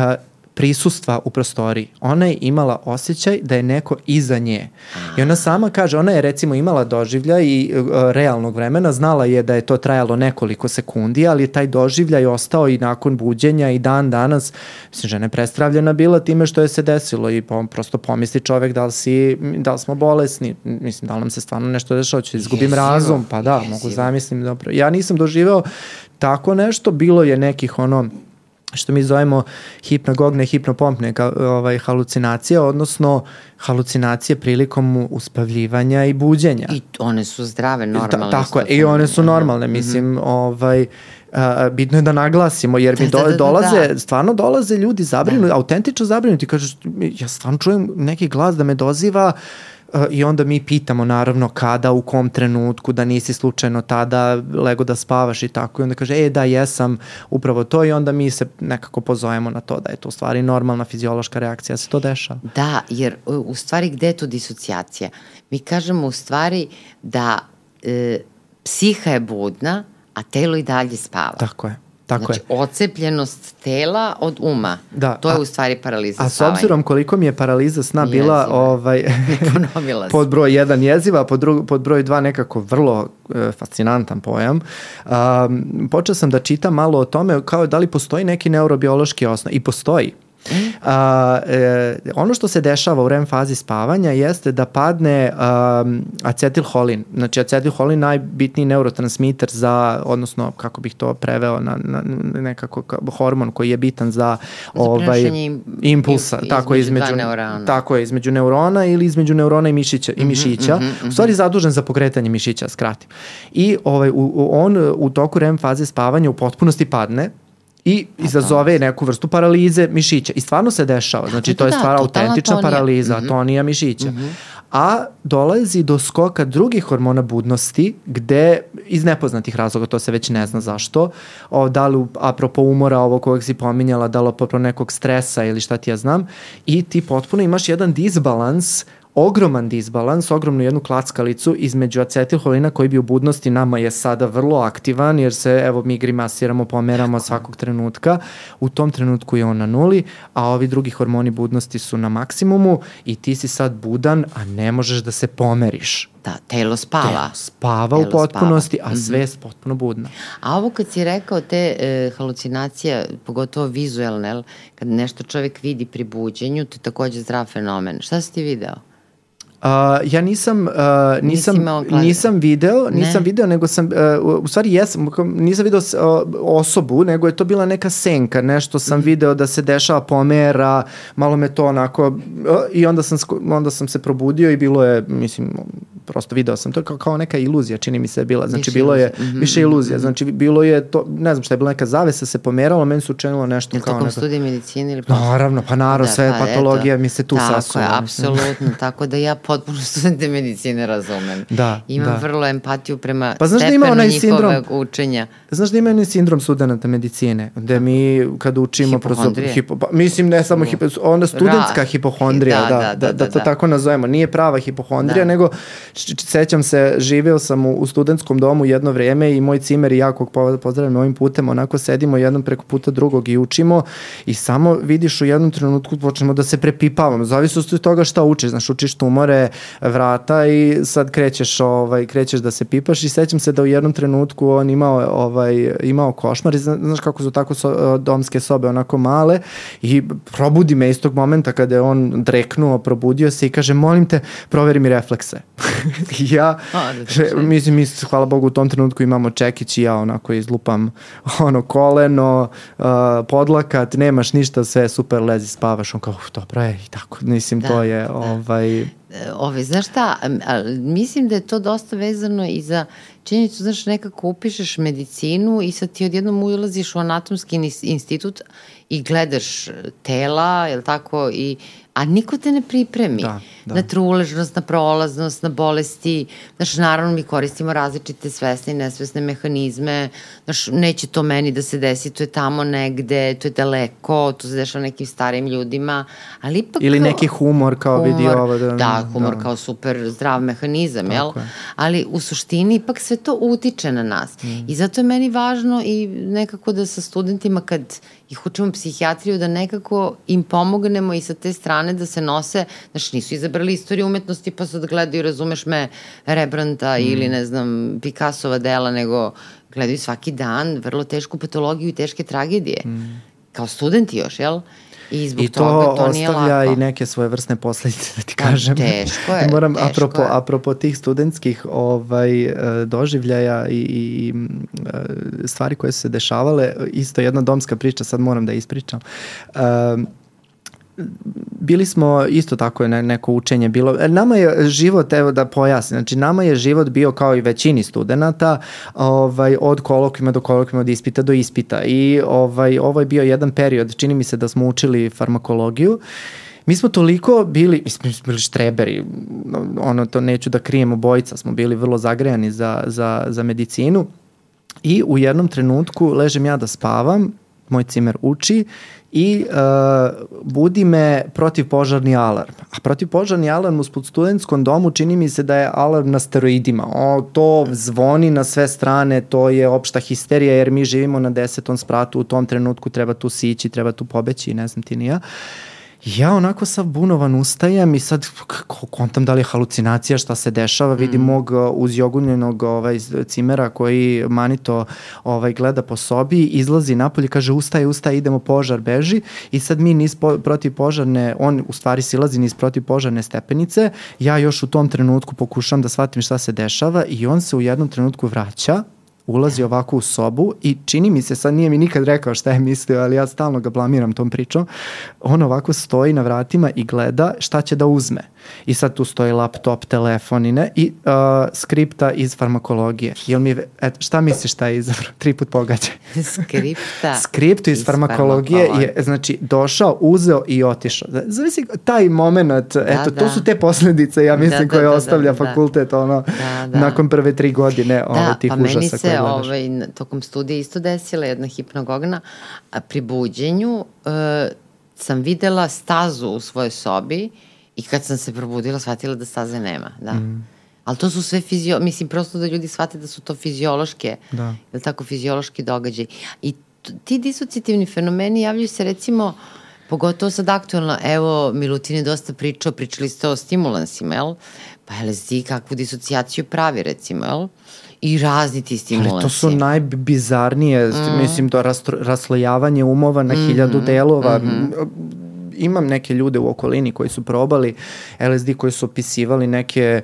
prisustva u prostoriji. Ona je imala osjećaj da je neko iza nje. I ona sama kaže, ona je recimo imala doživlja i uh, realnog vremena, znala je da je to trajalo nekoliko sekundi, ali taj doživljaj ostao i nakon buđenja i dan danas, mislim, žena je prestravljena bila time što je se desilo i po, prosto pomisli čovek da li, si, da li smo bolesni, mislim, da li nam se stvarno nešto dešava, ću izgubim Jesivo. razum, pa da, Jesivo. mogu zamislim, dobro. Ja nisam doživeo tako nešto, bilo je nekih ono, što mi zovemo hipnagogne, hipnopompne ovaj, halucinacije, odnosno halucinacije prilikom uspavljivanja i buđenja. I one su zdrave, normalne. Ta, tako je, i one su normalne, mhm. mislim, mm -hmm. ovaj, a, bitno je da naglasimo, jer mi da, do, da, da, dolaze, da. stvarno dolaze ljudi zabrinuti, da. autentično zabrinuti, kažu, ja stvarno čujem neki glas da me doziva, uh, i onda mi pitamo naravno kada, u kom trenutku, da nisi slučajno tada lego da spavaš i tako i onda kaže, e da jesam upravo to i onda mi se nekako pozovemo na to da je to u stvari normalna fiziološka reakcija, se to dešava. Da, jer u stvari gde je tu disocijacija? Mi kažemo u stvari da e, psiha je budna, a telo i dalje spava. Tako je. Tako znači, je. ocepljenost tela od uma. Da. To je a, u stvari paraliza A s obzirom koliko mi je paraliza sna jeziva. bila ovaj, pod broj jedan jeziva, pod, dru, pod broj dva nekako vrlo e, fascinantan pojam, um, počeo sam da čitam malo o tome kao da li postoji neki neurobiološki osnov. I postoji. A, e, ono što se dešava u REM fazi spavanja jeste da padne um, acetilholin. Znači acetilholin najbitniji neurotransmiter za, odnosno kako bih to preveo na, na nekako hormon koji je bitan za, za ovaj impulsa, iz, tako između, između neurona. Tako je, između neurona ili između neurona i mišića i mhm, mišića. Mm -hmm, mm -hmm. U stvari zadužen za pokretanje mišića, skratim. I ovaj u, on u toku REM faze spavanja u potpunosti padne i izazove neku vrstu paralize mišića. I stvarno se dešava. Znači, to je da, stvar autentična paraliza, mm -hmm. atonija mišića. Mm -hmm. A dolazi do skoka drugih hormona budnosti, gde, iz nepoznatih razloga, to se već ne zna zašto, o, da li, apropo umora ovo kojeg si pominjala, da li apropo nekog stresa ili šta ti ja znam, i ti potpuno imaš jedan disbalans ogroman disbalans, ogromnu jednu klackalicu između acetilholina koji bi u budnosti nama je sada vrlo aktivan jer se evo mi grimasiramo, pomeramo svakog trenutka. U tom trenutku je on na nuli, a ovi drugi hormoni budnosti su na maksimumu i ti si sad budan, a ne možeš da se pomeriš. Da, telo spava. Telo spava telo u potpunosti, spava. a mhm. mm -hmm. potpuno budna. A ovo kad si rekao te e, halucinacije, pogotovo vizualne, kad nešto čovek vidi pri buđenju, to je takođe zdrav fenomen. Šta si ti video? Uh, ja nisam uh, nisam nisam video, nisam ne. video, nego sam uh, u stvari jesam, nisam video uh, osobu, nego je to bila neka senka, nešto sam mm. video da se dešava pomera, malo me to onako uh, i onda sam onda sam se probudio i bilo je mislim prosto video sam to kao, kao neka iluzija, čini mi se je bila. Znači više bilo je mm -hmm. više iluzija. Mhm. Znači bilo je to ne znam šta je bila neka zavesa se pomeralo, meni se učinilo nešto kao neka. studij medicine ili pa? Naravno, pa naravno, da, sve pa, patologija eto, mi se tu tako sasuje. Tako je, apsolutno, tako da ja potpuno studente medicine razumem. Da, Imam da. vrlo empatiju prema pa, znaš da ima onaj sindrom, učenja. Znaš da ima onaj sindrom studenta medicine, gde mi kad učimo Hipohondrije. Hipo, pa, mislim ne samo hipo, onda studentska Ra, hipohondrija, da, da, da, da, da, da, to tako nazovemo. Nije prava hipohondrija, nego sećam se, živeo sam u, u studentskom domu jedno vreme i moj cimer i ja kog pozdravljam ovim putem, onako sedimo jednom preko puta drugog i učimo i samo vidiš u jednom trenutku počnemo da se prepipavamo, zavisno od toga šta učiš, znaš, učiš tumore, vrata i sad krećeš, ovaj, krećeš da se pipaš i sećam se da u jednom trenutku on imao, ovaj, imao košmar i znaš kako su tako so, domske sobe onako male i probudi me istog momenta kada je on dreknuo, probudio se i kaže molim te proveri mi reflekse. ja, A, da še, mislim, mislim, hvala Bogu u tom trenutku imamo čekić i ja onako izlupam ono koleno, uh, podlakat, nemaš ništa, sve super, lezi, spavaš, on kao, dobro je i tako, mislim, da, to je, da. ovaj, Ove, znaš šta, mislim da je to dosta vezano i za činjenicu, znaš, nekako upišeš medicinu i sad ti odjednom ulaziš u anatomski institut i gledaš tela, je tako, i a niko te ne pripremi da, da. na truležnost, na prolaznost, na bolesti. Znaš, naravno mi koristimo različite svesne i nesvesne mehanizme. Znaš, neće to meni da se desi, to je tamo negde, to je daleko, to se dešava nekim starim ljudima, ali ipak... Ili neki humor kao humor, vidi ovo. Da, da, humor da. kao super zdrav mehanizam, Tako jel? Je. Ali u suštini ipak sve to utiče na nas. Mm. I zato je meni važno i nekako da sa studentima kad ih učimo psihijatriju da nekako im pomognemo i sa te strane da se nose, znaš, nisu izabrali istoriju umetnosti pa sad gledaju, razumeš me, Rebranta mm. ili ne znam, Picassova dela, nego gledaju svaki dan vrlo tešku patologiju i teške tragedije. Mm. Kao studenti još, jel? I, zbog I to, toga to nije ostavlja i neke svoje vrstne posledice, da ti pa, kažem. Teško je. Moram, teško apropo, je. apropo tih studentskih ovaj, e, doživljaja i, i e, stvari koje su se dešavale, isto jedna domska priča, sad moram da ispričam. Um, bili smo isto tako je neko učenje bilo. E, nama je život, evo da pojasnim, znači nama je život bio kao i većini studenta ovaj, od kolokvima do kolokvima, od ispita do ispita. I ovaj, ovo je bio jedan period, čini mi se da smo učili farmakologiju. Mi smo toliko bili, mi smo bili štreberi, ono to neću da krijem, obojica smo bili vrlo zagrejani za, za, za medicinu. I u jednom trenutku ležem ja da spavam, moj cimer uči i uh, budi me protivpožarni alarm. A protivpožarni alarm uspod studentskom domu čini mi se da je alarm na steroidima. O, to zvoni na sve strane, to je opšta histerija jer mi živimo na desetom spratu, u tom trenutku treba tu sići, treba tu pobeći, ne znam ti ni ja. Uh, ja onako sav bunovan ustajem i sad kontam da li je halucinacija, šta se dešava, vidim mm. mog uh, uzjogunjenog ovaj, cimera koji manito ovaj, gleda po sobi, izlazi napolje, kaže ustaje, ustaje, idemo požar, beži. I sad mi niz po, protiv požarne, on u stvari silazi niz protiv požarne stepenice, ja još u tom trenutku pokušam da shvatim šta se dešava i on se u jednom trenutku vraća ulazi ovako u sobu i čini mi se, sad nije mi nikad rekao šta je mislio, ali ja stalno ga blamiram tom pričom, on ovako stoji na vratima i gleda šta će da uzme. I sad tu stoji laptop, telefon i ne, i uh, skripta iz farmakologije. Jel mi, et, šta misliš šta je izabrao? Tri put pogađaj. Skripta. Skriptu iz, iz farmakologije, farmakologije je, znači, došao, uzeo i otišao. Zavisi taj moment, da, eto, da. to su te posledice, ja mislim, da, da, koje da, da ostavlja da, da, fakultet, ono, da, da. nakon prve tri godine da, ovo, tih pa užasa koje gledaš. ovaj, tokom studija isto desila jedna hipnogogna, a pri buđenju uh, sam videla stazu u svojoj sobi i kad sam se probudila shvatila da staze nema, da. Mm. Ali to su sve fizio, mislim prosto da ljudi shvate da su to fiziološke, da. ili tako fiziološki događaj. I ti disocijativni fenomeni javljaju se recimo pogotovo sad aktualno, evo Milutin je dosta pričao, pričali ste o stimulansima, jel? Pa LSD kakvu disocijaciju pravi recimo, jel? i razni ti stimulansi. Ali to su najbizarnije, mm. mislim, to rastro, raslojavanje umova na mm -hmm. hiljadu delova. Mm -hmm. Imam neke ljude u okolini koji su probali LSD, koji su opisivali neke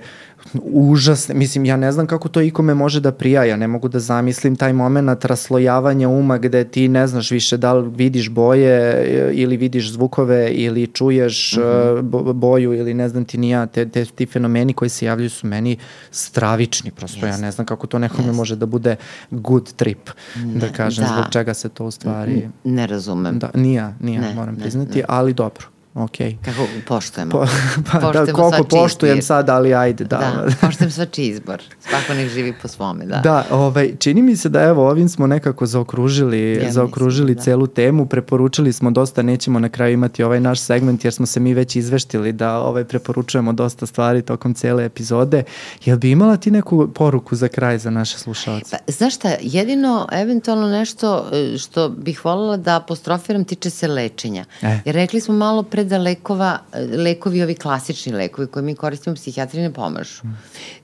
užasne, mislim, ja ne znam kako to ikome može da prija, ja ne mogu da zamislim taj moment raslojavanja uma gde ti ne znaš više da li vidiš boje ili vidiš zvukove ili čuješ mm -hmm. boju ili ne znam ti nija, te, te, ti fenomeni koji se javljaju su meni stravični, prosto yes. ja ne znam kako to nekome yes. može da bude good trip, ne, da kažem, da. zbog čega se to u stvari... Ne razumem. Da, nija, nija, ne, moram ne, priznati, ne. ali dobro ok. Kako poštujemo. Po, pa da, Poštujemo koliko svačiji poštujem izbir. sad, ali ajde, da. Da, poštujem svačiji izbor. Svako nek živi po svome, da. Da, ovaj, čini mi se da evo ovim smo nekako zaokružili, Ja zaokružili mislim, da. celu temu, preporučili smo dosta, nećemo na kraju imati ovaj naš segment jer smo se mi već izveštili da ovaj, preporučujemo dosta stvari tokom cele epizode. Jel bi imala ti neku poruku za kraj za naše slušalce? Pa, znaš šta, jedino eventualno nešto e, što bih voljela da apostrofiram tiče se lečenja. E. Jer rekli smo malo pre da lekova, lekovi, ovi klasični lekovi koje mi koristimo u psihijatri ne pomažu.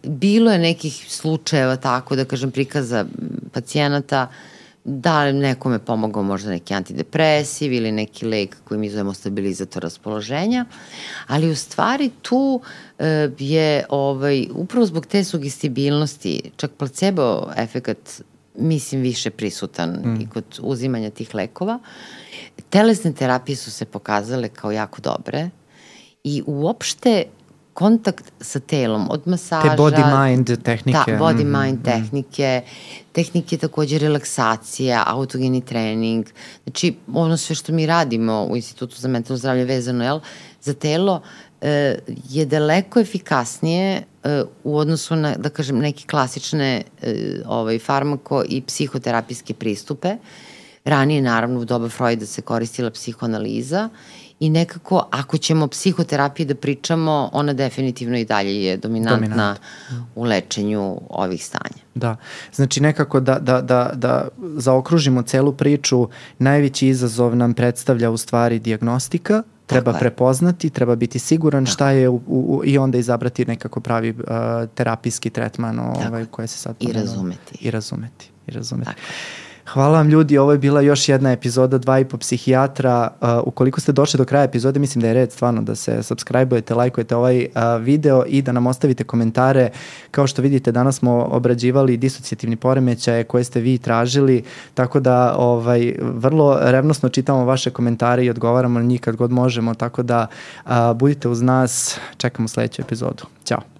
Bilo je nekih slučajeva tako da kažem prikaza pacijenata da li nekome pomogao možda neki antidepresiv ili neki lek koji mi zovemo stabilizator raspoloženja, ali u stvari tu e, je ovaj, upravo zbog te sugestibilnosti, čak placebo efekat mislim više prisutan mm. i kod uzimanja tih lekova. Telesne terapije su se pokazale kao jako dobre i uopšte kontakt sa telom, od masaža... Te body-mind tehnike. Da, body-mind Mhm, tehnike, tehnike takođe relaksacija, autogeni trening, znači ono sve što mi radimo u Institutu za mentalno zdravlje vezano jel, za telo e, je daleko efikasnije e, u odnosu na, da kažem, neke klasične e, ovaj, farmako i psihoterapijske pristupe. Ranije, naravno, u doba Freuda se koristila psihoanaliza i nekako, ako ćemo o psihoterapiji da pričamo, ona definitivno i dalje je dominantna Dominant. u lečenju ovih stanja. Da, znači nekako da, da, da, da zaokružimo celu priču, najveći izazov nam predstavlja u stvari diagnostika, treba je. prepoznati, treba biti siguran šta je u, u, i onda izabrati nekako pravi uh, terapijski tretman ovaj, je. koje se sad I razumeti. I razumeti. I razumeti. Tako. Hvala vam ljudi, ovo je bila još jedna epizoda dva i po psihijatra. Uh, ukoliko ste došli do kraja epizode, mislim da je red stvarno da se subscribe-ujete, lajkujete ovaj uh, video i da nam ostavite komentare. Kao što vidite, danas smo obrađivali disocijativni poremećaje koje ste vi tražili, tako da ovaj, vrlo revnosno čitamo vaše komentare i odgovaramo na njih kad god možemo, tako da uh, budite uz nas, čekamo sledeću epizodu. Ćao!